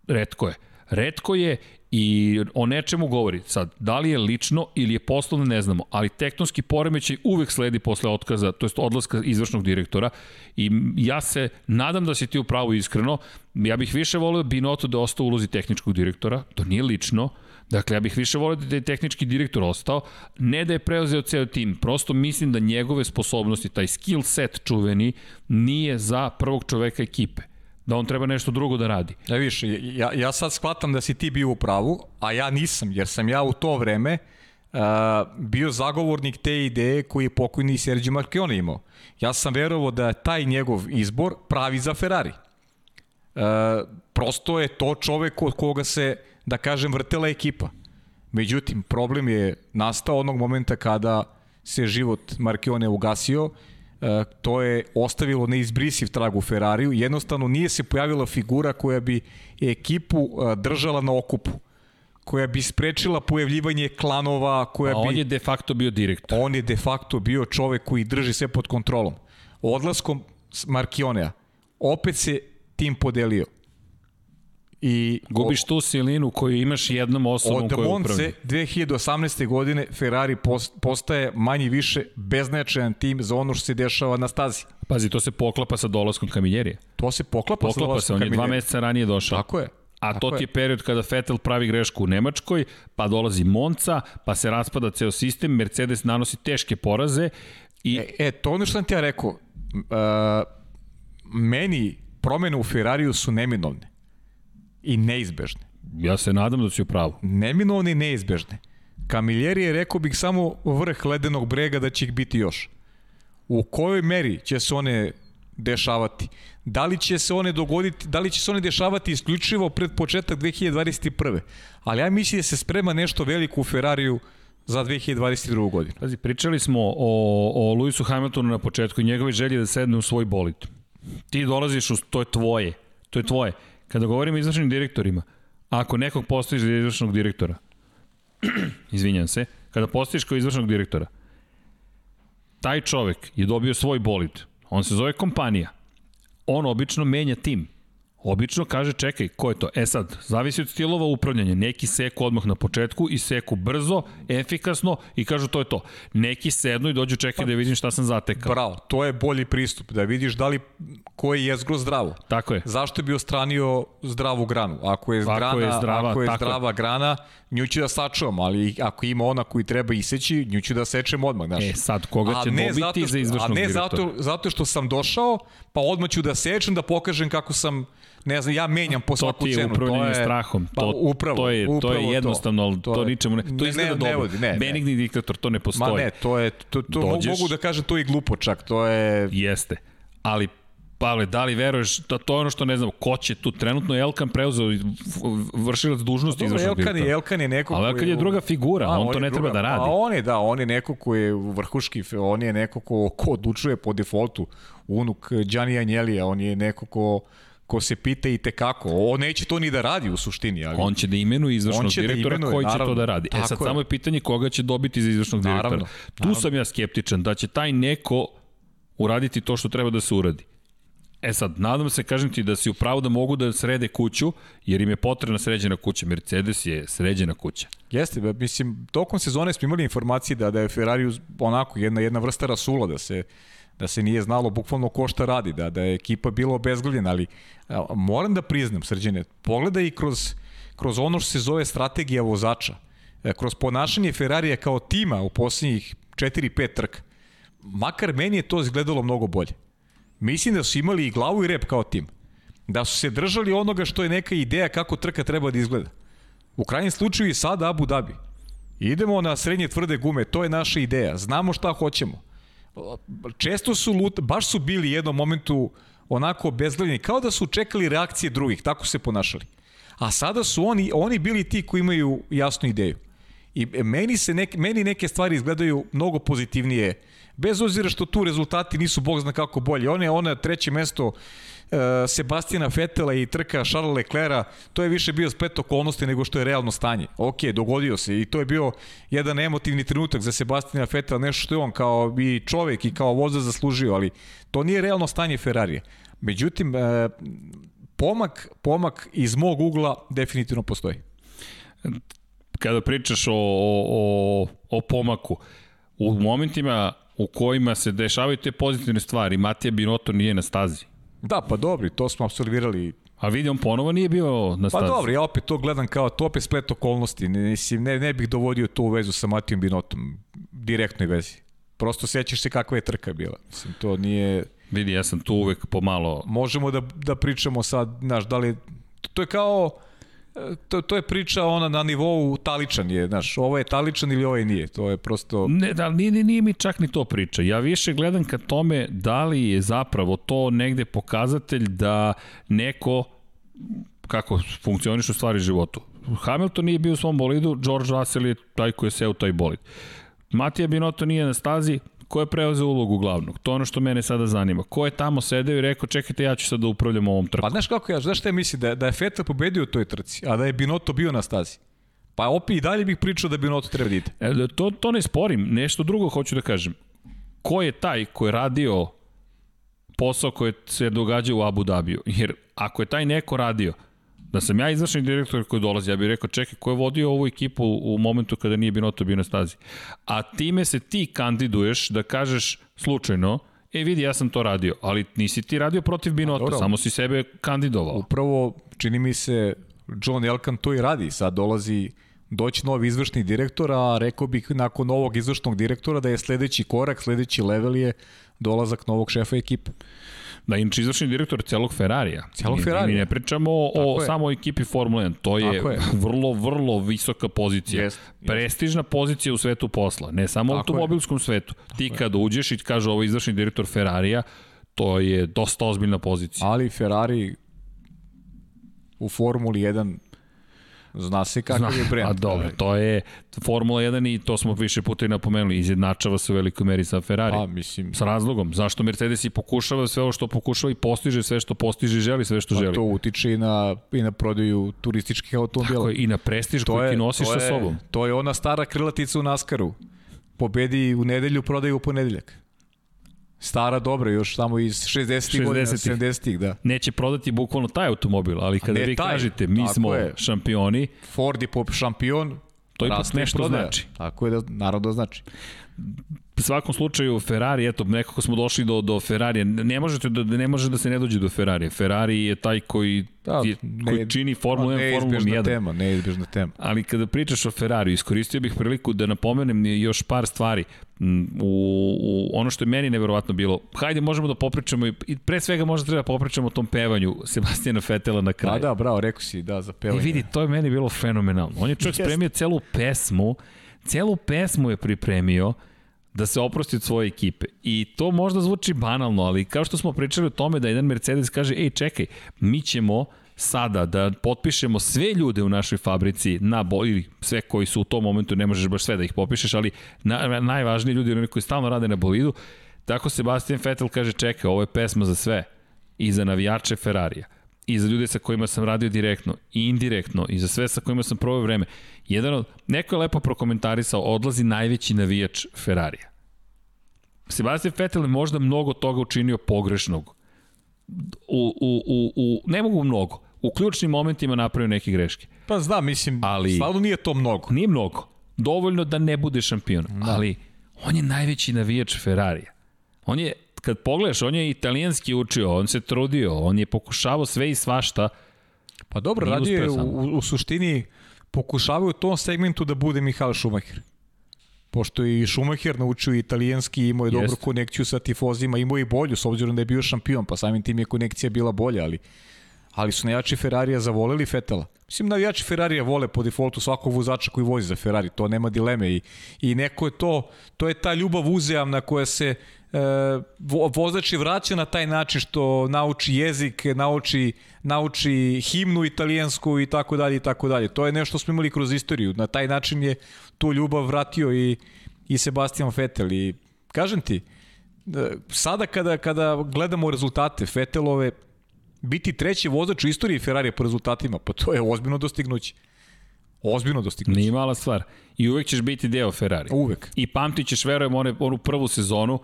redko je. Redko je i o nečemu govori. Sad, da li je lično ili je poslovno, ne znamo, ali tektonski poremećaj uvek sledi posle otkaza, to jest odlaska izvršnog direktora i ja se nadam da si ti u pravu iskreno, ja bih više volio Binoto da ostao ulozi tehničkog direktora, to nije lično, Dakle, ja bih više volio da je tehnički direktor ostao, ne da je preuzeo ceo tim, prosto mislim da njegove sposobnosti, taj skill set čuveni, nije za prvog čoveka ekipe da on treba nešto drugo da radi. Ja viš, ja, ja sad shvatam da si ti bio u pravu, a ja nisam, jer sam ja u to vreme uh, bio zagovornik te ideje koji je pokojni Sergio Marchione imao. Ja sam verovao da je taj njegov izbor pravi za Ferrari. Uh, prosto je to čovek od koga se da kažem, vrtela ekipa. Međutim, problem je nastao onog momenta kada se život Markione ugasio, e, to je ostavilo neizbrisiv trag u Ferrariju, jednostavno nije se pojavila figura koja bi ekipu e, držala na okupu koja bi sprečila pojavljivanje klanova, koja A bi... on je de facto bio direktor. On je de facto bio čovek koji drži sve pod kontrolom. Odlaskom Markionea opet se tim podelio. I Gubiš tu silinu koju imaš jednom osobom koju upravlja. Od Monce 2018. godine Ferrari postaje manji više beznačajan tim za ono što se dešava na stazi. Pazi, to se poklapa sa dolaskom Kamiljerije. To se poklapa, poklapa sa dolaskom se, on je dva meseca ranije došao. Tako je. A to ti je period kada Vettel pravi grešku u Nemačkoj, pa dolazi Monca, pa se raspada ceo sistem, Mercedes nanosi teške poraze. I... E, e to ono što sam ti ja rekao, uh, meni promene u Ferrariju su neminovne i neizbežne. Ja se nadam da si u pravu. Neminovne i neizbežne. Kamiljeri je, rekao bih, samo vrh ledenog brega da će ih biti još. U kojoj meri će se one dešavati? Da li će se one dogoditi, da li će se one dešavati isključivo pred početak 2021. Ali ja mislim da se sprema nešto veliko u Ferrariju za 2022. godinu. Pazi, pričali smo o, o Lewisu Hamiltonu na početku i njegove želje da sedne u svoj bolid. Ti dolaziš, u, to je tvoje. To je tvoje. Kada govorimo o izvršnim direktorima, ako nekog postojiš za izvršnog direktora, izvinjam se, kada postojiš kao izvršnog direktora, taj čovek je dobio svoj bolid, on se zove kompanija, on obično menja tim. Obično kaže čekaj, ko je to? E sad, zavisi od stilova upravljanja. Neki seku odmah na početku i seku brzo, efikasno i kažu to je to. Neki sednu i dođu čekaj da vidim šta sam zatekao. Bravo, to je bolji pristup, da vidiš da li ko je jezgro zdravo. Tako je. Zašto bi ostranio zdravu granu? Ako je, ako grana, je zdrava, ako je zdrava je. grana, nju ću da sačuvam, ali ako ima ona koji treba iseći, nju ću da sečem odmah. Znaš. E sad, koga će dobiti zato za izvršnog direktora? A ne zato, zato što sam došao, pa odmah ću da sečem, da pokažem kako sam ne znam, ja menjam po svaku cenu. To ti je upravljanje strahom. To, pa, upravo, to, je, to je jednostavno, ali to, to ničemu ne... To izgleda ne, dobro. Ne, vodi, ne, Benigni ne. diktator, to ne postoji. Ma ne, to je, to, to Dođeš, mogu da kažem, to je glupo čak, to je... Jeste, ali Pavle, da li veruješ, da to je ono što ne znam, ko će tu trenutno Elkan preuzeo vršilac dužnosti izvršnog Elkan je, Elkan je neko Ali Elkan je druga figura, a, on, on to ne druga, treba da radi. A on je, da, on je neko ko je vrhuški, on je neko ko, ko odlučuje po defaultu. Unuk Gianni Anjelija, on je neko ko ko se pita i te kako. On neće to ni da radi u suštini. Ali... On će da imenuje izvršnog da direktora da imenuje, koji naravno, će to da radi. E sad je. samo je pitanje koga će dobiti za izvršnog direktora. Naravno, tu naravno. sam ja skeptičan da će taj neko uraditi to što treba da se uradi. E sad, nadam se, kažem ti, da si upravo da mogu da srede kuću, jer im je potrebna sređena kuća. Mercedes je sređena kuća. Jeste, mislim, tokom sezone smo imali informacije da, da je Ferrari onako jedna, jedna vrsta rasula, da se da se nije znalo bukvalno ko šta radi, da, da je ekipa bila obezgledljena, ali a, moram da priznam, srđene, pogledaj i kroz, kroz ono što se zove strategija vozača, e, kroz ponašanje Ferrarija kao tima u poslednjih 4-5 trka, makar meni je to izgledalo mnogo bolje. Mislim da su imali i glavu i rep kao tim. Da su se držali onoga što je neka ideja kako trka treba da izgleda. U krajnjem slučaju i sada Abu Dhabi. Idemo na srednje tvrde gume, to je naša ideja. Znamo šta hoćemo često su lut, baš su bili jednom momentu onako bezgledni, kao da su čekali reakcije drugih, tako se ponašali. A sada su oni, oni bili ti koji imaju jasnu ideju. I meni, se nek, meni neke stvari izgledaju mnogo pozitivnije, bez ozira što tu rezultati nisu bog zna kako bolje. One, one treće mesto Sebastina Fetela i trka Charles Leclerca, to je više bio splet okolnosti nego što je realno stanje. Ok, dogodio se i to je bio jedan emotivni trenutak za Sebastina Fetela, nešto što je on kao i čovek i kao voza zaslužio, ali to nije realno stanje Ferrarije. Međutim, e, pomak, pomak iz mog ugla definitivno postoji. Kada pričaš o, o, o pomaku, u momentima u kojima se dešavaju te pozitivne stvari, Matija Binotto nije na stazi. Da, pa dobri, to smo absolvirali A vidi, on ponovo nije bio na pa stazi. Pa dobro, ja opet to gledam kao, to opet splet okolnosti. Ne, ne, ne bih dovodio to u vezu sa Matijom Binotom, direktnoj vezi. Prosto sećaš se kakva je trka bila. Mislim, to nije... Vidi, ja sam tu uvek pomalo... Možemo da, da pričamo sad, znaš, da li... To je kao to, to je priča ona na nivou taličan je, znaš, ovo je taličan ili ovo je nije, to je prosto... Ne, da, nije, nije mi čak ni to priča. Ja više gledam ka tome da li je zapravo to negde pokazatelj da neko kako funkcioniš u stvari životu. Hamilton nije bio u svom bolidu, George Russell je taj koji je seo taj bolid. Matija Binotto nije na stazi, Ko je preuzeo ulogu glavnog? To je ono što mene sada zanima. Ko je tamo sedeo i rekao, čekajte, ja ću sad da upravljam ovom trkom? Pa znaš kako ja, znaš šta je misli? Da, da je Feta pobedio u toj trci, a da je Binotto bio na stazi. Pa opet i dalje bih pričao da Binotto treba da ide. E, to, to ne sporim, nešto drugo hoću da kažem. Ko je taj ko je radio posao koji se događa u Abu Dhabiju? Jer ako je taj neko radio, Da sam ja izvršni direktor koji dolazi, ja bih rekao, čekaj, ko je vodio ovu ekipu u momentu kada nije Binoto bio na stazi? A time se ti kandiduješ da kažeš slučajno, e vidi, ja sam to radio, ali nisi ti radio protiv Binota, samo si sebe kandidovao. Upravo, čini mi se, John Elkan to i radi, sad dolazi doći novi izvršni direktor, a rekao bih nakon novog izvršnog direktora da je sledeći korak, sledeći level je dolazak novog šefa ekipe. Da, inače izvršni direktor celog Ferrarija. Celog Ferrarija. Mi ne pričamo o Tako samo je. ekipi Formula 1. To je, je vrlo, vrlo visoka pozicija. Jest, jest. Prestižna pozicija u svetu posla. Ne samo u automobilskom je. svetu. Tako Ti kada uđeš i kaže ovo izvršni direktor Ferrarija, to je dosta ozbiljna pozicija. Ali Ferrari u Formuli 1 Zna se kakav Zna, je brend. A dobro, to je Formula 1 i to smo više puta i napomenuli, izjednačava se u velikoj meri sa Ferrari. Pa, mislim... Sa razlogom. Zašto Mercedes i pokušava sve ovo što pokušava i postiže sve što postiže i želi sve što pa, želi. to utiče i na, i na prodaju turističkih automobila. Tako je, i na prestiž koji ti nosiš sa sobom. To je ona stara krilatica u Naskaru. Pobedi u nedelju, prodaju u ponedeljak. Stara dobra, još tamo iz 60-ih godina, 70-ih, da. Neće prodati bukvalno taj automobil, ali kada ne vi taj, kažete mi smo je. šampioni, Ford je pop šampion, To ipak nešto prodaja. znači. Tako je da, naravno da znači. u svakom slučaju Ferrari, eto, nekako smo došli do, do Ferrarija. Ne, možete da, ne može da se ne dođe do Ferrarija. Ferrari je taj koji, Da, je, koji čini Formulu 1 Formulu neizbježna 1. tema, neizbježna tema. Ali kada pričaš o Ferrariju, iskoristio bih priliku da napomenem još par stvari. U, u ono što je meni neverovatno bilo, hajde možemo da popričamo i i pre svega možda treba da popričamo o tom pevanju Sebastijana Fetela na kraju. Da, da, bravo, rekao si, da, za I pevanje. vidi, to je meni bilo fenomenalno. On je čovjek spremio celu pesmu, celu pesmu je pripremio da se oprosti od svoje ekipe. I to možda zvuči banalno, ali kao što smo pričali o tome da jedan Mercedes kaže, ej čekaj, mi ćemo sada da potpišemo sve ljude u našoj fabrici na bo, sve koji su u tom momentu, ne možeš baš sve da ih popišeš, ali na, najvažniji ljudi, oni koji stalno rade na bolidu, tako Sebastian Vettel kaže, čekaj, ovo je pesma za sve i za navijače Ferrarija i za ljude sa kojima sam radio direktno i indirektno i za sve sa kojima sam proveo vreme. Jedan od, neko je lepo prokomentarisao, odlazi najveći navijač Ferrarija. Sebastian Vettel je možda mnogo toga učinio pogrešnog. U, u, u, u, ne mogu mnogo. U ključnim momentima napravio neke greške. Pa znam, mislim, Ali- stvarno nije to mnogo. Nije mnogo. Dovoljno da ne bude šampion. Da. Ali on je najveći navijač Ferrarija. On je, kad pogledaš, on je italijanski učio, on se trudio, on je pokušavao sve i svašta. Pa dobro, Nije radio je u, u suštini pokušavaju u tom segmentu da bude Mihael Schumacher. Pošto je i Schumacher naučio italijanski, imao je Jest. dobru konekciju sa tifozima, imao je i bolju, s obzirom da je bio šampion, pa samim tim je konekcija bila bolja, ali ali su navijači Ferrarija zavoleli Fetela. Mislim, navijači Ferrarija vole po defaultu svakog vozača koji vozi za Ferrari, to nema dileme i, i neko je to, to je ta ljubav uzajamna koja se e, vo, vozač je vraća na taj način što nauči jezik, nauči, nauči himnu italijansku i tako dalje i tako dalje. To je nešto što smo imali kroz istoriju. Na taj način je tu ljubav vratio i, i Sebastian Vettel i kažem ti, e, sada kada, kada gledamo rezultate Vettelove, biti treći vozač u istoriji Ferrarija po rezultatima, pa to je ozbiljno dostignuće. Ozbiljno dostignuće. Nije mala stvar. I uvek ćeš biti deo Ferrari. Uvek. I pamtit ćeš, verujem, one, onu prvu sezonu,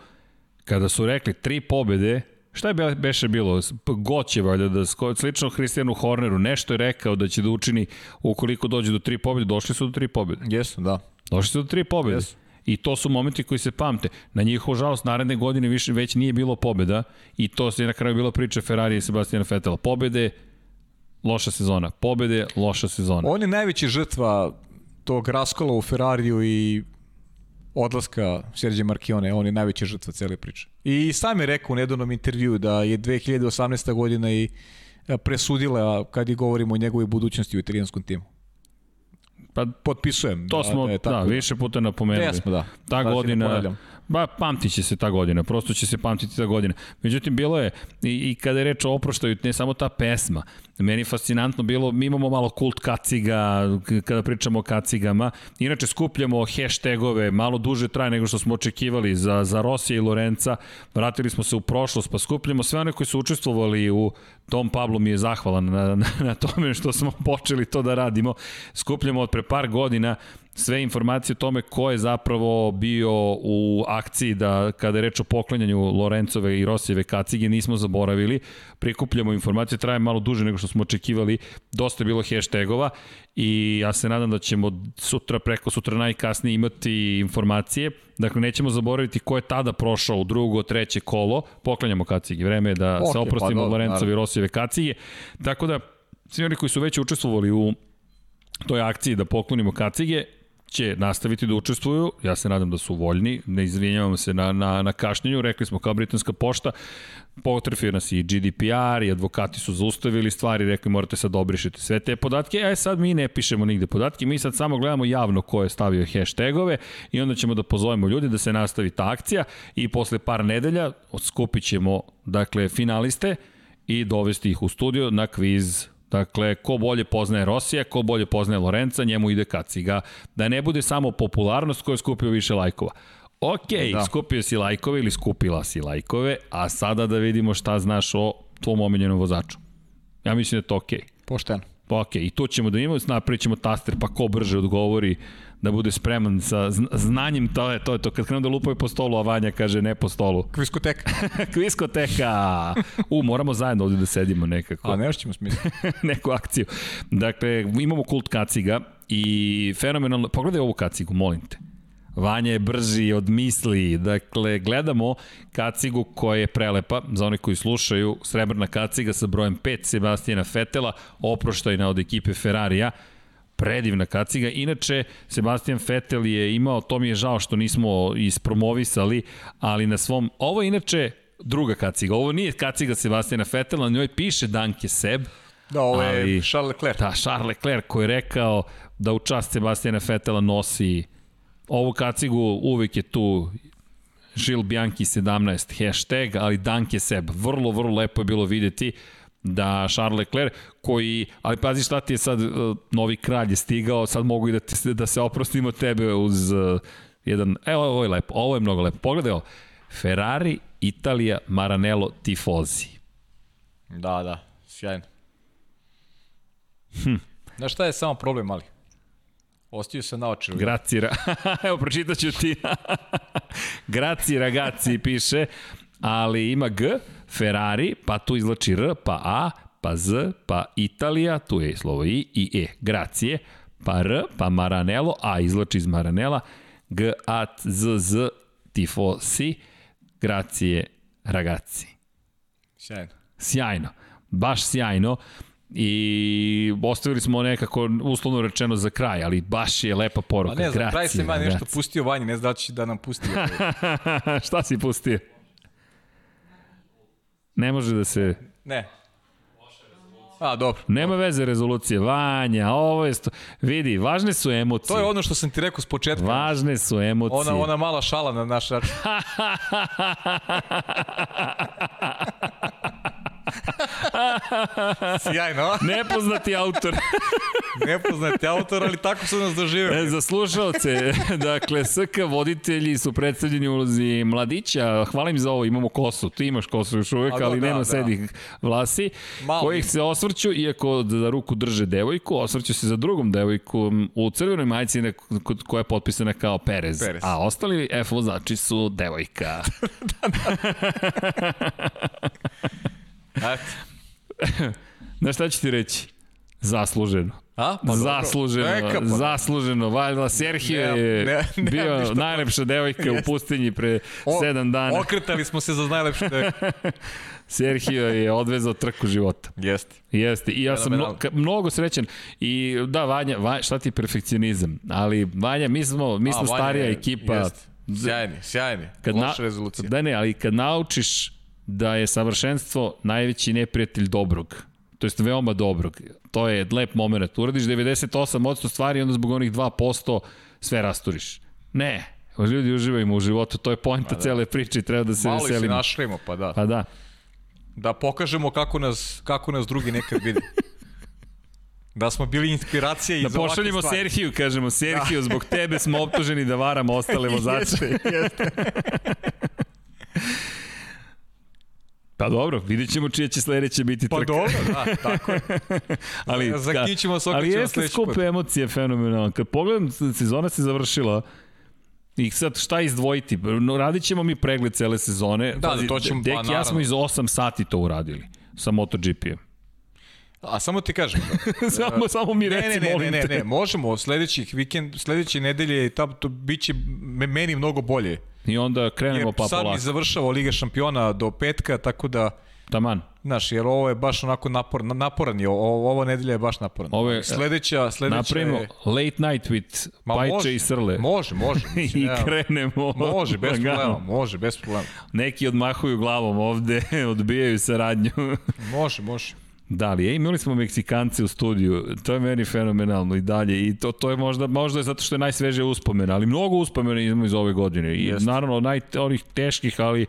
kada su rekli tri pobede, šta je be- beše bilo? Goće, valjda, da slično Hristijanu Horneru, nešto je rekao da će da učini ukoliko dođe do tri pobede, došli su do tri pobede. Jesu, da. Došli su do tri pobede. Jesu. I to su momenti koji se pamte. Na njihovu žalost, naredne godine više, već nije bilo pobeda i to se na kraju bila priča Ferrari i Sebastiana Vettela. Pobede, loša sezona. Pobede, loša sezona. On je najveća žrtva tog raskola u Ferrariju i odlaska Serđe Markione, on je najveća žrtva cele priče. I sam je rekao u nedavnom intervju da je 2018. godina i e, presudila kad i govorimo o njegovoj budućnosti u italijanskom timu. Pa Potpisujem. To smo, je da, više puta napomenuli. Jesmo, da. Ta Da godina. Ba, pamtit će se ta godina, prosto će se pamtiti ta godina. Međutim, bilo je, i, i kada je reč o oproštaju, ne samo ta pesma, meni je fascinantno bilo, mi imamo malo kult kaciga, kada pričamo o kacigama, inače skupljamo hashtagove, malo duže traje nego što smo očekivali za, za Rosija i Lorenca, vratili smo se u prošlost, pa skupljamo sve one koji su učestvovali u Tom Pablo mi je zahvalan na, na, na tome što smo počeli to da radimo. Skupljamo od pre par godina sve informacije o tome ko je zapravo bio u akciji da kada je reč o poklanjanju Lorencove i Rosijeve kacige nismo zaboravili, prikupljamo informacije, traje malo duže nego što smo očekivali, dosta je bilo hashtagova i ja se nadam da ćemo sutra, preko sutra najkasnije imati informacije, dakle nećemo zaboraviti ko je tada prošao u drugo, treće kolo, poklanjamo kacige, vreme je da Ok, se pa oprostimo dobro, Lorencovi i Rosijeve kacige, tako da svi oni koji su već učestvovali u toj akciji da poklonimo kacige, će nastaviti da učestvuju, ja se nadam da su voljni, ne izvinjavamo se na, na, na kašnjenju, rekli smo kao britanska pošta, potrefio nas i GDPR i advokati su zaustavili stvari, rekli morate sad da obrišete sve te podatke, a sad mi ne pišemo nigde podatke, mi sad samo gledamo javno ko je stavio hashtagove i onda ćemo da pozovemo ljude da se nastavi ta akcija i posle par nedelja skupit ćemo dakle, finaliste i dovesti ih u studio na kviz Dakle, ko bolje poznaje Rosija, ko bolje poznaje Lorenca, njemu ide kaciga. Da ne bude samo popularnost ko je skupio više lajkova. Ok, da. Da. skupio si lajkove ili skupila si lajkove, a sada da vidimo šta znaš o tvom omiljenom vozaču. Ja mislim da je to ok. Pošteno. Pa ok, i to ćemo da imamo, napravit ćemo taster, pa ko brže odgovori, da bude spreman sa znanjem, to je to, je to. kad krenu da lupaju po stolu, a Vanja kaže ne po stolu. Kviskoteka. Kviskoteka! U, moramo zajedno ovde da sedimo nekako. A ne ćemo smisli. Neku akciju. Dakle, imamo kult kaciga i fenomenalno, pogledaj ovu kacigu, molim te. Vanja je brži od misli. Dakle, gledamo kacigu koja je prelepa. Za one koji slušaju, srebrna kaciga sa brojem 5 Sebastijana Fetela, oproštajna od ekipe Ferrarija predivna kaciga. Inače, Sebastian Vettel je imao, to mi je žao što nismo ispromovisali, ali na svom, ovo je inače druga kaciga. Ovo nije kaciga Sebastiana Vettela, na njoj piše Danke Seb. Da, ovo je ali, Charles Leclerc. Da, Charles Leclerc koji je rekao da u čast Sebastiana Vettela nosi ovu kacigu, uvek je tu Žil Bianchi 17 hashtag, ali Danke Seb. Vrlo, vrlo lepo je bilo videti da Charles Leclerc koji, ali pazi šta ti je sad uh, novi kralj je stigao, sad mogu i da, te, da se oprostimo tebe uz uh, jedan, evo ovo je lepo, ovo je mnogo lepo, pogledaj ovo, Ferrari, Italija, Maranello, Tifozi. Da, da, sjajno. Hm. Znaš šta je samo problem, ali? Ostio se na oči. Graci, evo pročitaću ti. Graci ragazzi piše, ali ima G, Ferrari, pa tu izlači R, pa A, pa Z, pa Italija, tu je slovo I i E, gracije, pa R, pa Maranello, A izlači iz Maranela, G, A, Z, Z, tifosi, gracije, ragazzi. Sjajno. Sjajno, baš sjajno i ostavili smo nekako uslovno rečeno za kraj, ali baš je lepa poruka. Pa ne, za kraj se ima nešto pustio vanje, ne znači da će da nam pusti. Šta si pustio? Ne može da se... Ne. A, dobro. Nema veze rezolucije. Vanja, ovo je... Sto... Vidi, važne su emocije. To je ono što sam ti rekao s početka. Važne su emocije. Ona, ona mala šala na naš račun. Sjajno. Nepoznati autor. Nepoznati autor, ali tako su nas doživjeli. E, za slušalce, dakle, SK voditelji su predstavljeni ulozi mladića. Hvala im za ovo, imamo kosu. Ti imaš kosu još uvek, ali, ali da, nema da. sedih vlasi, Malo. kojih se osvrću, iako za ruku drže devojku, osvrću se za drugom devojkom u crvenoj majici koja je potpisana kao Perez. Perez. A ostali F vozači su devojka. da, da. Na šta ću ti reći? Zasluženo. A? Pa zasluženo, Eka, pa. zasluženo. Valjda Serhio je ne, ne, bio ne, najlepša devojka u pustinji pre o, sedam dana. Okretali smo se za najlepše devojke. Serhio je odvezao trku života. Jeste. Jeste. I ja sam mno, mnogo srećan. I da, Vanja, Vanja, šta ti perfekcionizam? Ali Vanja, mi smo, mi smo A, starija je, ekipa. Jeste. Sjajni, sjajni. Kad Loša rezolucija. Da ne, ali kad naučiš da je savršenstvo najveći neprijatelj dobrog. To jest veoma dobrog. To je lep moment. Uradiš 98% stvari i onda zbog onih 2% sve rasturiš. Ne, ljudi uživajmo u životu, to je pojenta pa da. cele priče i treba da se Malo veselimo. Malo se našlimo, pa da. Pa da. Da pokažemo kako nas, kako nas drugi nekad vidi. Da smo bili inspiracija i da za pošaljemo Serhiju, kažemo, Serhiju, da. zbog tebe smo optuženi da varamo ostale vozače. jeste, jeste. Pa dobro, vidit ćemo čije će sledeće biti pa trka. Pa dobro, da, tako je. ali, Zakićemo se Ali jeste skup emocije fenomenalno. Kad pogledam, sezona se završila, I sad šta izdvojiti? No, radit ćemo mi pregled cele sezone. Da, Pazi, da to ćemo, Dek, pa, ja smo iz 8 sati to uradili sa MotoGP-em. A samo ti kažem. Da, samo, samo mi reci, ne, ne, molim ne, ne, ne, možemo, sledećih vikend, sledeće nedelje, to biće meni mnogo bolje. I onda krenemo pa polako. Sad mi završava Liga šampiona do petka, tako da... Taman. Znaš, jer ovo je baš onako napor, naporan je, ovo, ovo nedelja je baš naporan. Ove, sledeća, sledeća napravimo je... late night with Ma, Pajče može, i Srle. Može, može. I ja, krenemo. Može, bez problema, može, bez problema. Neki odmahuju glavom ovde, odbijaju saradnju. može, može. Da li, e, imali smo Meksikance u studiju, to je meni fenomenalno i dalje i to, to je možda, možda je zato što je najsveže uspomena, ali mnogo uspomena imamo iz ove godine i Jest. naravno naj, onih teških, ali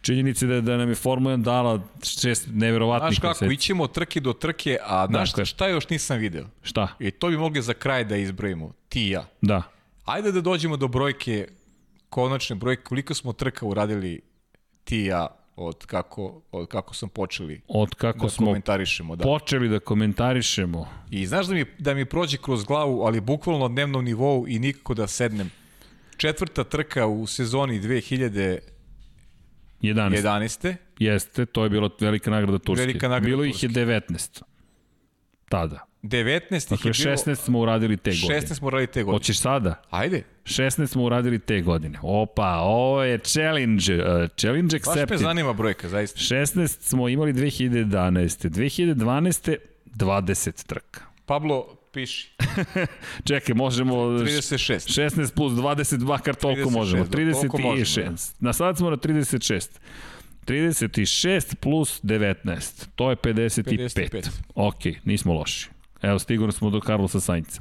činjenice da, da nam je Formula 1 dala šest neverovatnih Znaš kako, ićemo od trke do trke, a znaš šta, šta još nisam video? Šta? I to bi mogli za kraj da izbrojimo, ti i ja. Da. Ajde da dođemo do brojke, konačne brojke, koliko smo trka uradili ti i ja od kako, od kako sam počeli Od kako da smo komentarišemo. Da. počeli da komentarišemo. I znaš da mi, da mi prođe kroz glavu, ali bukvalno na dnevnom nivou i nikako da sednem. Četvrta trka u sezoni 2011. 11. Jeste, to je bila velika nagrada Turske. Velika nagrada bilo ih je 19. Tada. 19 ih Dakle, je bilo... 16 smo uradili te godine. 16 smo radili te godine. Hoćeš sada? Ajde. 16 smo uradili te godine. Opa, ovo je challenge. Uh, challenge Baš me accepted. zanima brojka, zaista. 16 smo imali 2011. 2012. 20 trka. Pablo, piši. Čekaj, možemo... 36. 16 plus 20, makar toliko 36, možemo. da, toliko možemo, 36. Na sad smo na 36. 36 plus 19. To je 55. 55. Ok, nismo loši. Evo, stigurno smo do Carlosa Sainca.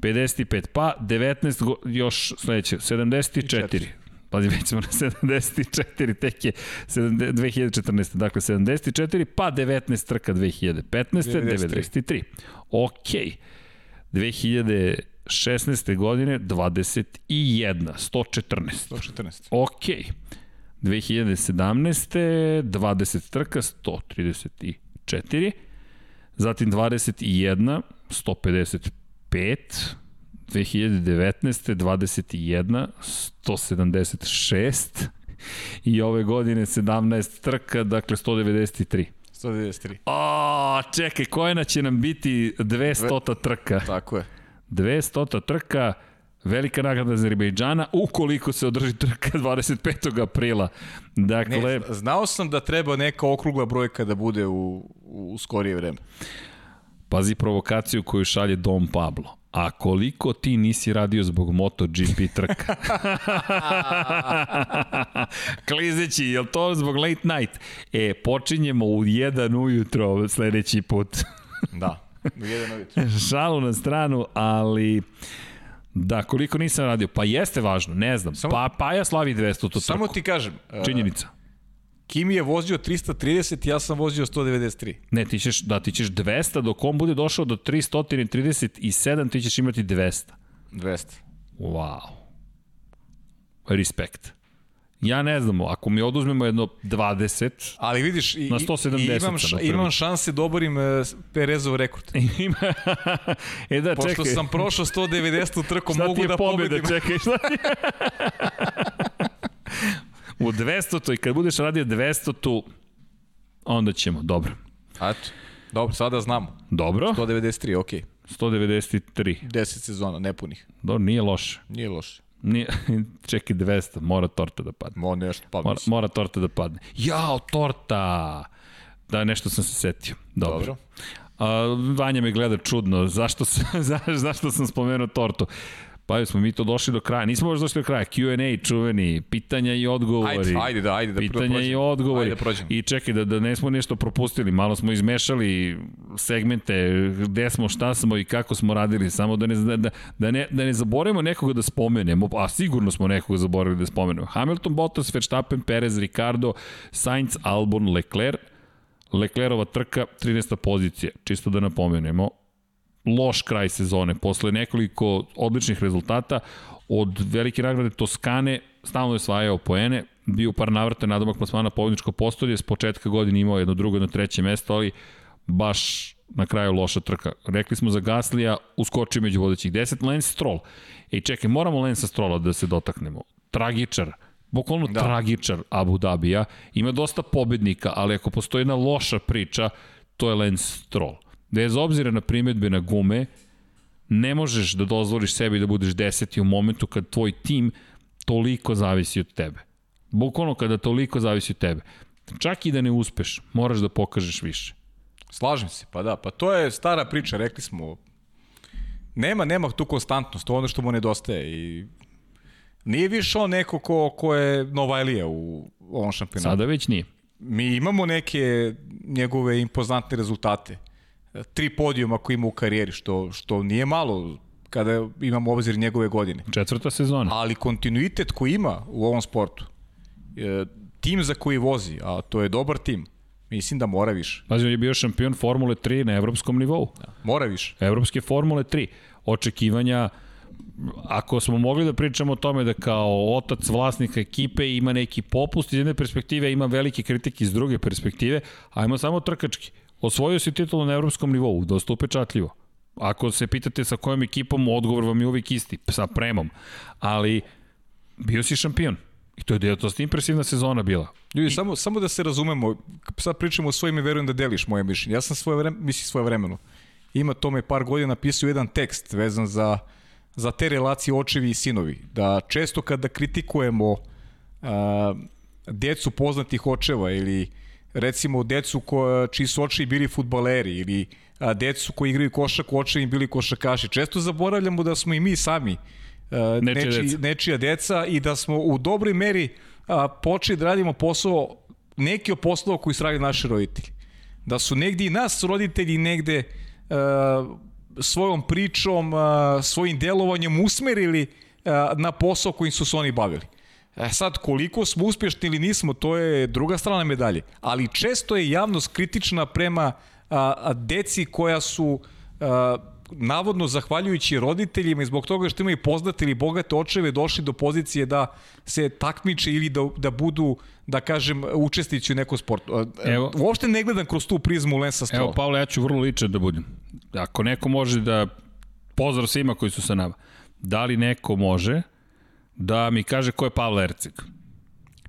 55, pa 19, go, još sledeće, 74. Pazi, već smo na 74, tek je 70 2014. Dakle, 74, pa 19 trka 2015. 93. 93. Ok. 2016. godine 21, 114. 114. Ok. 2017. 20 trka, 134. Zatim 21, 155. 2019. 21, 176. I ove godine 17 trka, dakle 193. 193. O, čekaj, koja će nam biti 200 trka? Tako je. 200 trka, velika nagrada Azerbejdžana, ukoliko se održi trka 25. aprila. Dakle, Ne, znao sam da treba neka okrugla brojka da bude u, u skorije vreme. pazi provokaciju koju šalje Dom Pablo. A koliko ti nisi radio zbog MotoGP trka? Klizeći, je to zbog late night? E, počinjemo u 1 ujutro sledeći put. Da. U jedan ujutro. Šalu na stranu, ali... Da, koliko nisam radio? Pa jeste važno, ne znam. Samo- pa, pa ja slavi 200 to trku. Samo ti kažem, uh, Činjenica. Kimi je vozio 330, ja sam vozio 193. Ne, ti ćeš, da, ti ćeš 200, dok on bude došao do 337, ti ćeš imati 200. 200. Wow. Respekt. Ja ne znam, ako mi oduzmemo jedno 20, Ali vidiš, i, Na 170 i imam, otprilike. imam šanse da oborim uh, Perezov rekord. ima... e da, Pošto čekaj. sam prošao 190 trkom, Šta ti mogu je da pobjeda, pobedim. čekaj, šta ti U 200 to i kad budeš radio 200 tu, onda ćemo, dobro. Eto. Dobro, sada znamo. Dobro, 193, ok. 193. 10 sezona, nepunih. Dobro, nije loše. Nije loše. Nije, čekaj, 200, mora torta da padne. Mo nešto, pa Mora, mora torta da padne. Jao, torta! Da, nešto sam se setio. Dobro. Dobro. A, Vanja me gleda čudno. Zašto, sam, za, zašto sam spomenuo tortu? Pa smo mi to došli do kraja. Nismo još došli do kraja. Q&A čuveni, pitanja i odgovori. Ajde, ajde da, ajde da Pitanja i odgovori. Ajde da prođemo. I čekaj, da, da ne smo nešto propustili. Malo smo izmešali segmente, gde smo, šta smo i kako smo radili. Samo da ne, da, da ne, da ne zaboravimo nekoga da spomenemo, a sigurno smo nekoga zaboravili da spomenemo. Hamilton, Bottas, Verstappen, Perez, Ricardo, Sainz, Albon, Leclerc, Leclerova trka, 13. pozicija, čisto da napomenemo, loš kraj sezone, posle nekoliko odličnih rezultata, od velike nagrade Toskane, stalno je svajao poene, bio u par navrata nadomak plasmana pobjedničko postolje, s početka godine imao jedno drugo, jedno treće mesto, ali baš na kraju loša trka. Rekli smo za Gaslija, uskoči među vodećih 10, Lance Stroll. Ej, čekaj, moramo Lance Strolla da se dotaknemo. Tragičar, bukvalno da. tragičar Abu Dhabija. Ima dosta pobednika, ali ako postoji jedna loša priča, to je Lance Stroll. Bez obzira na primetbe na gume, ne možeš da dozvoliš sebi da budeš deseti u momentu kad tvoj tim toliko zavisi od tebe. Bukvalno kada toliko zavisi od tebe. Čak i da ne uspeš, moraš da pokažeš više. Slažem se, pa da, pa to je stara priča, rekli smo. Nema, nema tu konstantnost, to je ono što mu nedostaje i nije više on neko ko, ko je Novajlija u ovom šampionatu. Sada već nije. Mi imamo neke njegove impozantne rezultate. Tri podijuma koji ima u karijeri, što, što nije malo kada imamo obzir njegove godine. Četvrta sezona. Ali kontinuitet koji ima u ovom sportu, e, tim za koji vozi, a to je dobar tim, mislim da mora više. Pazi, on je bio šampion Formule 3 na evropskom nivou. Mora više. Evropske Formule 3. Očekivanja ako smo mogli da pričamo o tome da kao otac vlasnika ekipe ima neki popust iz jedne perspektive, ima velike kritike iz druge perspektive, ajmo samo trkački. Osvojio si titulu na evropskom nivou, dosta upečatljivo. Ako se pitate sa kojom ekipom, odgovor vam je uvijek isti, sa premom. Ali bio si šampion. I to je dosta impresivna sezona bila. Ljudi, I... samo, samo da se razumemo, sad pričamo o svojim i verujem da deliš moje mišljenje. Ja sam svoje vreme, misli svoje vremeno. Ima tome par godina napisao jedan tekst vezan za, za te relacije očevi i sinovi. Da često kada kritikujemo a, decu poznatih očeva ili recimo decu ko, čiji su očevi bili futbaleri ili a, decu koji igraju košak, očevi bili košakaši. Često zaboravljamo da smo i mi sami a, nečija, neči, deca. nečija deca i da smo u dobroj meri a, počeli da radimo posao, neki od poslova koji su radili naši roditelji. Da su negdje i nas roditelji negde a, svojom pričom, a, svojim delovanjem usmerili a, na posao kojim su se oni bavili. E sad, koliko smo uspješni ili nismo, to je druga strana medalje. Ali često je javnost kritična prema a, a deci koja su a, navodno zahvaljujući roditeljima i zbog toga što imaju poznate ili bogate očeve došli do pozicije da se takmiče ili da, da budu, da kažem, učestnici u nekom sportu. Evo, Uopšte ne gledam kroz tu prizmu Lensa Strola. Evo, Pavle, ja ću vrlo ličan da budem. Ako neko može da, pozdrav svima koji su sa nama, da li neko može da mi kaže ko je Pavle Erceg?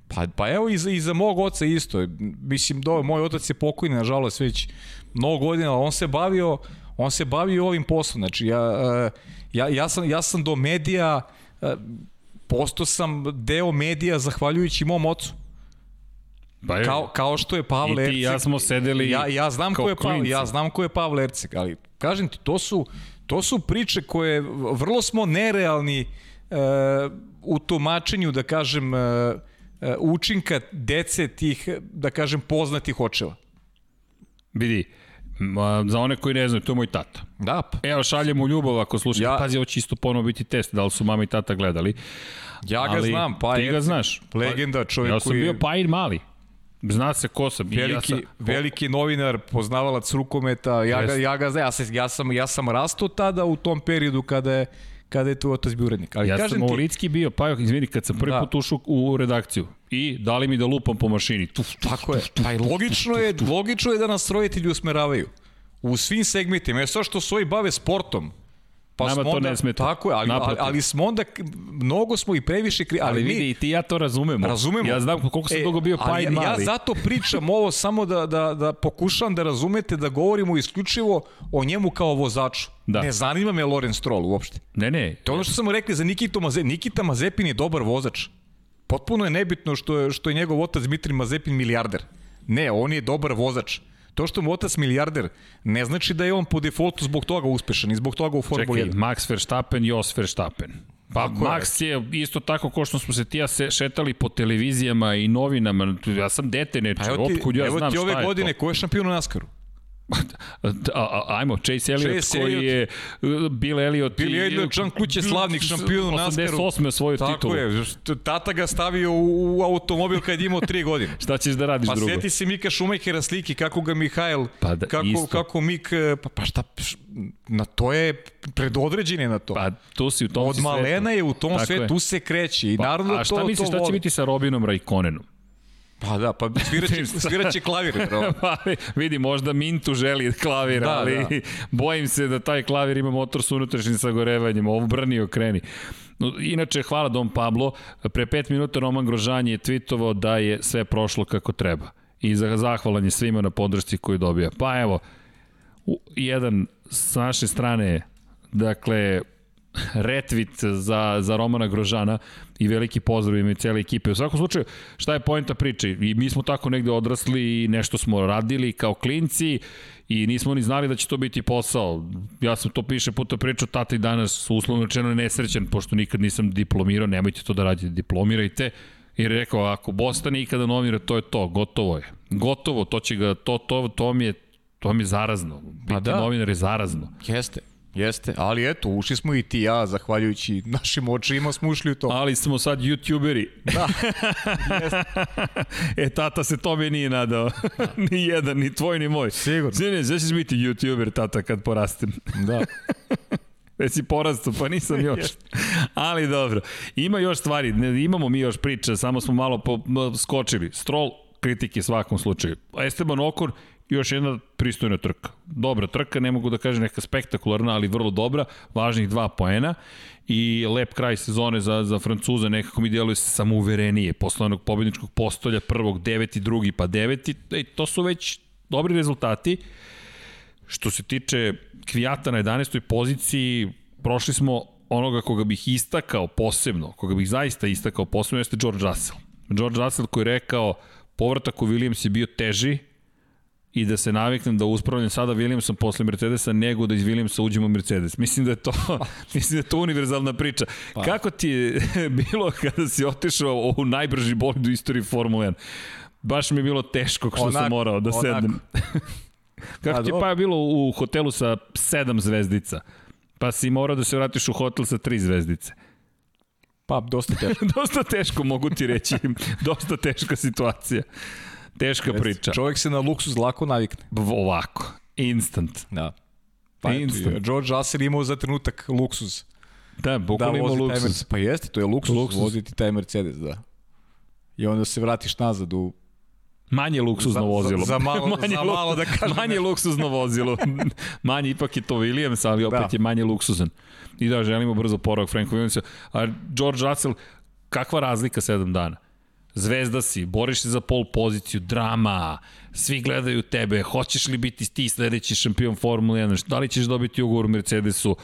Pa, pa evo i za, i za mog oca isto. Mislim, do, moj otac je pokojni, nažalost, već mnogo godina, on se bavio on se bavio ovim poslom. Znači, ja, e, ja, ja, sam, ja sam do medija, e, postao sam deo medija zahvaljujući mom ocu. Pa je, kao, kao što je Pavle Erceg. I ti ja smo sedeli ja, ja znam ko je Pavle, ja znam ko je Pavle Erceg, ali kažem ti, to su, to su priče koje vrlo smo nerealni e, u tumačenju, da kažem, e, e učinka dece tih, da kažem, poznatih očeva. Vidi, za one koji ne znaju, to je moj tata. Da. Evo, šaljem mu ljubav ako slušate. Ja... Pazi, ovo će isto ponovo biti test, da li su mama i tata gledali. Ja ga Ali, znam, pa Ti ga znaš. Legenda, čovjek ja sam koji... bio Pajir mali. Zna se ko sam. Veliki, ja sam, veliki novinar, poznavalac rukometa, ja ga, ja ga znam, ja, ja, sam, ja sam rastao tada u tom periodu kada je kada je tu otac bio urednik. Ali ja kažem sam u Litski bio, pa izvini, kad sam prvi da. put ušao u redakciju i dali mi da lupam po mašini. Tuf, tuf, Tako je. Pa i logično je, logično je da nas roditelji usmeravaju. U svim segmentima. Je sve što svoji bave sportom, Pa Nama smo to onda, ne smeta. Tako je, ali, ali, ali smo onda, mnogo smo i previše... Ali, ali vidi, mi, i ti ja to razumemo. Razumemo. Ja znam koliko sam e, dugo bio pa i mali. Ja zato pričam ovo samo da, da, da pokušam da razumete da govorimo isključivo o njemu kao vozaču. Da. Ne zanima me Lorenz Stroll uopšte. Ne, ne. To je ono što smo rekli za Nikito Mazepin. Nikita Mazepin je dobar vozač. Potpuno je nebitno što je, što je njegov otac Dmitri Mazepin milijarder. Ne, on je dobar vozač. To što mu otac milijarder ne znači da je on po defaultu zbog toga uspešan i zbog toga u Formuli 1. Čekaj, Max Verstappen, Jos Verstappen. Pa tako Max je. je isto tako kao što smo se ti ja se šetali po televizijama i novinama. Ja sam dete neče, pa otkud ja znam šta je to. Evo ti ove godine, ko je šampion u Naskaru? Ajmo, Chase Elliot Chase koji Elliot. je Bill Elliot Bill Elliot, Jean Kluć je slavnik šampion u NASCAR-u 88. osvojio Tako titulu Tako je, tata ga stavio u, automobil kad je imao 3 godine Šta ćeš da radiš pa drugo? Pa seti se Mika Šumajkera slike kako ga Mihajl pa da, kako, isto. kako Mik pa, pa šta na to je predodređen na to pa tu si u tom od malena je u tom svetu tu se kreće i pa, naravno a šta to, misliš šta će biti sa Robinom Raikkonenom Pa da, pa sviraće, sviraće klavir. pa, vidi, možda Mintu želi klavir, da, ali da. bojim se da taj klavir ima motor sa unutrašnjim sagorevanjem, obrani okreni. Inače, hvala Dom Pablo. Pre pet minuta Roman Grožan je tweetovao da je sve prošlo kako treba. I za zahvalan je svima na podršci koju dobija. Pa evo, jedan s naše strane, dakle, retvit za, za Romana Grožana i veliki pozdrav ime cijele ekipe. U svakom slučaju, šta je pojenta priče? I mi smo tako negde odrasli i nešto smo radili kao klinci i nismo ni znali da će to biti posao. Ja sam to piše puta pričao, tata i danas uslovno rečeno nesrećan, pošto nikad nisam diplomirao, nemojte to da radite, diplomirajte. I rekao, ako Bosta nikada nomira, to je to, gotovo je. Gotovo, to će ga, to, to, to mi je, to mi je zarazno. Biti pa da. novinar je zarazno. Jeste. Jeste, ali eto, ušli smo i ti ja, zahvaljujući našim očima smo ušli u to. Ali smo sad youtuberi. Da. e, tata se tome nije nadao. ni jedan, ni tvoj, ni moj. Sigurno. Sine, znaš ćeš biti youtuber, tata, kad porastem. da. Već si porastu, pa nisam još. Ali dobro. Ima još stvari, ne, imamo mi još priče, samo smo malo po, skočili. Stroll, kritike svakom slučaju. Esteban Okon, još jedna pristojna trka. Dobra trka, ne mogu da kažem neka spektakularna, ali vrlo dobra, važnih dva poena i lep kraj sezone za, za Francuza, nekako mi djeluje samouverenije, posle onog pobedničkog postolja, prvog deveti, drugi pa deveti, i to su već dobri rezultati. Što se tiče Kvijata na 11. poziciji, prošli smo onoga koga bih istakao posebno, koga bih zaista istakao posebno, jeste George Russell. George Russell koji je rekao, povratak u Williams je bio teži, i da se naviknem da uspravljam sada Williamsom posle Mercedesa nego da iz Williamsa uđemo u Mercedes. Mislim da je to, mislim da je to univerzalna priča. Pa. Kako ti je bilo kada si otišao u najbrži bolid u istoriji Formule 1? Baš mi je bilo teško što onako, sam morao da sednem. Kako ti je pa bilo u hotelu sa sedam zvezdica? Pa si morao da se vratiš u hotel sa tri zvezdice. Pa, dosta teško. dosta teško, mogu ti reći. dosta teška situacija. Teška Jeste. priča. Čovjek se na luksuz lako navikne. Ovako. Instant. Da. Pa Instant. George Russell imao za trenutak luksuz. Da, bukvalno da, imao luksuz. Pa jeste, to je luksuz, luksuz, voziti taj Mercedes, da. I onda se vratiš nazad u Manje luksuzno za, vozilo. Za, za, malo, manje, za malo da kažem. Manje luksuzno vozilo. manje ipak je to Williams, ali opet da. je manje luksuzan. I da, želimo brzo poravak Franku Williamsa. A George Russell, kakva razlika sedam dana? Zvezda si, boriš se za pol poziciju, drama, svi gledaju tebe, hoćeš li biti ti sledeći šampion Formule 1, da li ćeš dobiti ugovor u Mercedesu,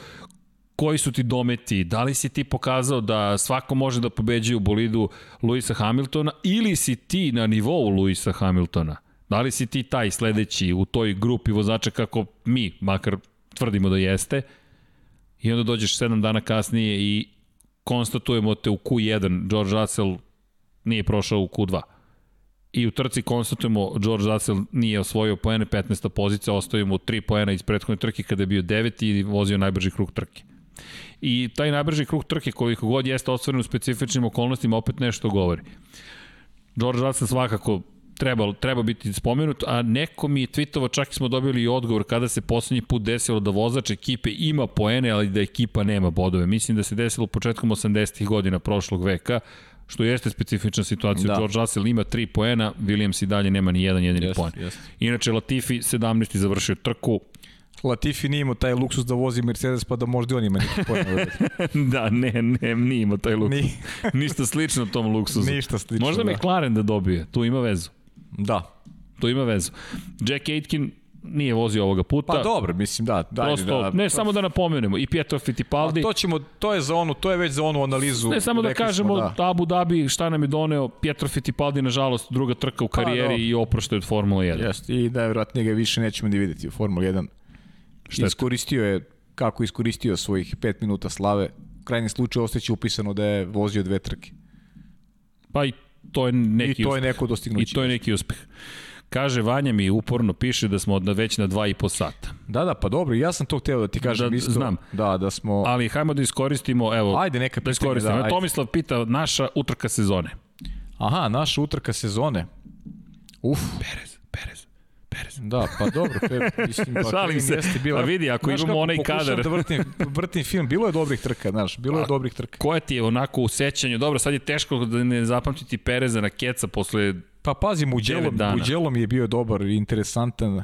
koji su ti dometi, da li si ti pokazao da svako može da pobeđe u bolidu Luisa Hamiltona ili si ti na nivou Luisa Hamiltona? Da li si ti taj sledeći u toj grupi vozača kako mi, makar tvrdimo da jeste, i onda dođeš 7 dana kasnije i konstatujemo te u Q1, George Russell nije prošao u Q2. I u trci konstatujemo George Russell nije osvojio poene, 15. pozicija, ostavio mu 3 poena iz prethodne trke kada je bio 9 i vozio najbrži krug trke. I taj najbrži krug trke koliko god jeste ostvaren u specifičnim okolnostima opet nešto govori. George Russell svakako treba, treba biti spomenut, a neko mi je tweetovo, čak smo dobili i odgovor kada se poslednji put desilo da vozač ekipe ima poene, ali da ekipa nema bodove. Mislim da se desilo početkom 80. godina prošlog veka, što jeste specifična situacija. Da. George Russell ima 3 poena, Williams i dalje nema ni jedan jedini yes, poen. Yes. Inače, Latifi 17. završio trku, Latifi nije imao taj luksus da vozi Mercedes pa da možda on ima neki poen. da, ne, ne, nije imao taj luksus. Ni. Ništa slično tom luksusu. Ništa slično, Možda da. McLaren da dobije, tu ima vezu. Da. Tu ima vezu. Jack Aitken nije vozio ovoga puta. Pa dobro, mislim da. Daj, Prosto, da, ne samo da napomenemo, i Pietro Fittipaldi. A to ćemo, to je za onu, to je već za onu analizu. Ne samo da kažemo smo, da. Abu Dhabi šta nam je doneo Pietro Fittipaldi, nažalost, druga trka u pa, karijeri pa, i oprošta od Formula 1. Jeste, i da vjerojatno ga više nećemo ni videti u Formula 1. Šteta. Iskoristio je, kako iskoristio svojih 5 minuta slave, u krajnjem slučaju ostaće upisano da je vozio dve trke. Pa i to je neki I to je neko dostignuće. I to je neki uspeh. Kaže, Vanja mi uporno piše da smo na već na dva i po sata. Da, da, pa dobro, ja sam to hteo da ti kažem da, isto. Znam. Da, da smo... Ali hajmo da iskoristimo, evo... Ajde, neka pitanja, da iskoristimo. Da, ajde. Tomislav pita, naša utrka sezone. Aha, naša utrka sezone. Uf. Perez, Perez. Perez. Da, pa dobro, pe, mislim, pa Šalim se, jeste bila, pa vidi, ako imamo onaj kadar. da vrtim, vrtim film, bilo je dobrih trka, znaš, bilo je A, dobrih trka. Koja ti je onako u sećanju, dobro, sad je teško da ne zapamtiti Pereza na keca posle Pa pazi, Mugello, Mugello mi je bio dobar i interesantan.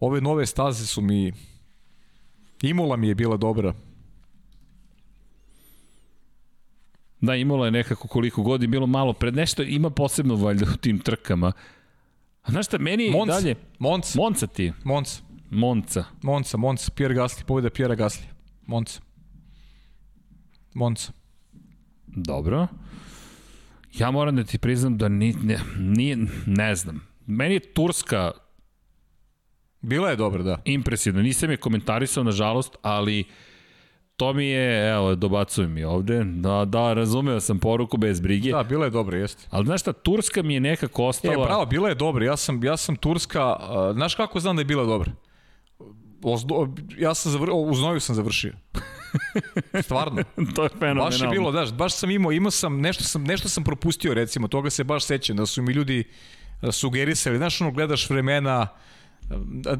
Ove nove staze su mi... Imola mi je bila dobra. Da, Imola je nekako koliko godina bilo malo pred nešto, ima posebno valjda u tim trkama. A znaš šta, meni Monc, dalje... Monc. Monca ti. Monc. Monca. Monca, Monca, Pierre Gasly, pobjeda Pierre Gasly. Monca. Monca. Dobro. Ja moram da ti priznam da ni, ne, nije, ne znam. Meni je Turska Bila je dobra, da. Impresivno. Nisam je komentarisao, nažalost, ali to mi je, evo, dobacujem mi ovde. Da, da, razumeo sam poruku bez brige. Da, bila je dobra, jeste. Ali znaš šta, Turska mi je nekako ostala... E, bravo, bila je dobra. Ja sam, ja sam Turska, uh, znaš kako znam da je bila dobra? Ozdo, ja sam zavr, u znoju sam završio. Stvarno. to je fenomenalno. Baš je bilo, daš, baš sam imao, imao sam, nešto sam, nešto sam propustio, recimo, toga se baš sećam, da su mi ljudi sugerisali, znaš, ono, gledaš vremena,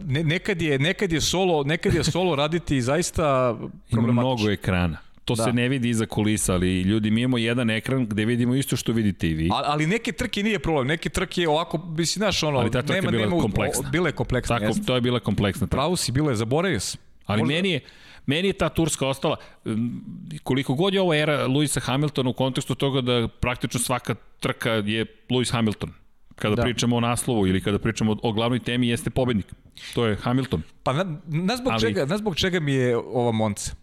ne, nekad je nekad je solo nekad je solo raditi zaista Ima mnogo ekrana. To da. se ne vidi iza kulisa, ali ljudi, mi imamo jedan ekran gde vidimo isto što vidite i vi. Ali, ali neke trke nije problem, neke trke ovako, mislim, znaš, ono, ali ta trka nema, bila nema, kompleksna. Bila je kompleksna. Tako, to je bila kompleksna trka. Pravo si, bila je, zaboravio sam. Ali Možda... meni je, meni je ta Turska ostala, koliko god je ovo era Luisa Hamiltona u kontekstu toga da praktično svaka trka je Lewis Hamilton kada da. pričamo o naslovu ili kada pričamo o glavnoj temi jeste pobednik. To je Hamilton. Pa na, na, zbog, Ali... čega, na zbog čega mi je ova Monca?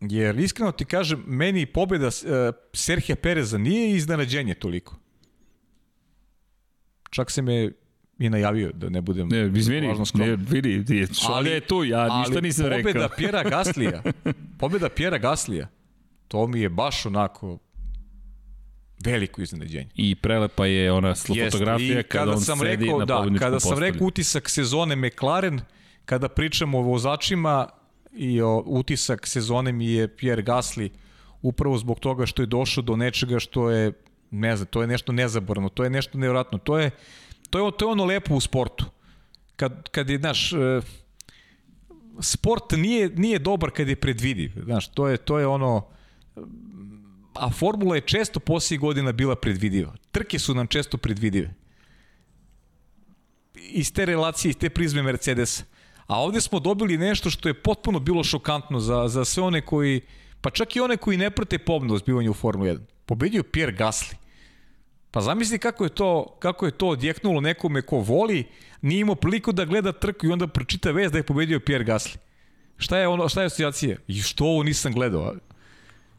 Jer iskreno ti kažem, meni pobjeda uh, Serhija Pereza nije iznenađenje toliko. Čak se me i najavio da ne budem ne, izvini, ne, vidi, vidi šolje je tu, ja ništa nisam rekao. Ali pobjeda Pjera Gaslija, pobjeda Pjera Gaslija, to mi je baš onako veliko iznenađenje. I prelepa je ona fotografija kada, kada on sam sedi rekao, na da, Kada sam postolju. rekao utisak sezone McLaren, kada pričamo o vozačima, i o, utisak sezone mi je Pierre Gasly upravo zbog toga što je došao do nečega što je ne znam, to je nešto nezaborno, to je nešto nevjerojatno, to je to je, to je ono lepo u sportu. Kad, kad je, znaš, e, sport nije, nije dobar kad je predvidiv, znaš, to je, to je ono, a formula je često poslije godina bila predvidiva. Trke su nam često predvidive. Iz te relacije, iz te prizme Mercedesa. A ovde smo dobili nešto što je potpuno bilo šokantno za, za sve one koji, pa čak i one koji ne prate pomno zbivanje u Formula 1. Pobedio Pierre Gasly. Pa zamisli kako je to, kako je to odjeknulo nekome ko voli, nije imao priliku da gleda trku i onda pročita vez da je pobedio Pierre Gasly. Šta je ono, šta je asocijacija? I što ovo nisam gledao?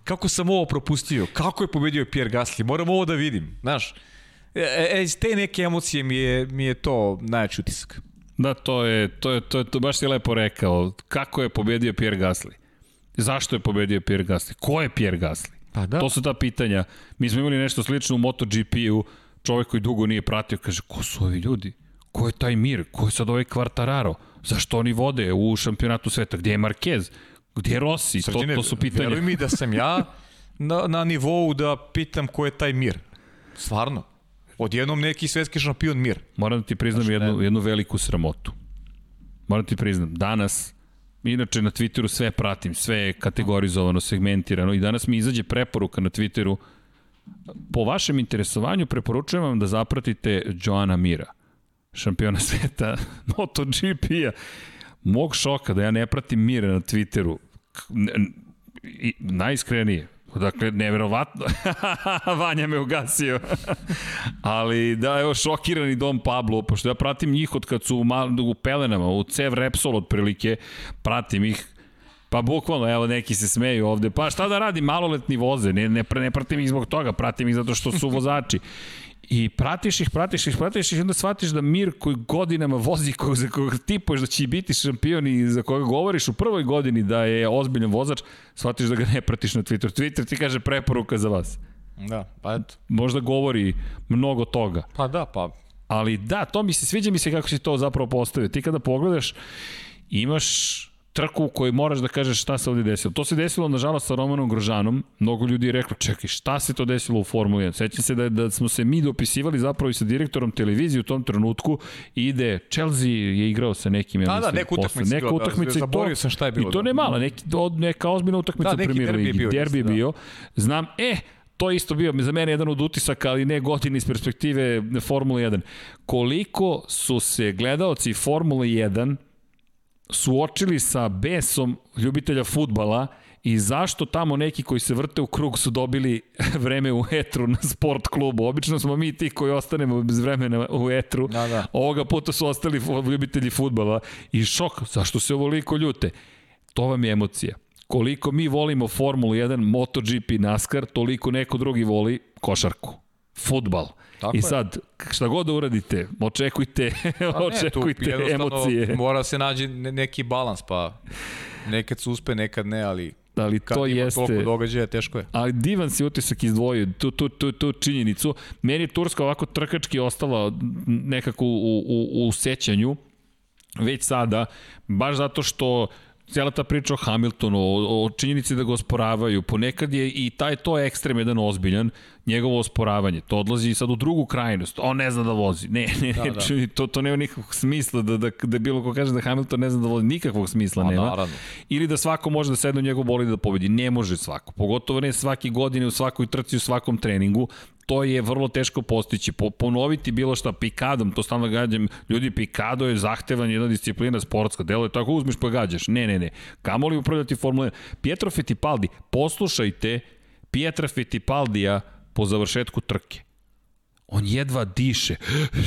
Kako sam ovo propustio? Kako je pobedio Pierre Gasly? Moram ovo da vidim, znaš. E, e, iz te neke emocije mi je, mi je to najjači utisak. Da, to je, to je, to je, to baš si lepo rekao. Kako je pobedio Pierre Gasly? Zašto je pobedio Pierre Gasly? Ko je Pierre Gasly? Pa da. To su ta pitanja. Mi smo imali nešto slično u MotoGP-u, čovek koji dugo nije pratio, kaže, ko su ovi ljudi? Ko je taj Mir? Ko je sad ovaj Quartararo? Zašto oni vode u šampionatu sveta? Gde je Marquez? Gde je Rossi? Srđine, to, to su pitanja. Veruj mi da sam ja na, na nivou da pitam ko je taj Mir. Stvarno. Odjednom neki svetski šampion mir. Moram da ti priznam znači, jednu, ne. jednu veliku sramotu. Moram da ti priznam, danas, inače na Twitteru sve pratim, sve je kategorizovano, segmentirano i danas mi izađe preporuka na Twitteru po vašem interesovanju preporučujem vam da zapratite Joana Mira, šampiona sveta MotoGP-a. Mog šoka da ja ne pratim Mira na Twitteru, najiskrenije, Dakle, neverovatno. Vanja me ugasio. Ali da, evo, šokirani Dom Pablo, pošto ja pratim njih od kad su u, u pelenama, u cev Repsol otprilike, pratim ih Pa bukvalno, evo neki se smeju ovde. Pa šta da radi, maloletni voze, ne, ne, ne pratim ih zbog toga, pratim ih zato što su vozači. I pratiš ih, pratiš ih, pratiš ih i onda shvatiš da Mir koji godinama vozi, kog, za koga tipuješ da će biti šampion i za koga govoriš u prvoj godini da je ozbiljan vozač, shvatiš da ga ne pratiš na Twitteru. Twitter ti kaže preporuka za vas. Da, pa eto. Možda govori mnogo toga. Pa da, pa. Ali da, to mi se, sviđa mi se kako si to zapravo postavio. Ti kada pogledaš, imaš trku u kojoj moraš da kažeš šta se ovde desilo. To se desilo, nažalost, sa Romanom Grožanom. Mnogo ljudi je reklo, čekaj, šta se to desilo u Formuli 1? Sećam se da, da smo se mi dopisivali zapravo i sa direktorom televizije u tom trenutku. Ide, Chelsea je igrao sa nekim, ja da, da, neku utakmicu. Neka utakmica da, to, sam šta je bilo. I to ne mala, neki, neka ozbiljna utakmica da, u Premier Ligi. Derbi, bio, derbi da. bio. Znam, e, to isto bio za mene jedan od utisaka, ali ne godini iz perspektive Formule 1. Koliko su se gledaoci Formule 1 suočili sa besom ljubitelja futbala i zašto tamo neki koji se vrte u krug su dobili vreme u etru na sport klubu. Obično smo mi ti koji ostanemo bez vremena u etru. Da, da. Ovoga puta su ostali ljubitelji futbala i šok, zašto se ovoliko ljute? To vam je emocija. Koliko mi volimo Formulu 1, MotoGP, NASCAR, toliko neko drugi voli košarku, futbal. Tako I sad, šta god da uradite, očekujte, pa očekujte ne, tu emocije. Mora se nađe neki balans, pa nekad se uspe, nekad ne, ali ali to ima jeste toliko događaja teško je. Ali divan si utisak izdvojio tu tu tu tu činjenicu. Meni je Turska ovako trkački ostala nekako u u u sećanju već sada baš zato što cijela ta priča o Hamiltonu, o, o činjenici da ga osporavaju, ponekad je i taj to ekstrem jedan ozbiljan, njegovo osporavanje, to odlazi sad u drugu krajnost, on ne zna da vozi, ne, ne, da, da. to, to nema nikakvog smisla da, da, da bilo ko kaže da Hamilton ne zna da vozi, nikakvog smisla A, nema, naravno. ili da svako može da sedne u njegov boli da pobedi, ne može svako, pogotovo ne svake godine u svakoj trci, u svakom treningu, to je vrlo teško postići. Po, ponoviti bilo šta pikadom, to stalno gađam, ljudi pikado je zahtevan jedna disciplina sportska, delo je tako uzmeš pa gađaš. Ne, ne, ne. Kamo li upravljati Formula 1? Pietro Fittipaldi, poslušajte Pietra Fittipaldija po završetku trke. On jedva diše.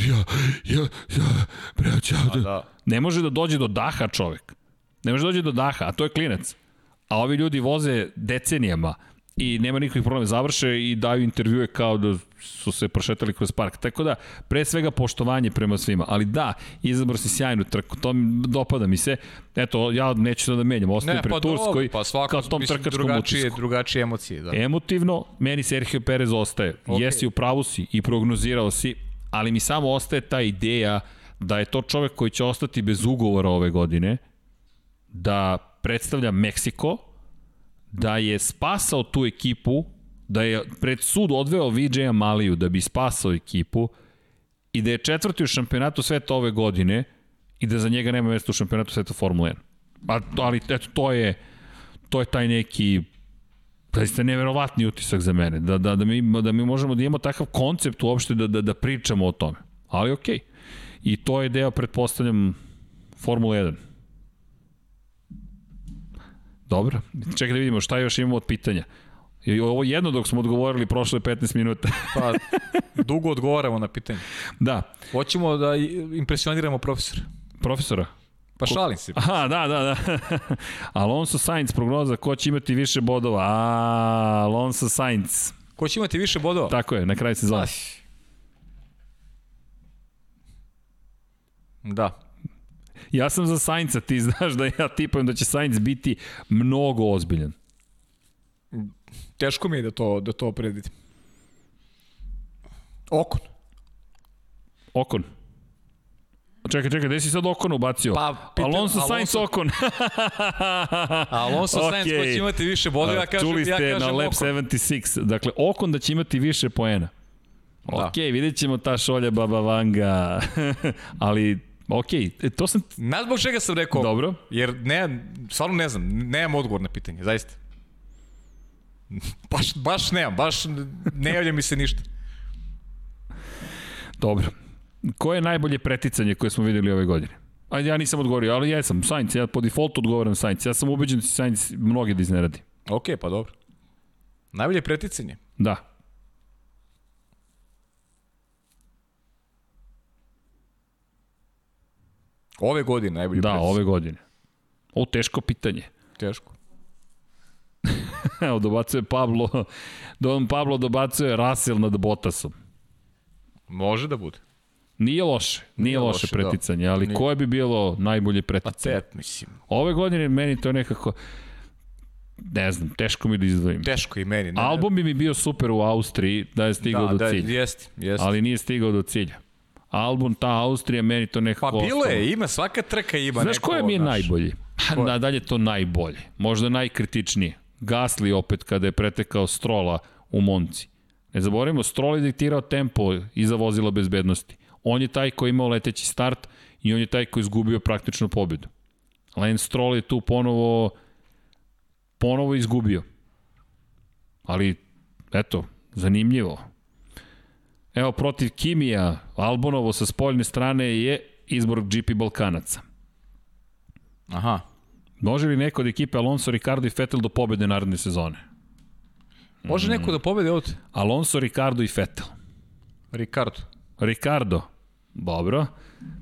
Ja, ja, ja, braća, da. da. Ne može da dođe do daha čovek. Ne može da dođe do daha, a to je klinac. A ovi ljudi voze decenijama i nema nikakvih problema. Završe i daju intervjue kao da su se prošetali kroz park. Tako da, pre svega poštovanje prema svima. Ali da, izabro si sjajnu trku, to mi dopada mi se. Eto, ja neću da menjam, ostaje ne, pre pa Turskoj, pa svako, kao tom trkačkom drugačije, utisku. Drugačije emocije, da. Emotivno, meni Sergio Perez ostaje. Okay. Jesi u pravu si i prognozirao si, ali mi samo ostaje ta ideja da je to čovek koji će ostati bez ugovora ove godine, da predstavlja Meksiko, da je spasao tu ekipu, da je pred sud odveo Vijaya Maliju da bi spasao ekipu i da je četvrti u šampionatu sveta ove godine i da za njega nema mesta u šampionatu sveta Formula 1. A, ali eto, to je, to je taj neki zaista neverovatni utisak za mene, da, da, da, mi, da mi možemo da imamo takav koncept uopšte da, da, da pričamo o tome. Ali okej. Okay. I to je deo, pretpostavljam, Formula 1. Dobro, čekaj da vidimo šta još imamo od pitanja. I ovo jedno dok smo odgovorili prošle 15 minuta. pa, dugo odgovaramo na pitanje. Da. Hoćemo da impresioniramo profesora. Profesora? Pa šalim se. Aha, da, da, da. Alonso Sainz prognoza ko će imati više bodova. A, Alonso Sainz. Ko će imati više bodova? Tako je, na kraju sezona. Da. Ja sam za Sainca, ti znaš da ja tipujem da će Sainz biti mnogo ozbiljan. Teško mi je da to, da to predvidim. Okon. Okon. Čekaj, čekaj, gde si sad Okon ubacio? Pa, pitan, Alonso, Alonso Sainz Okon. Alonso okay. Sainz ko će imati više bodova, ja kažem, Čuli ste ja kažem na Lab 76. Dakle, Okon da će imati više poena. Da. Ok, vidjet ćemo ta šolja Baba Vanga. Ali Ok, e, to sam... Znaš zbog čega sam rekao? Dobro. Jer ne, stvarno ne znam, nemam odgovor na pitanje, zaista. Baš, baš nemam, baš ne javlja mi se ništa. Dobro. Koje je najbolje preticanje koje smo videli ove godine? Ajde, ja nisam odgovorio, ali ja sam Sainz, ja po defaultu odgovaram Sainz. Ja sam ubeđen da će Sainz mnogi da izneradi. Ok, pa dobro. Najbolje preticanje? Da. Ove godine najbolji Da, ove godine. O, teško pitanje. Teško. Evo, dobacuje Pablo, Don Pablo dobacuje Russell nad Bottasom. Može da bude. Nije loše, nije, nije loše, loše da. preticanje, da. ali nije. koje bi bilo najbolje preticanje? Pa cet, mislim. Ove godine meni to nekako, ne znam, teško mi da izdvojim. Teško i meni. Ne, Album bi mi bio super u Austriji da je stigao da, do da, cilja. Da, jest, jest. Ali nije stigao do cilja. Album, ta Austrija, meni to nekako Pa bilo je, ima, svaka trka ima Znaš koje mi je naš. najbolji? Nadalje to najbolje. Možda najkritičnije. Gasli opet kada je pretekao Strola u Monci. Ne zaboravimo, Stroll je diktirao tempo iza vozila bezbednosti. On je taj koji je imao leteći start i on je taj koji je izgubio praktično pobedu. Lance Stroll je tu ponovo ponovo izgubio. Ali, eto, zanimljivo. Evo, protiv Kimija, Albonovo sa spoljne strane je izbor GP Balkanaca. Aha. Može li neko od ekipe Alonso, Ricardo i Vettel do pobede naredne sezone? Može mm. neko da pobede od? Alonso, Ricardo i Vettel. Ricardo. Ricardo. Dobro.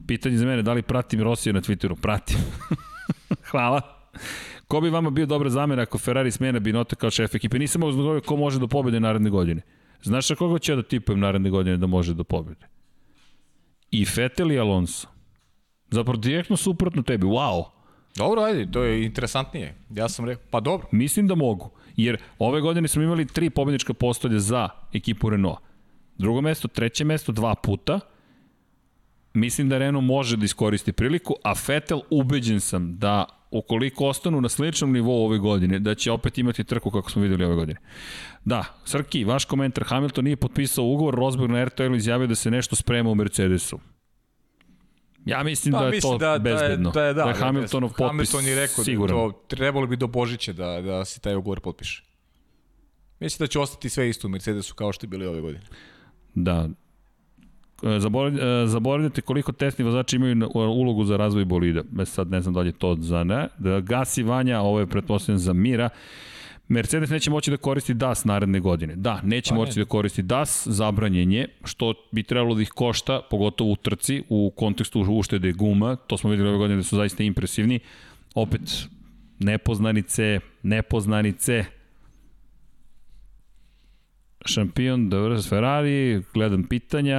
Pitanje za mene, da li pratim Rosija na Twitteru? Pratim. Hvala. Ko bi vama bio dobra zamena ako Ferrari smene Binota kao šef ekipe? Nisam uznogovio ko može do pobede naredne godine. Znaš na koga će da tipujem naredne godine da može da pobede? I Vettel i Alonso. Zapravo direktno suprotno tebi, wow. Dobro, ajde, to je interesantnije. Ja sam rekao, pa dobro. Mislim da mogu, jer ove godine smo imali tri pobednička postolja za ekipu Renault. Drugo mesto, treće mesto, dva puta. Mislim da Renault može da iskoristi priliku, a Vettel ubeđen sam da ukoliko ostanu na sličnom nivou ove godine, da će opet imati trku kako smo videli ove godine. Da, Srki, vaš komentar, Hamilton nije potpisao ugovor, Rosberg na RTL izjavio da se nešto sprema u Mercedesu. Ja mislim pa, da je mislim to da, bezbedno. Da je, da, je, da, da je Hamiltonov potpis Hamilton je rekao siguran. da to trebalo bi do Božića da, da se taj ugovor potpiše. Mislim da će ostati sve isto u Mercedesu kao što je bili ove godine. Da, zaboravljate koliko testni vozači imaju ulogu za razvoj bolida. E, sad ne znam da li je to za ne. Da gasi Vanja, ovo je pretpostavljeno za Mira. Mercedes neće moći da koristi DAS naredne godine. Da, neće pa moći ne. da koristi DAS, zabranjen je, što bi trebalo da ih košta, pogotovo u trci, u kontekstu uštede guma, to smo videli ove godine da su zaista impresivni. Opet, nepoznanice, nepoznanice, šampion, dobro, Ferrari, gledam pitanja,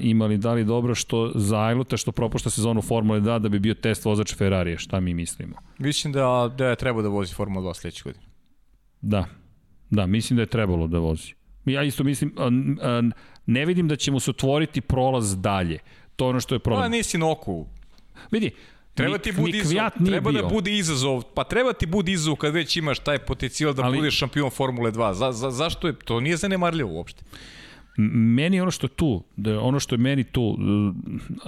ima li da li dobro što za Ajluta što propušta sezonu Formule 2 da bi bio test vozač Ferrarije, šta mi mislimo? Mislim da, da je treba da vozi Formula 2 sledeće godine. Da, da, mislim da je trebalo da vozi. Ja isto mislim, ne vidim da će mu se otvoriti prolaz dalje. To je ono što je problem. Pa nisi na oku. Vidi, Treba ti budi izazov, treba da bio. da bude izazov, pa treba ti bude izazov kad već imaš taj potencijal da Ali, budeš šampion Formule 2. Za, za, zašto je, to nije zanemarljivo uopšte. Meni ono što tu, da ono što je meni tu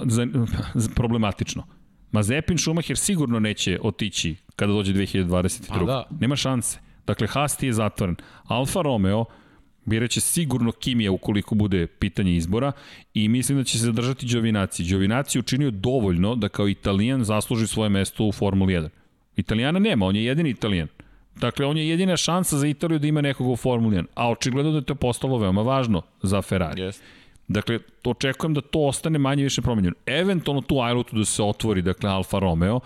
za, za, problematično. Mazepin Schumacher sigurno neće otići kada dođe 2022. Da. Nema šanse. Dakle, Haas ti je zatvoren. Alfa Romeo, Biraće sigurno Kimija ukoliko bude pitanje izbora i mislim da će se zadržati Đovinaci. Đovinaci učinio dovoljno da kao Italijan zasluži svoje mesto u Formuli 1. Italijana nema, on je jedini Italijan. Dakle, on je jedina šansa za Italiju da ima nekoga u Formuli 1. A očigledno da je to postalo veoma važno za Ferrari. Yes. Dakle, očekujem da to ostane manje više promenjeno. Eventualno tu Ailutu da se otvori, dakle, Alfa Romeo.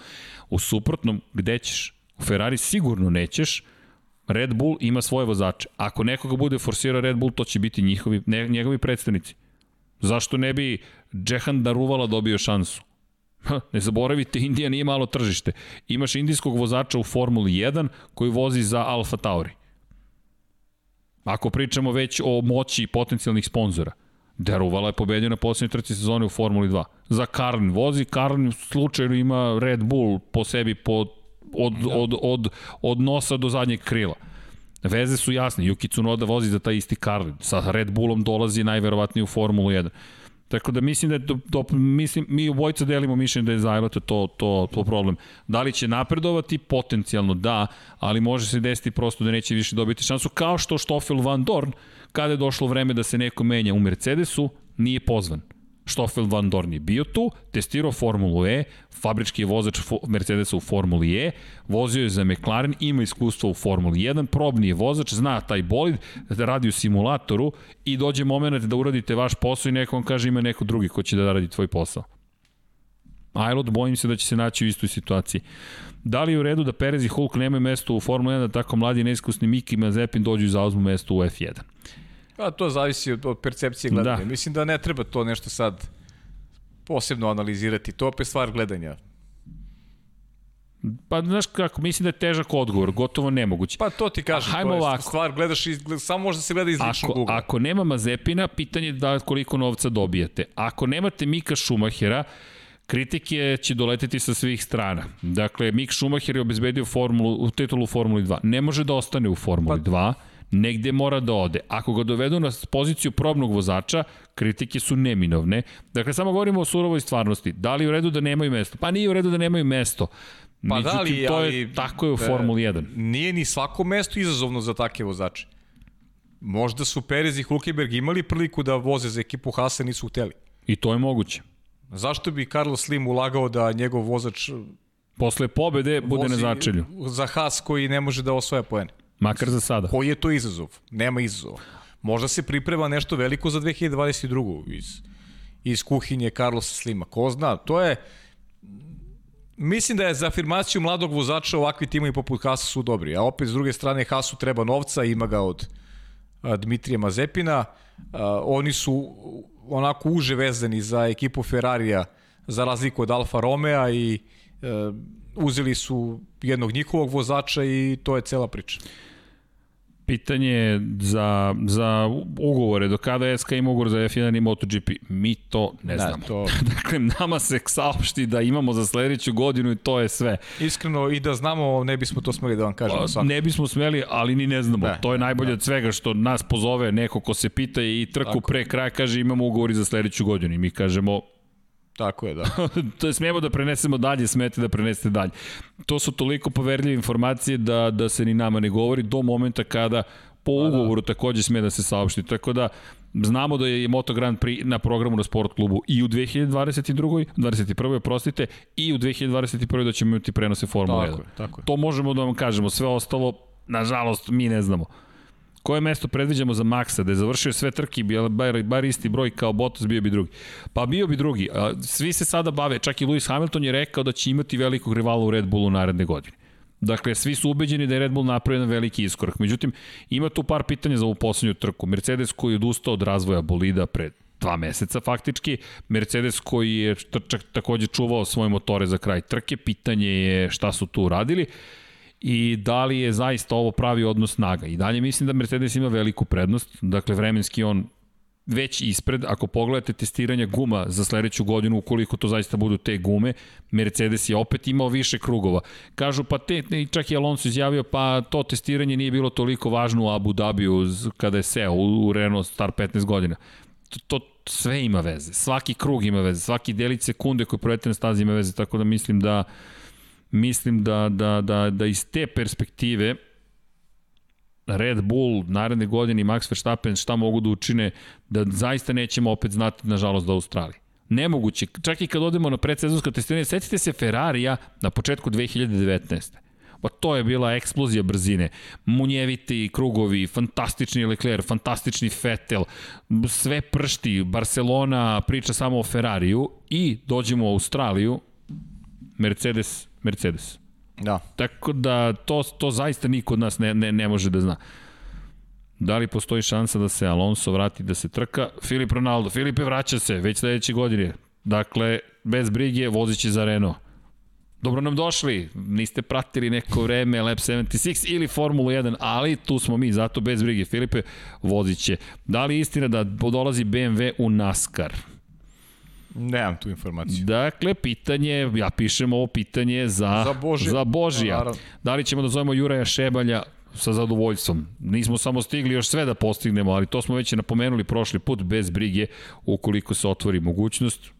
U suprotnom, gde ćeš? U Ferrari sigurno nećeš, Red Bull ima svoje vozače. Ako nekoga bude forsirao Red Bull, to će biti njihovi, ne, njegovi predstavnici. Zašto ne bi Džehan Daruvala dobio šansu? Ha, ne zaboravite, Indija nije malo tržište. Imaš indijskog vozača u Formuli 1 koji vozi za Alfa Tauri. Ako pričamo već o moći potencijalnih sponzora. Daruvala je pobedio na posljednjoj trci sezone u Formuli 2. Za Karlin vozi, Karlin slučajno ima Red Bull po sebi po od, da. od, od, od nosa do zadnjeg krila. Veze su jasne, Yuki Tsunoda vozi za taj isti Carlin, sa Red Bullom dolazi najverovatnije u Formulu 1. Tako da mislim da je do, do, mislim, mi obojca delimo mišljenje da je Zajlota to, to, to problem. Da li će napredovati? Potencijalno da, ali može se desiti prosto da neće više dobiti šansu, kao što Stoffel Van Dorn, kada je došlo vreme da se neko menja u Mercedesu, nije pozvan. Stoffel Van Dorn je bio tu, testirao Formulu E, fabrički je vozač Mercedesa u Formuli E, vozio je za McLaren, ima iskustvo u Formuli 1, probni je vozač, zna taj bolid, radi u simulatoru i dođe moment da uradite vaš posao i neko vam kaže ima neko drugi ko će da radi tvoj posao. Ajlot, bojim se da će se naći u istoj situaciji. Da li je u redu da Perez i Hulk nemaju mesto u Formuli 1, da tako mladi neiskusni Miki i Mazepin dođu i zauzmu mesto u F1? Pa to zavisi od, od percepcije gledanja. Da. Mislim da ne treba to nešto sad posebno analizirati. To opet stvar gledanja. Pa znaš kako, mislim da je težak odgovor, gotovo nemoguće. Pa to ti kažem, to je ovako. stvar, gledaš iz, samo možda se gleda iz ličnog ako, ugla. Ako nema Mazepina, pitanje je da koliko novca dobijete. Ako nemate Mika Šumahera, kritike će doleteti sa svih strana. Dakle, Mik Schumacher je obezbedio formulu, titulu u Formuli 2. Ne može da ostane u Formuli pa, 2 negde mora da ode. Ako ga dovedu na poziciju probnog vozača, kritike su neminovne. Dakle, samo govorimo o surovoj stvarnosti. Da li je u redu da nemaju mesto? Pa nije u redu da nemaju mesto. Pa Međutim, da li, to je, ali, tako je u Formuli 1. Nije ni svako mesto izazovno za takve vozače. Možda su Perez i Hulkenberg imali priliku da voze za ekipu Hasa, nisu hteli. I to je moguće. Zašto bi Carlos Slim ulagao da njegov vozač Posle pobede bude na začelju. Za Haas koji ne može da osvoja poene. Makar za sada. Koji je to izazov? Nema izazova. Možda se priprema nešto veliko za 2022. iz, iz kuhinje Carlosa Slima. Ko zna, to je... Mislim da je za afirmaciju mladog vozača ovakvi timovi poput Hasa su dobri. A opet, s druge strane, Hasu treba novca, ima ga od Dmitrija Mazepina. Oni su onako uže vezani za ekipu Ferrarija za razliku od Alfa Romea i a, uzeli su jednog njihovog vozača i to je cela priča. Pitanje za, za ugovore, do kada SK ima ugovor za F1 i MotoGP, mi to ne Da, znamo. to- dakle, nama se saopšti da imamo za sledeću godinu i to je sve. Iskreno, i da znamo, ne bismo to smeli da vam kažemo Pa. Ne bismo smeli, ali ni ne znamo. Da, to je najbolje da. od svega što nas pozove neko ko se pita i trku Tako. pre kraja kaže imamo ugovori za sledeću godinu i mi kažemo Tako je, da. to je smijemo da prenesemo dalje, smete da prenesete dalje. To su toliko poverljive informacije da, da se ni nama ne govori do momenta kada po ugovoru takođe sme da se saopšti. Tako da znamo da je Moto Grand Prix na programu na sport klubu i u 2022. 21. oprostite, i u 2021. da ćemo imati prenose Formula 1. Tako je, tako je. To možemo da vam kažemo, sve ostalo, nažalost, mi ne znamo. Koje mesto predviđamo za Maxa, da je završio sve trke, bar, bar isti broj kao Bottas, bio bi drugi. Pa bio bi drugi. A, Svi se sada bave, čak i Lewis Hamilton je rekao da će imati velikog rivala u Red Bullu naredne godine. Dakle, svi su ubeđeni da je Red Bull napravio jedan veliki iskorak. Međutim, ima tu par pitanja za ovu poslednju trku. Mercedes koji je odustao od razvoja bolida pred dva meseca faktički. Mercedes koji je čak takođe čuvao svoje motore za kraj trke. Pitanje je šta su tu uradili i da li je zaista ovo pravi odnos snaga. I dalje mislim da Mercedes ima veliku prednost, dakle vremenski on već ispred, ako pogledate testiranja guma za sledeću godinu, ukoliko to zaista budu te gume, Mercedes je opet imao više krugova. Kažu, pa te, čak i Alonso izjavio, pa to testiranje nije bilo toliko važno u Abu Dhabiju kada je seo u, u Renault star 15 godina. To, to sve ima veze, svaki krug ima veze, svaki delić sekunde koji provedete na stazi ima veze, tako da mislim da mislim da, da, da, da iz te perspektive Red Bull naredne godine i Max Verstappen šta mogu da učine da zaista nećemo opet znati nažalost da Australiji. Nemoguće, čak i kad odemo na predsezonsko testiranje, setite se Ferrarija na početku 2019. Pa to je bila eksplozija brzine. Munjeviti krugovi, fantastični Leclerc, fantastični Vettel, sve pršti, Barcelona priča samo o Ferrariju i dođemo u Australiju, Mercedes, Mercedes. Da. Tako da to, to zaista niko od nas ne, ne, ne može da zna. Da li postoji šansa da se Alonso vrati da se trka? Filip Ronaldo. Filipe vraća se već sledeće godine. Dakle, bez brige vozit će za Renault. Dobro nam došli, niste pratili neko vreme Lab 76 ili Formulu 1, ali tu smo mi, zato bez brige. Filipe vozit će. Da li je istina da dolazi BMW u NASCAR? Nemam tu informaciju. Dakle, pitanje, ja pišem ovo pitanje za, Za Božija. Za Božija. Naravno. Da li ćemo da zovemo Juraja Šebalja sa zadovoljstvom. Nismo samo stigli još sve da postignemo, ali to smo već napomenuli prošli put bez brige ukoliko se otvori mogućnost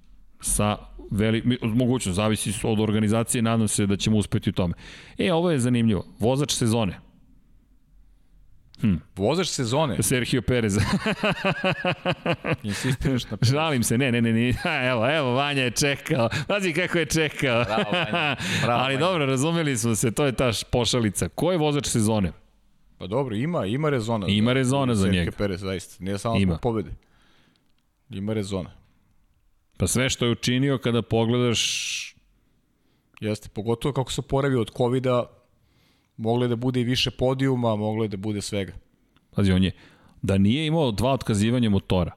sa veli, mogućnost, zavisi od organizacije, nadam se da ćemo uspeti u tome. E, ovo je zanimljivo. Vozač sezone, Vozač sezone, Sergio Perez. insistiraš na... Žalim se, ne, ne, ne, ne. Evo, evo, Vanja je čekao. Pazi kako je čekao. Bravo, Vanja. Bravo, Ali Vanja. dobro, razumeli smo se, to je ta pošalica. Ko je vozač sezone? Pa dobro, ima, ima rezona. Ima rezona za Sergio njega. Perez, zaista. Nije samo Ima. zbog pobede. Ima rezona. Pa sve što je učinio kada pogledaš Jeste, pogotovo kako se oporavio od COVID-a, moglo je da bude i više podijuma, moglo je da bude svega. Pazi, on je, da nije imao dva otkazivanja motora,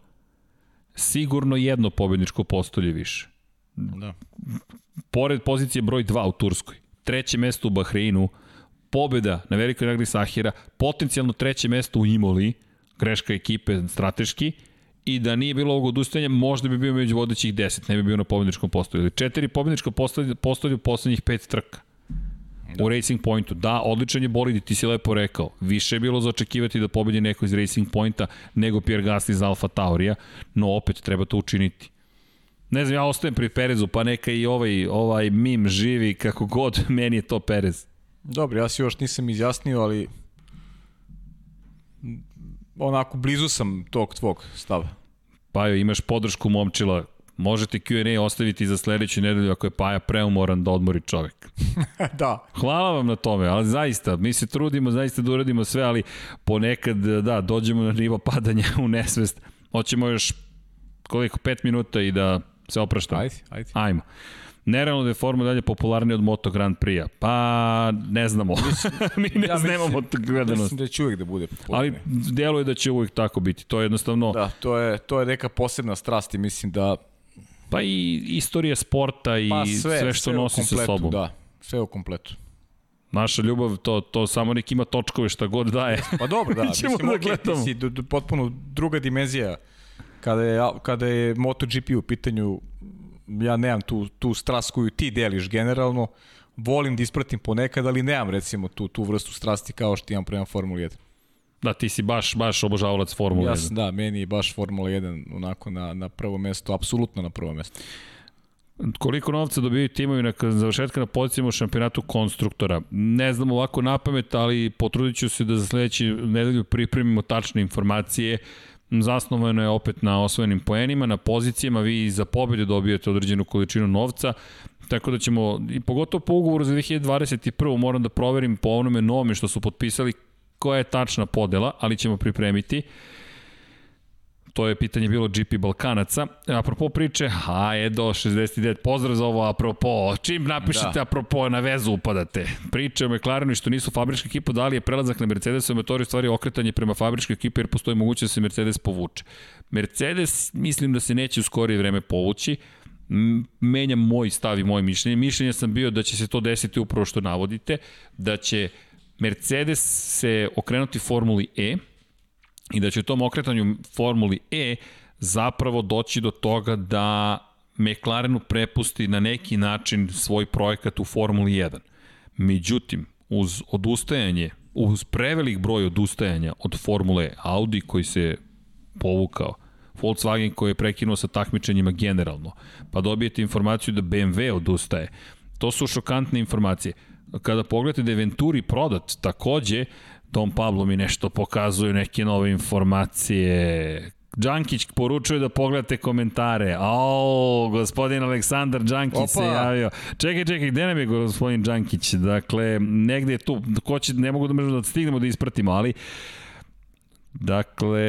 sigurno jedno pobedničko postolje više. Da. Pored pozicije broj 2 u Turskoj, treće mesto u Bahreinu, pobeda na velikoj nagradi Sahira, potencijalno treće mesto u Imoli, greška ekipe strateški, i da nije bilo ovog odustajanja, možda bi bio među vodećih 10, ne bi bio na pobedničkom postolju. Ili četiri pobednička postolja, postolja u poslednjih pet trka. Da. U Racing Pointu. Da, odličan je bolid i ti si lepo rekao. Više je bilo za očekivati da pobedi neko iz Racing Pointa nego Pierre Gasly iz Alfa Taurija, no opet treba to učiniti. Ne znam, ja ostajem pri Perezu, pa neka i ovaj, ovaj mim živi kako god, meni je to Perez. Dobro, ja se još nisam izjasnio, ali onako blizu sam tog tvog stava. Pajo, imaš podršku momčila, možete Q&A ostaviti za sledeću nedelju ako je Paja preumoran da odmori čovek. da. Hvala vam na tome, ali zaista, mi se trudimo zaista da uradimo sve, ali ponekad, da, dođemo na nivo padanja u nesvest. Hoćemo još koliko, pet minuta i da se opraštamo. Ajde, ajde. Ajmo. Nerealno da je Formula dalje popularnija od Moto Grand Prix-a. Pa, ne znamo. mi ne Ja mislim- nemamo gledanost. Mislim da će uvijek da bude Ali popularnije. deluje da će uvijek tako biti. To je jednostavno, Da, to je, to je neka posebna strast i mislim da pa i istorija sporta i pa sve, sve, što sve nosi sa kompletu, sobom. Da, sve u kompletu. Naša ljubav, to, to samo nek ima točkove šta god daje. Pa dobro, da. Ćemo Mislim, da gledamo. ti si d- d- potpuno druga dimenzija kada je, kada je MotoGP u pitanju ja nemam tu, tu strast koju ti deliš generalno, volim da ispratim ponekad, ali nemam recimo tu, tu vrstu strasti kao što imam prema Formuli 1. Da, ti si baš, baš obožavalac Formule Ja 1. sam, da, meni je baš Formula 1 onako na, na prvo mesto, apsolutno na prvo mesto. Koliko novca dobijaju timovi na završetka na pozicijama u šampionatu konstruktora? Ne znam ovako na pamet, ali potrudit ću se da za sledeći nedelju pripremimo tačne informacije. Zasnovano je opet na osvojenim poenima, na pozicijama, vi za pobjede dobijete određenu količinu novca, tako da ćemo, i pogotovo po ugovoru za 2021. moram da proverim po onome novome što su potpisali koja je tačna podela, ali ćemo pripremiti. To je pitanje bilo GP Balkanaca. Apropo priče, a Edo 69, pozdrav za ovo apropo. Čim napišete da. apropo na vezu upadate. Priče o McLarenu što nisu fabrička ekipa, da li je prelazak na Mercedes u motoru stvari okretanje prema fabričkoj ekipi jer postoji mogućnost da se Mercedes povuče. Mercedes mislim da se neće u skorije vreme povući, menjam moj stav i moje mišljenje. Mišljenje sam bio da će se to desiti upravo što navodite, da će Mercedes se okrenuti Formuli E, i da će u tom okretanju Formuli E zapravo doći do toga da McLarenu prepusti na neki način svoj projekat u Formuli 1. Međutim, uz odustajanje, uz prevelik broj odustajanja od Formule Audi koji se povukao, Volkswagen koji je prekinuo sa takmičenjima generalno, pa dobijete informaciju da BMW odustaje. To su šokantne informacije. Kada pogledate da je Venturi prodat, takođe, Tom Pablo mi nešto pokazuje, neke nove informacije. Đankić poručuje da pogledate komentare. Ao, gospodin Aleksandar Đankić Opa. se javio. Čekaj, čekaj, gde nam je gospodin Đankić? Dakle, negde je tu, ko će, ne mogu da možemo da stignemo da ispratimo, ali Dakle,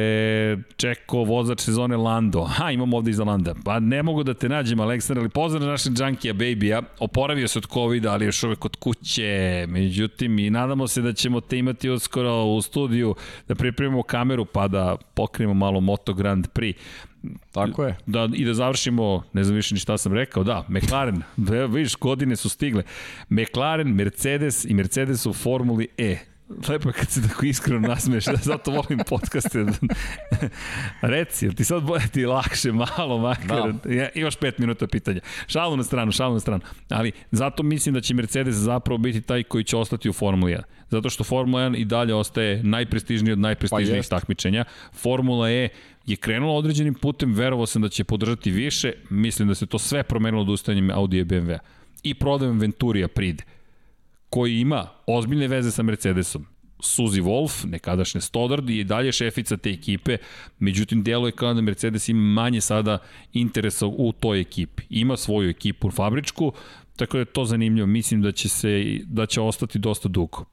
Čeko, vozač sezone Lando. Ha, imamo ovde iza Landa. Pa ne mogu da te nađem, Aleksandar, ali pozdrav našeg Junkija Baby-a. Oporavio se od covid ali još uvek od kuće. Međutim, i nadamo se da ćemo te imati uskoro u studiju, da pripremimo kameru pa da pokrijemo malo Moto Grand Prix. Tako je. Da, I da završimo, ne znam više ni šta sam rekao, da, McLaren, da, vidiš, godine su stigle. McLaren, Mercedes i Mercedes u Formuli E lepo je kad se tako iskreno nasmeš, da zato volim podcaste. Reci, ti sad bolje ti lakše malo makar. Da. Ja, imaš pet minuta pitanja. Šalu na stranu, šalu na stranu. Ali zato mislim da će Mercedes zapravo biti taj koji će ostati u Formuli 1. Zato što Formula 1 i dalje ostaje najprestižniji od najprestižnijih pa takmičenja. Formula E je krenula određenim putem, verovao sam da će podržati više, mislim da se to sve promenilo odustajanjem Audi i BMW-a. I prodajem Venturija pride koji ima ozbiljne veze sa Mercedesom. Suzy Wolf, nekadašnja Stoddard, je dalje šefica te ekipe, međutim deluje kao da Mercedes ima manje sada interesa u toj ekipi. Ima svoju ekipu fabričku, tako da je to zanimljivo. Mislim da će se da će ostati dosta dugo.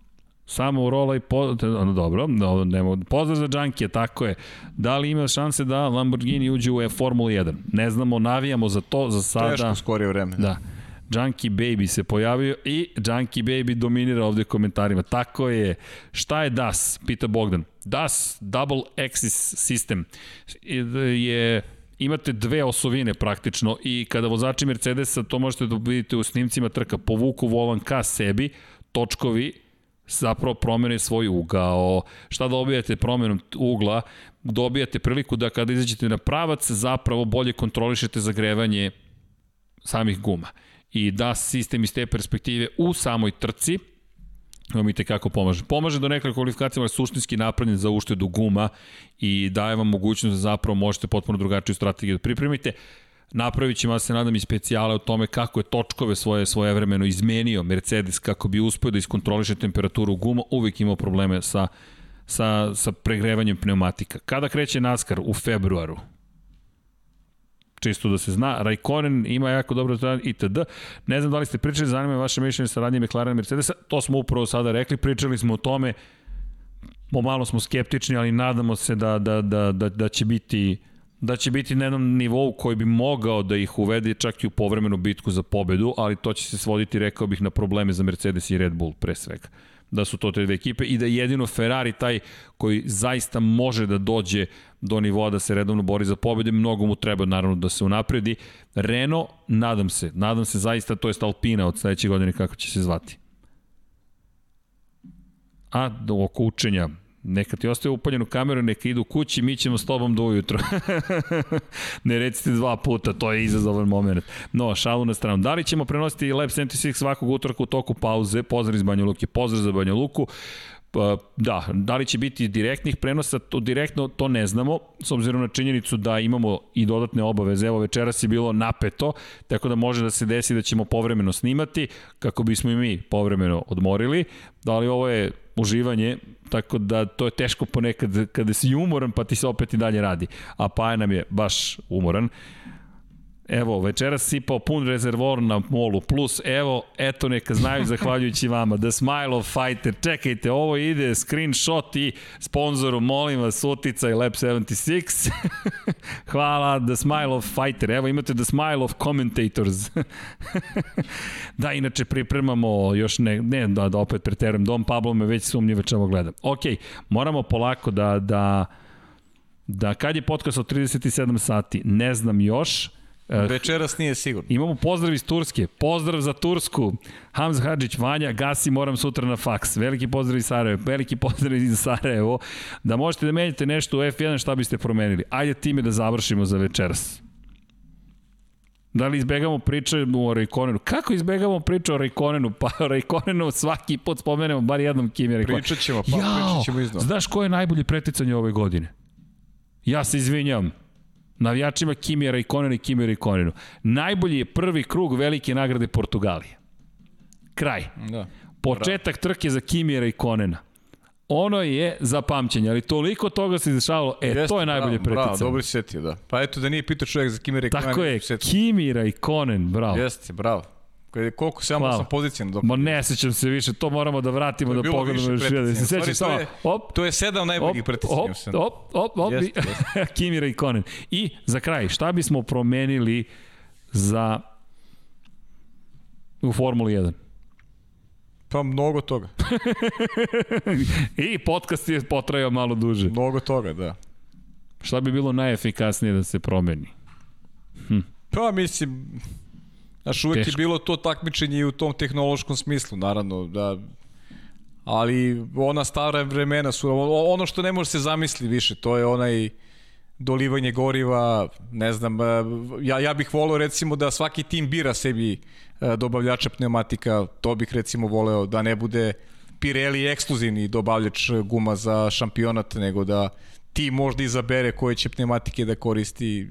Samo rola i po, no, dobro, no, nemo, pozdrav za Džankije, tako je. Da li ima šanse da Lamborghini uđe u Formula 1? Ne znamo, navijamo za to, za sada. Teško skorije vreme. Da. Junkie Baby se pojavio i Junkie Baby dominira ovde komentarima. Tako je. Šta je DAS? Pita Bogdan. DAS, Double Axis System, je imate dve osovine praktično i kada vozači Mercedesa, to možete da vidite u snimcima trka, povuku volan ka sebi, točkovi zapravo promene svoj ugao. Šta dobijate promenom ugla? Dobijate priliku da kada izađete na pravac, zapravo bolje kontrolišete zagrevanje samih guma i da sistem iz te perspektive u samoj trci vam i tekako pomaže. Pomaže do nekada kvalifikacijama, ali suštinski napravljen za uštedu guma i daje vam mogućnost da zapravo možete potpuno drugačiju strategiju da pripremite. Napravit ćemo, ja se nadam, i specijale o tome kako je točkove svoje svoje vremeno izmenio Mercedes kako bi uspio da iskontroliše temperaturu guma, uvek imao probleme sa, sa, sa pregrevanjem pneumatika. Kada kreće NASCAR? U februaru čisto da se zna. Raikkonen ima jako dobro itd. Ne znam da li ste pričali, zanima me vaše mišljenje sa radnje McLaren Mercedesa. To smo upravo sada rekli, pričali smo o tome, pomalo smo skeptični, ali nadamo se da, da, da, da, da će biti da će biti na jednom nivou koji bi mogao da ih uvede čak i u povremenu bitku za pobedu, ali to će se svoditi, rekao bih, na probleme za Mercedes i Red Bull pre svega da su to te dve ekipe i da jedino Ferrari taj koji zaista može da dođe do nivoa da se redovno bori za pobede, mnogo mu treba naravno da se unapredi. Renault, nadam se, nadam se zaista, to je Alpina od sledeće godine kako će se zvati. A oko učenja, neka ti ostaje upaljenu kameru, neka idu kući, mi ćemo s tobom do ujutro. ne recite dva puta, to je izazovan moment. No, šalu na stranu. Da li ćemo prenositi Lab 76 svakog utorka u toku pauze? Pozdrav iz Banja Luke, pozdrav za Banja Luku. Pa, da, da li će biti direktnih prenosa, to direktno to ne znamo, s obzirom na činjenicu da imamo i dodatne obaveze. Evo večeras je bilo napeto, tako da može da se desi da ćemo povremeno snimati, kako bismo i mi povremeno odmorili. Da li ovo je uživanje, tako da to je teško ponekad kada si umoran pa ti se opet i dalje radi. A Paja nam je baš umoran. Evo, večeras sipao pun rezervor na molu, plus evo, eto neka znaju zahvaljujući vama, The Smile of Fighter, čekajte, ovo ide screenshot i sponzoru, molim vas, Utica i Lab 76, hvala, The Smile of Fighter, evo imate The Smile of Commentators, da, inače pripremamo još ne, ne da, da opet preteram, Dom. Pablo me već sumnjiva čemu gledam. Ok, moramo polako da, da, da kad je podcast od 37 sati, ne znam još, Večeras nije sigurno. Imamo pozdrav iz Turske. Pozdrav za Tursku. Hamza Hadžić, Vanja, gasi, moram sutra na faks. Veliki pozdrav iz Sarajevo. Veliki pozdrav iz Sarajevo. Da možete da menjate nešto u F1, šta biste promenili? Ajde time da završimo za večeras. Da li izbegamo priče o Rayconenu? Kako izbegamo priče o Rayconenu? Pa o Rayconenu svaki put spomenemo bar jednom Kimi Rayconenu. Pričat ćemo, pa Jao, pričat ćemo iznova. Znaš ko je najbolje preticanje ove godine? Ja se izvinjam navijačima Kimi Raikkonen i Kimi Raikonenu. Najbolji je prvi krug velike nagrade Portugalije. Kraj. Da. Početak Bravo. trke za Kimi Raikonena. Ono je za pamćenje, ali toliko toga se izdešavalo, e, Jeste, to je najbolje preticanje. Bravo, dobro si setio, da. Pa eto da nije pitao čovjek za Kimi Raikkonen. Tako je, Kimi Raikkonen, bravo. Jeste, bravo. Koliko se ja sam pozicijno dok... Ma ne sećam se više, to moramo da vratimo da pogledamo još jedan. Se sećam samo, op, to je sedam najboljih preticanja. Op, op, op, op, jest, jest. Kimi Raikkonen. I za kraj, šta bismo promenili za u Formuli 1? Pa mnogo toga. I podcast je potrajao malo duže. Mnogo toga, da. Šta bi bilo najefikasnije da se promeni? Hm. Pa mislim, Znaš, uvek Teško. je bilo to takmičenje i u tom tehnološkom smislu, naravno, da ali ona stara vremena su, ono što ne može se zamisli više, to je onaj dolivanje goriva, ne znam, e, ja, ja bih voleo recimo da svaki tim bira sebi e, dobavljača pneumatika, to bih recimo voleo da ne bude Pirelli ekskluzivni dobavljač guma za šampionat, nego da ti možda izabere koje će pneumatike da koristi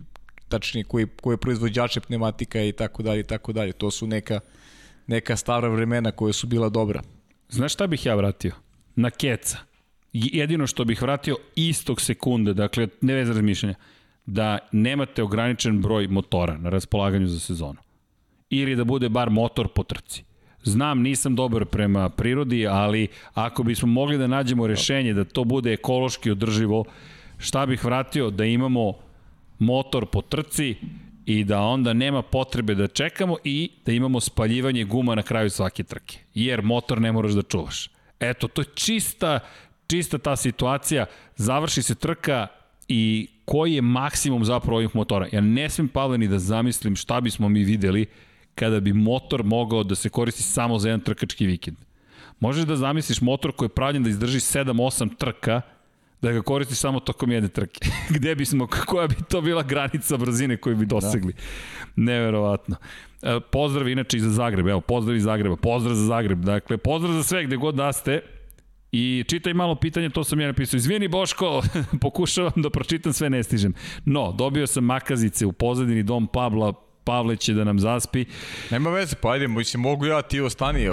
tačnije koji, koji proizvođače pneumatika i tako dalje i tako dalje. To su neka, neka stara vremena koja su bila dobra. Znaš šta bih ja vratio? Na keca. Jedino što bih vratio istog sekunde, dakle, ne vez razmišljanja, da nemate ograničen broj motora na raspolaganju za sezonu. Ili da bude bar motor po trci. Znam, nisam dobar prema prirodi, ali ako bismo mogli da nađemo rešenje da to bude ekološki održivo, šta bih vratio? Da imamo motor po trci i da onda nema potrebe da čekamo i da imamo spaljivanje guma na kraju svake trke. Jer motor ne moraš da čuvaš. Eto, to je čista, čista ta situacija. Završi se trka i koji je maksimum zapravo ovih motora. Ja ne smem, Pavle, ni da zamislim šta bismo mi videli kada bi motor mogao da se koristi samo za jedan trkački vikend. Možeš da zamisliš motor koji je pravljen da izdrži 7-8 trka, da ga koristi samo tokom jedne trke. Gde bismo, koja bi to bila granica brzine koju bi dosegli? Da. Neverovatno. E, pozdrav inače i za Zagreb, evo, pozdrav iz Zagreba, pozdrav za Zagreb, dakle, pozdrav za sve gde god da ste, I čitaj malo pitanje, to sam ja napisao. Izvini Boško, pokušavam da pročitam sve, ne stižem. No, dobio sam makazice u pozadini Dom Pabla, Pavle će da nam zaspi. Nema veze, pa ajde, mislim, mogu ja, ti ostani. Ja,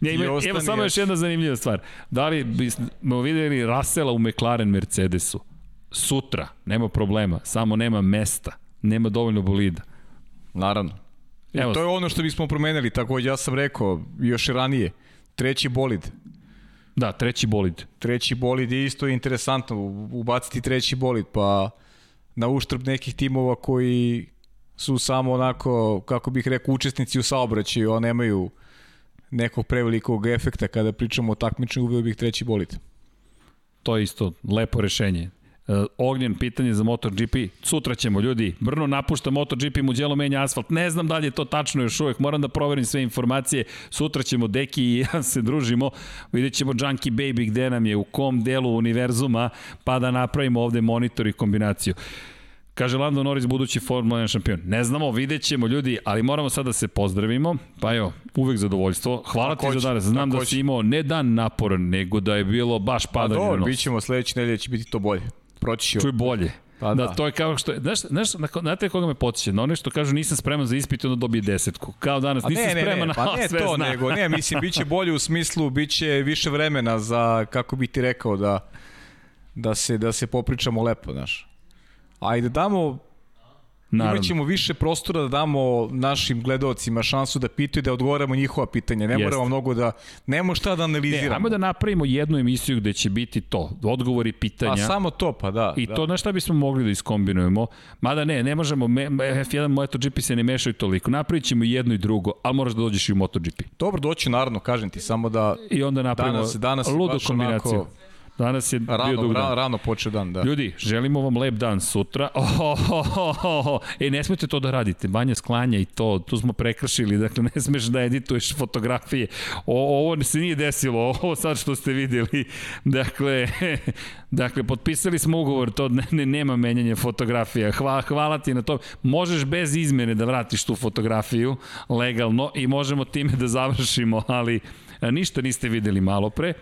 ne, ima, evo samo još jedna zanimljiva stvar. Da li bismo videli Rasela u McLaren Mercedesu? Sutra, nema problema, samo nema mesta, nema dovoljno bolida. Naravno. Evo. To je ono što bismo promenili, tako ja sam rekao još i ranije. Treći bolid. Da, treći bolid. Treći bolid je isto interesantno, ubaciti treći bolid, pa na uštrb nekih timova koji su samo onako, kako bih rekao, učesnici u saobraćaju, a nemaju nekog prevelikog efekta kada pričamo o takmičenju, uveo bih treći bolid. To je isto lepo rešenje. Uh, Ognjen, pitanje za MotoGP. Sutra ćemo, ljudi. Brno napušta MotoGP, Muđelo menja asfalt. Ne znam da li je to tačno još uvek. Moram da proverim sve informacije. Sutra ćemo, Deki i ja se družimo. Vidjet ćemo Junkie Baby gde nam je, u kom delu univerzuma, pa da napravimo ovde monitor i kombinaciju. Kaže Lando Norris budući Formula 1 šampion. Ne znamo, vidjet ćemo ljudi, ali moramo sad da se pozdravimo. Pa evo, uvek zadovoljstvo. Hvala Tako ti za danas. Znam da si imao ne dan naporan, nego da je bilo baš Pa padanje na dobro, bit ćemo sledeće nedelje, će biti to bolje. Proći će. Čuj bolje. Pa da, da. to je kao što, znaš, znaš, na- znate koga me podsjeća? Na one što kažu nisam spreman za ispit onda dobije desetku. Kao danas, A nisam ne, ne, spreman, ne, pa ne sve to, zna. nego, ne, mislim, bit će bolje u smislu, bit će više vremena za, kako bi ti rekao, da, da, se, da se popričamo lepo, znaš. Ajde, damo, Naravno. imat ćemo više prostora da damo našim gledalcima šansu da pitaju, da odgovaramo njihova pitanja. Ne Jeste. moramo mnogo da, nemo šta da Ne, analiziramo. ajmo da napravimo jednu emisiju gde će biti to, odgovori, pitanja. A samo to, pa da. I da. to na šta bismo mogli da iskombinujemo. Mada ne, ne možemo, me, F1 MotoGP se ne mešaju toliko. Napravit ćemo i jedno i drugo, ali moraš da dođeš i u MotoGP. Dobro doći, naravno, kažem ti, samo da I onda napravimo Danas- danas ludu kombinaciju. onako Danas je bio rano, dug dan. rano, rano počeo dan, da. Ljudi, želimo vam lep dan sutra. Oh, oh, oh, oh, oh. E, ne smete to da radite. Banja sklanja i to. Tu smo prekršili. Dakle, ne smeš da edituješ fotografije. O, ovo se nije desilo. Ovo sad što ste videli. Dakle, dakle potpisali smo ugovor. To ne, ne, nema menjanja fotografija. Hvala, hvala ti na to. Možeš bez izmene da vratiš tu fotografiju legalno i možemo time da završimo, ali a, ništa niste videli malo pre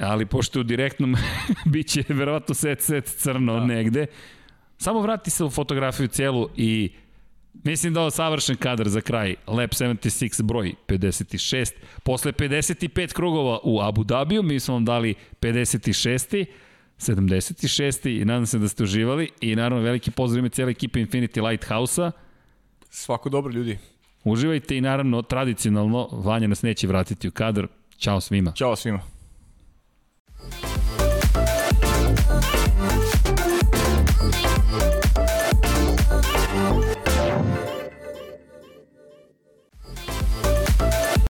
ali pošto je u direktnom biće verovatno set set crno da. negde, samo vrati se u fotografiju celu i Mislim da je ovo savršen kadar za kraj. Lab 76 broj 56. Posle 55 krugova u Abu Dhabiju, mi smo vam dali 56. 76. i nadam se da ste uživali i naravno veliki pozdrav ime cijele ekipe Infinity Lighthouse-a. Svako dobro, ljudi. Uživajte i naravno tradicionalno Vanja nas neće vratiti u kadar. Ćao svima. Ćao svima.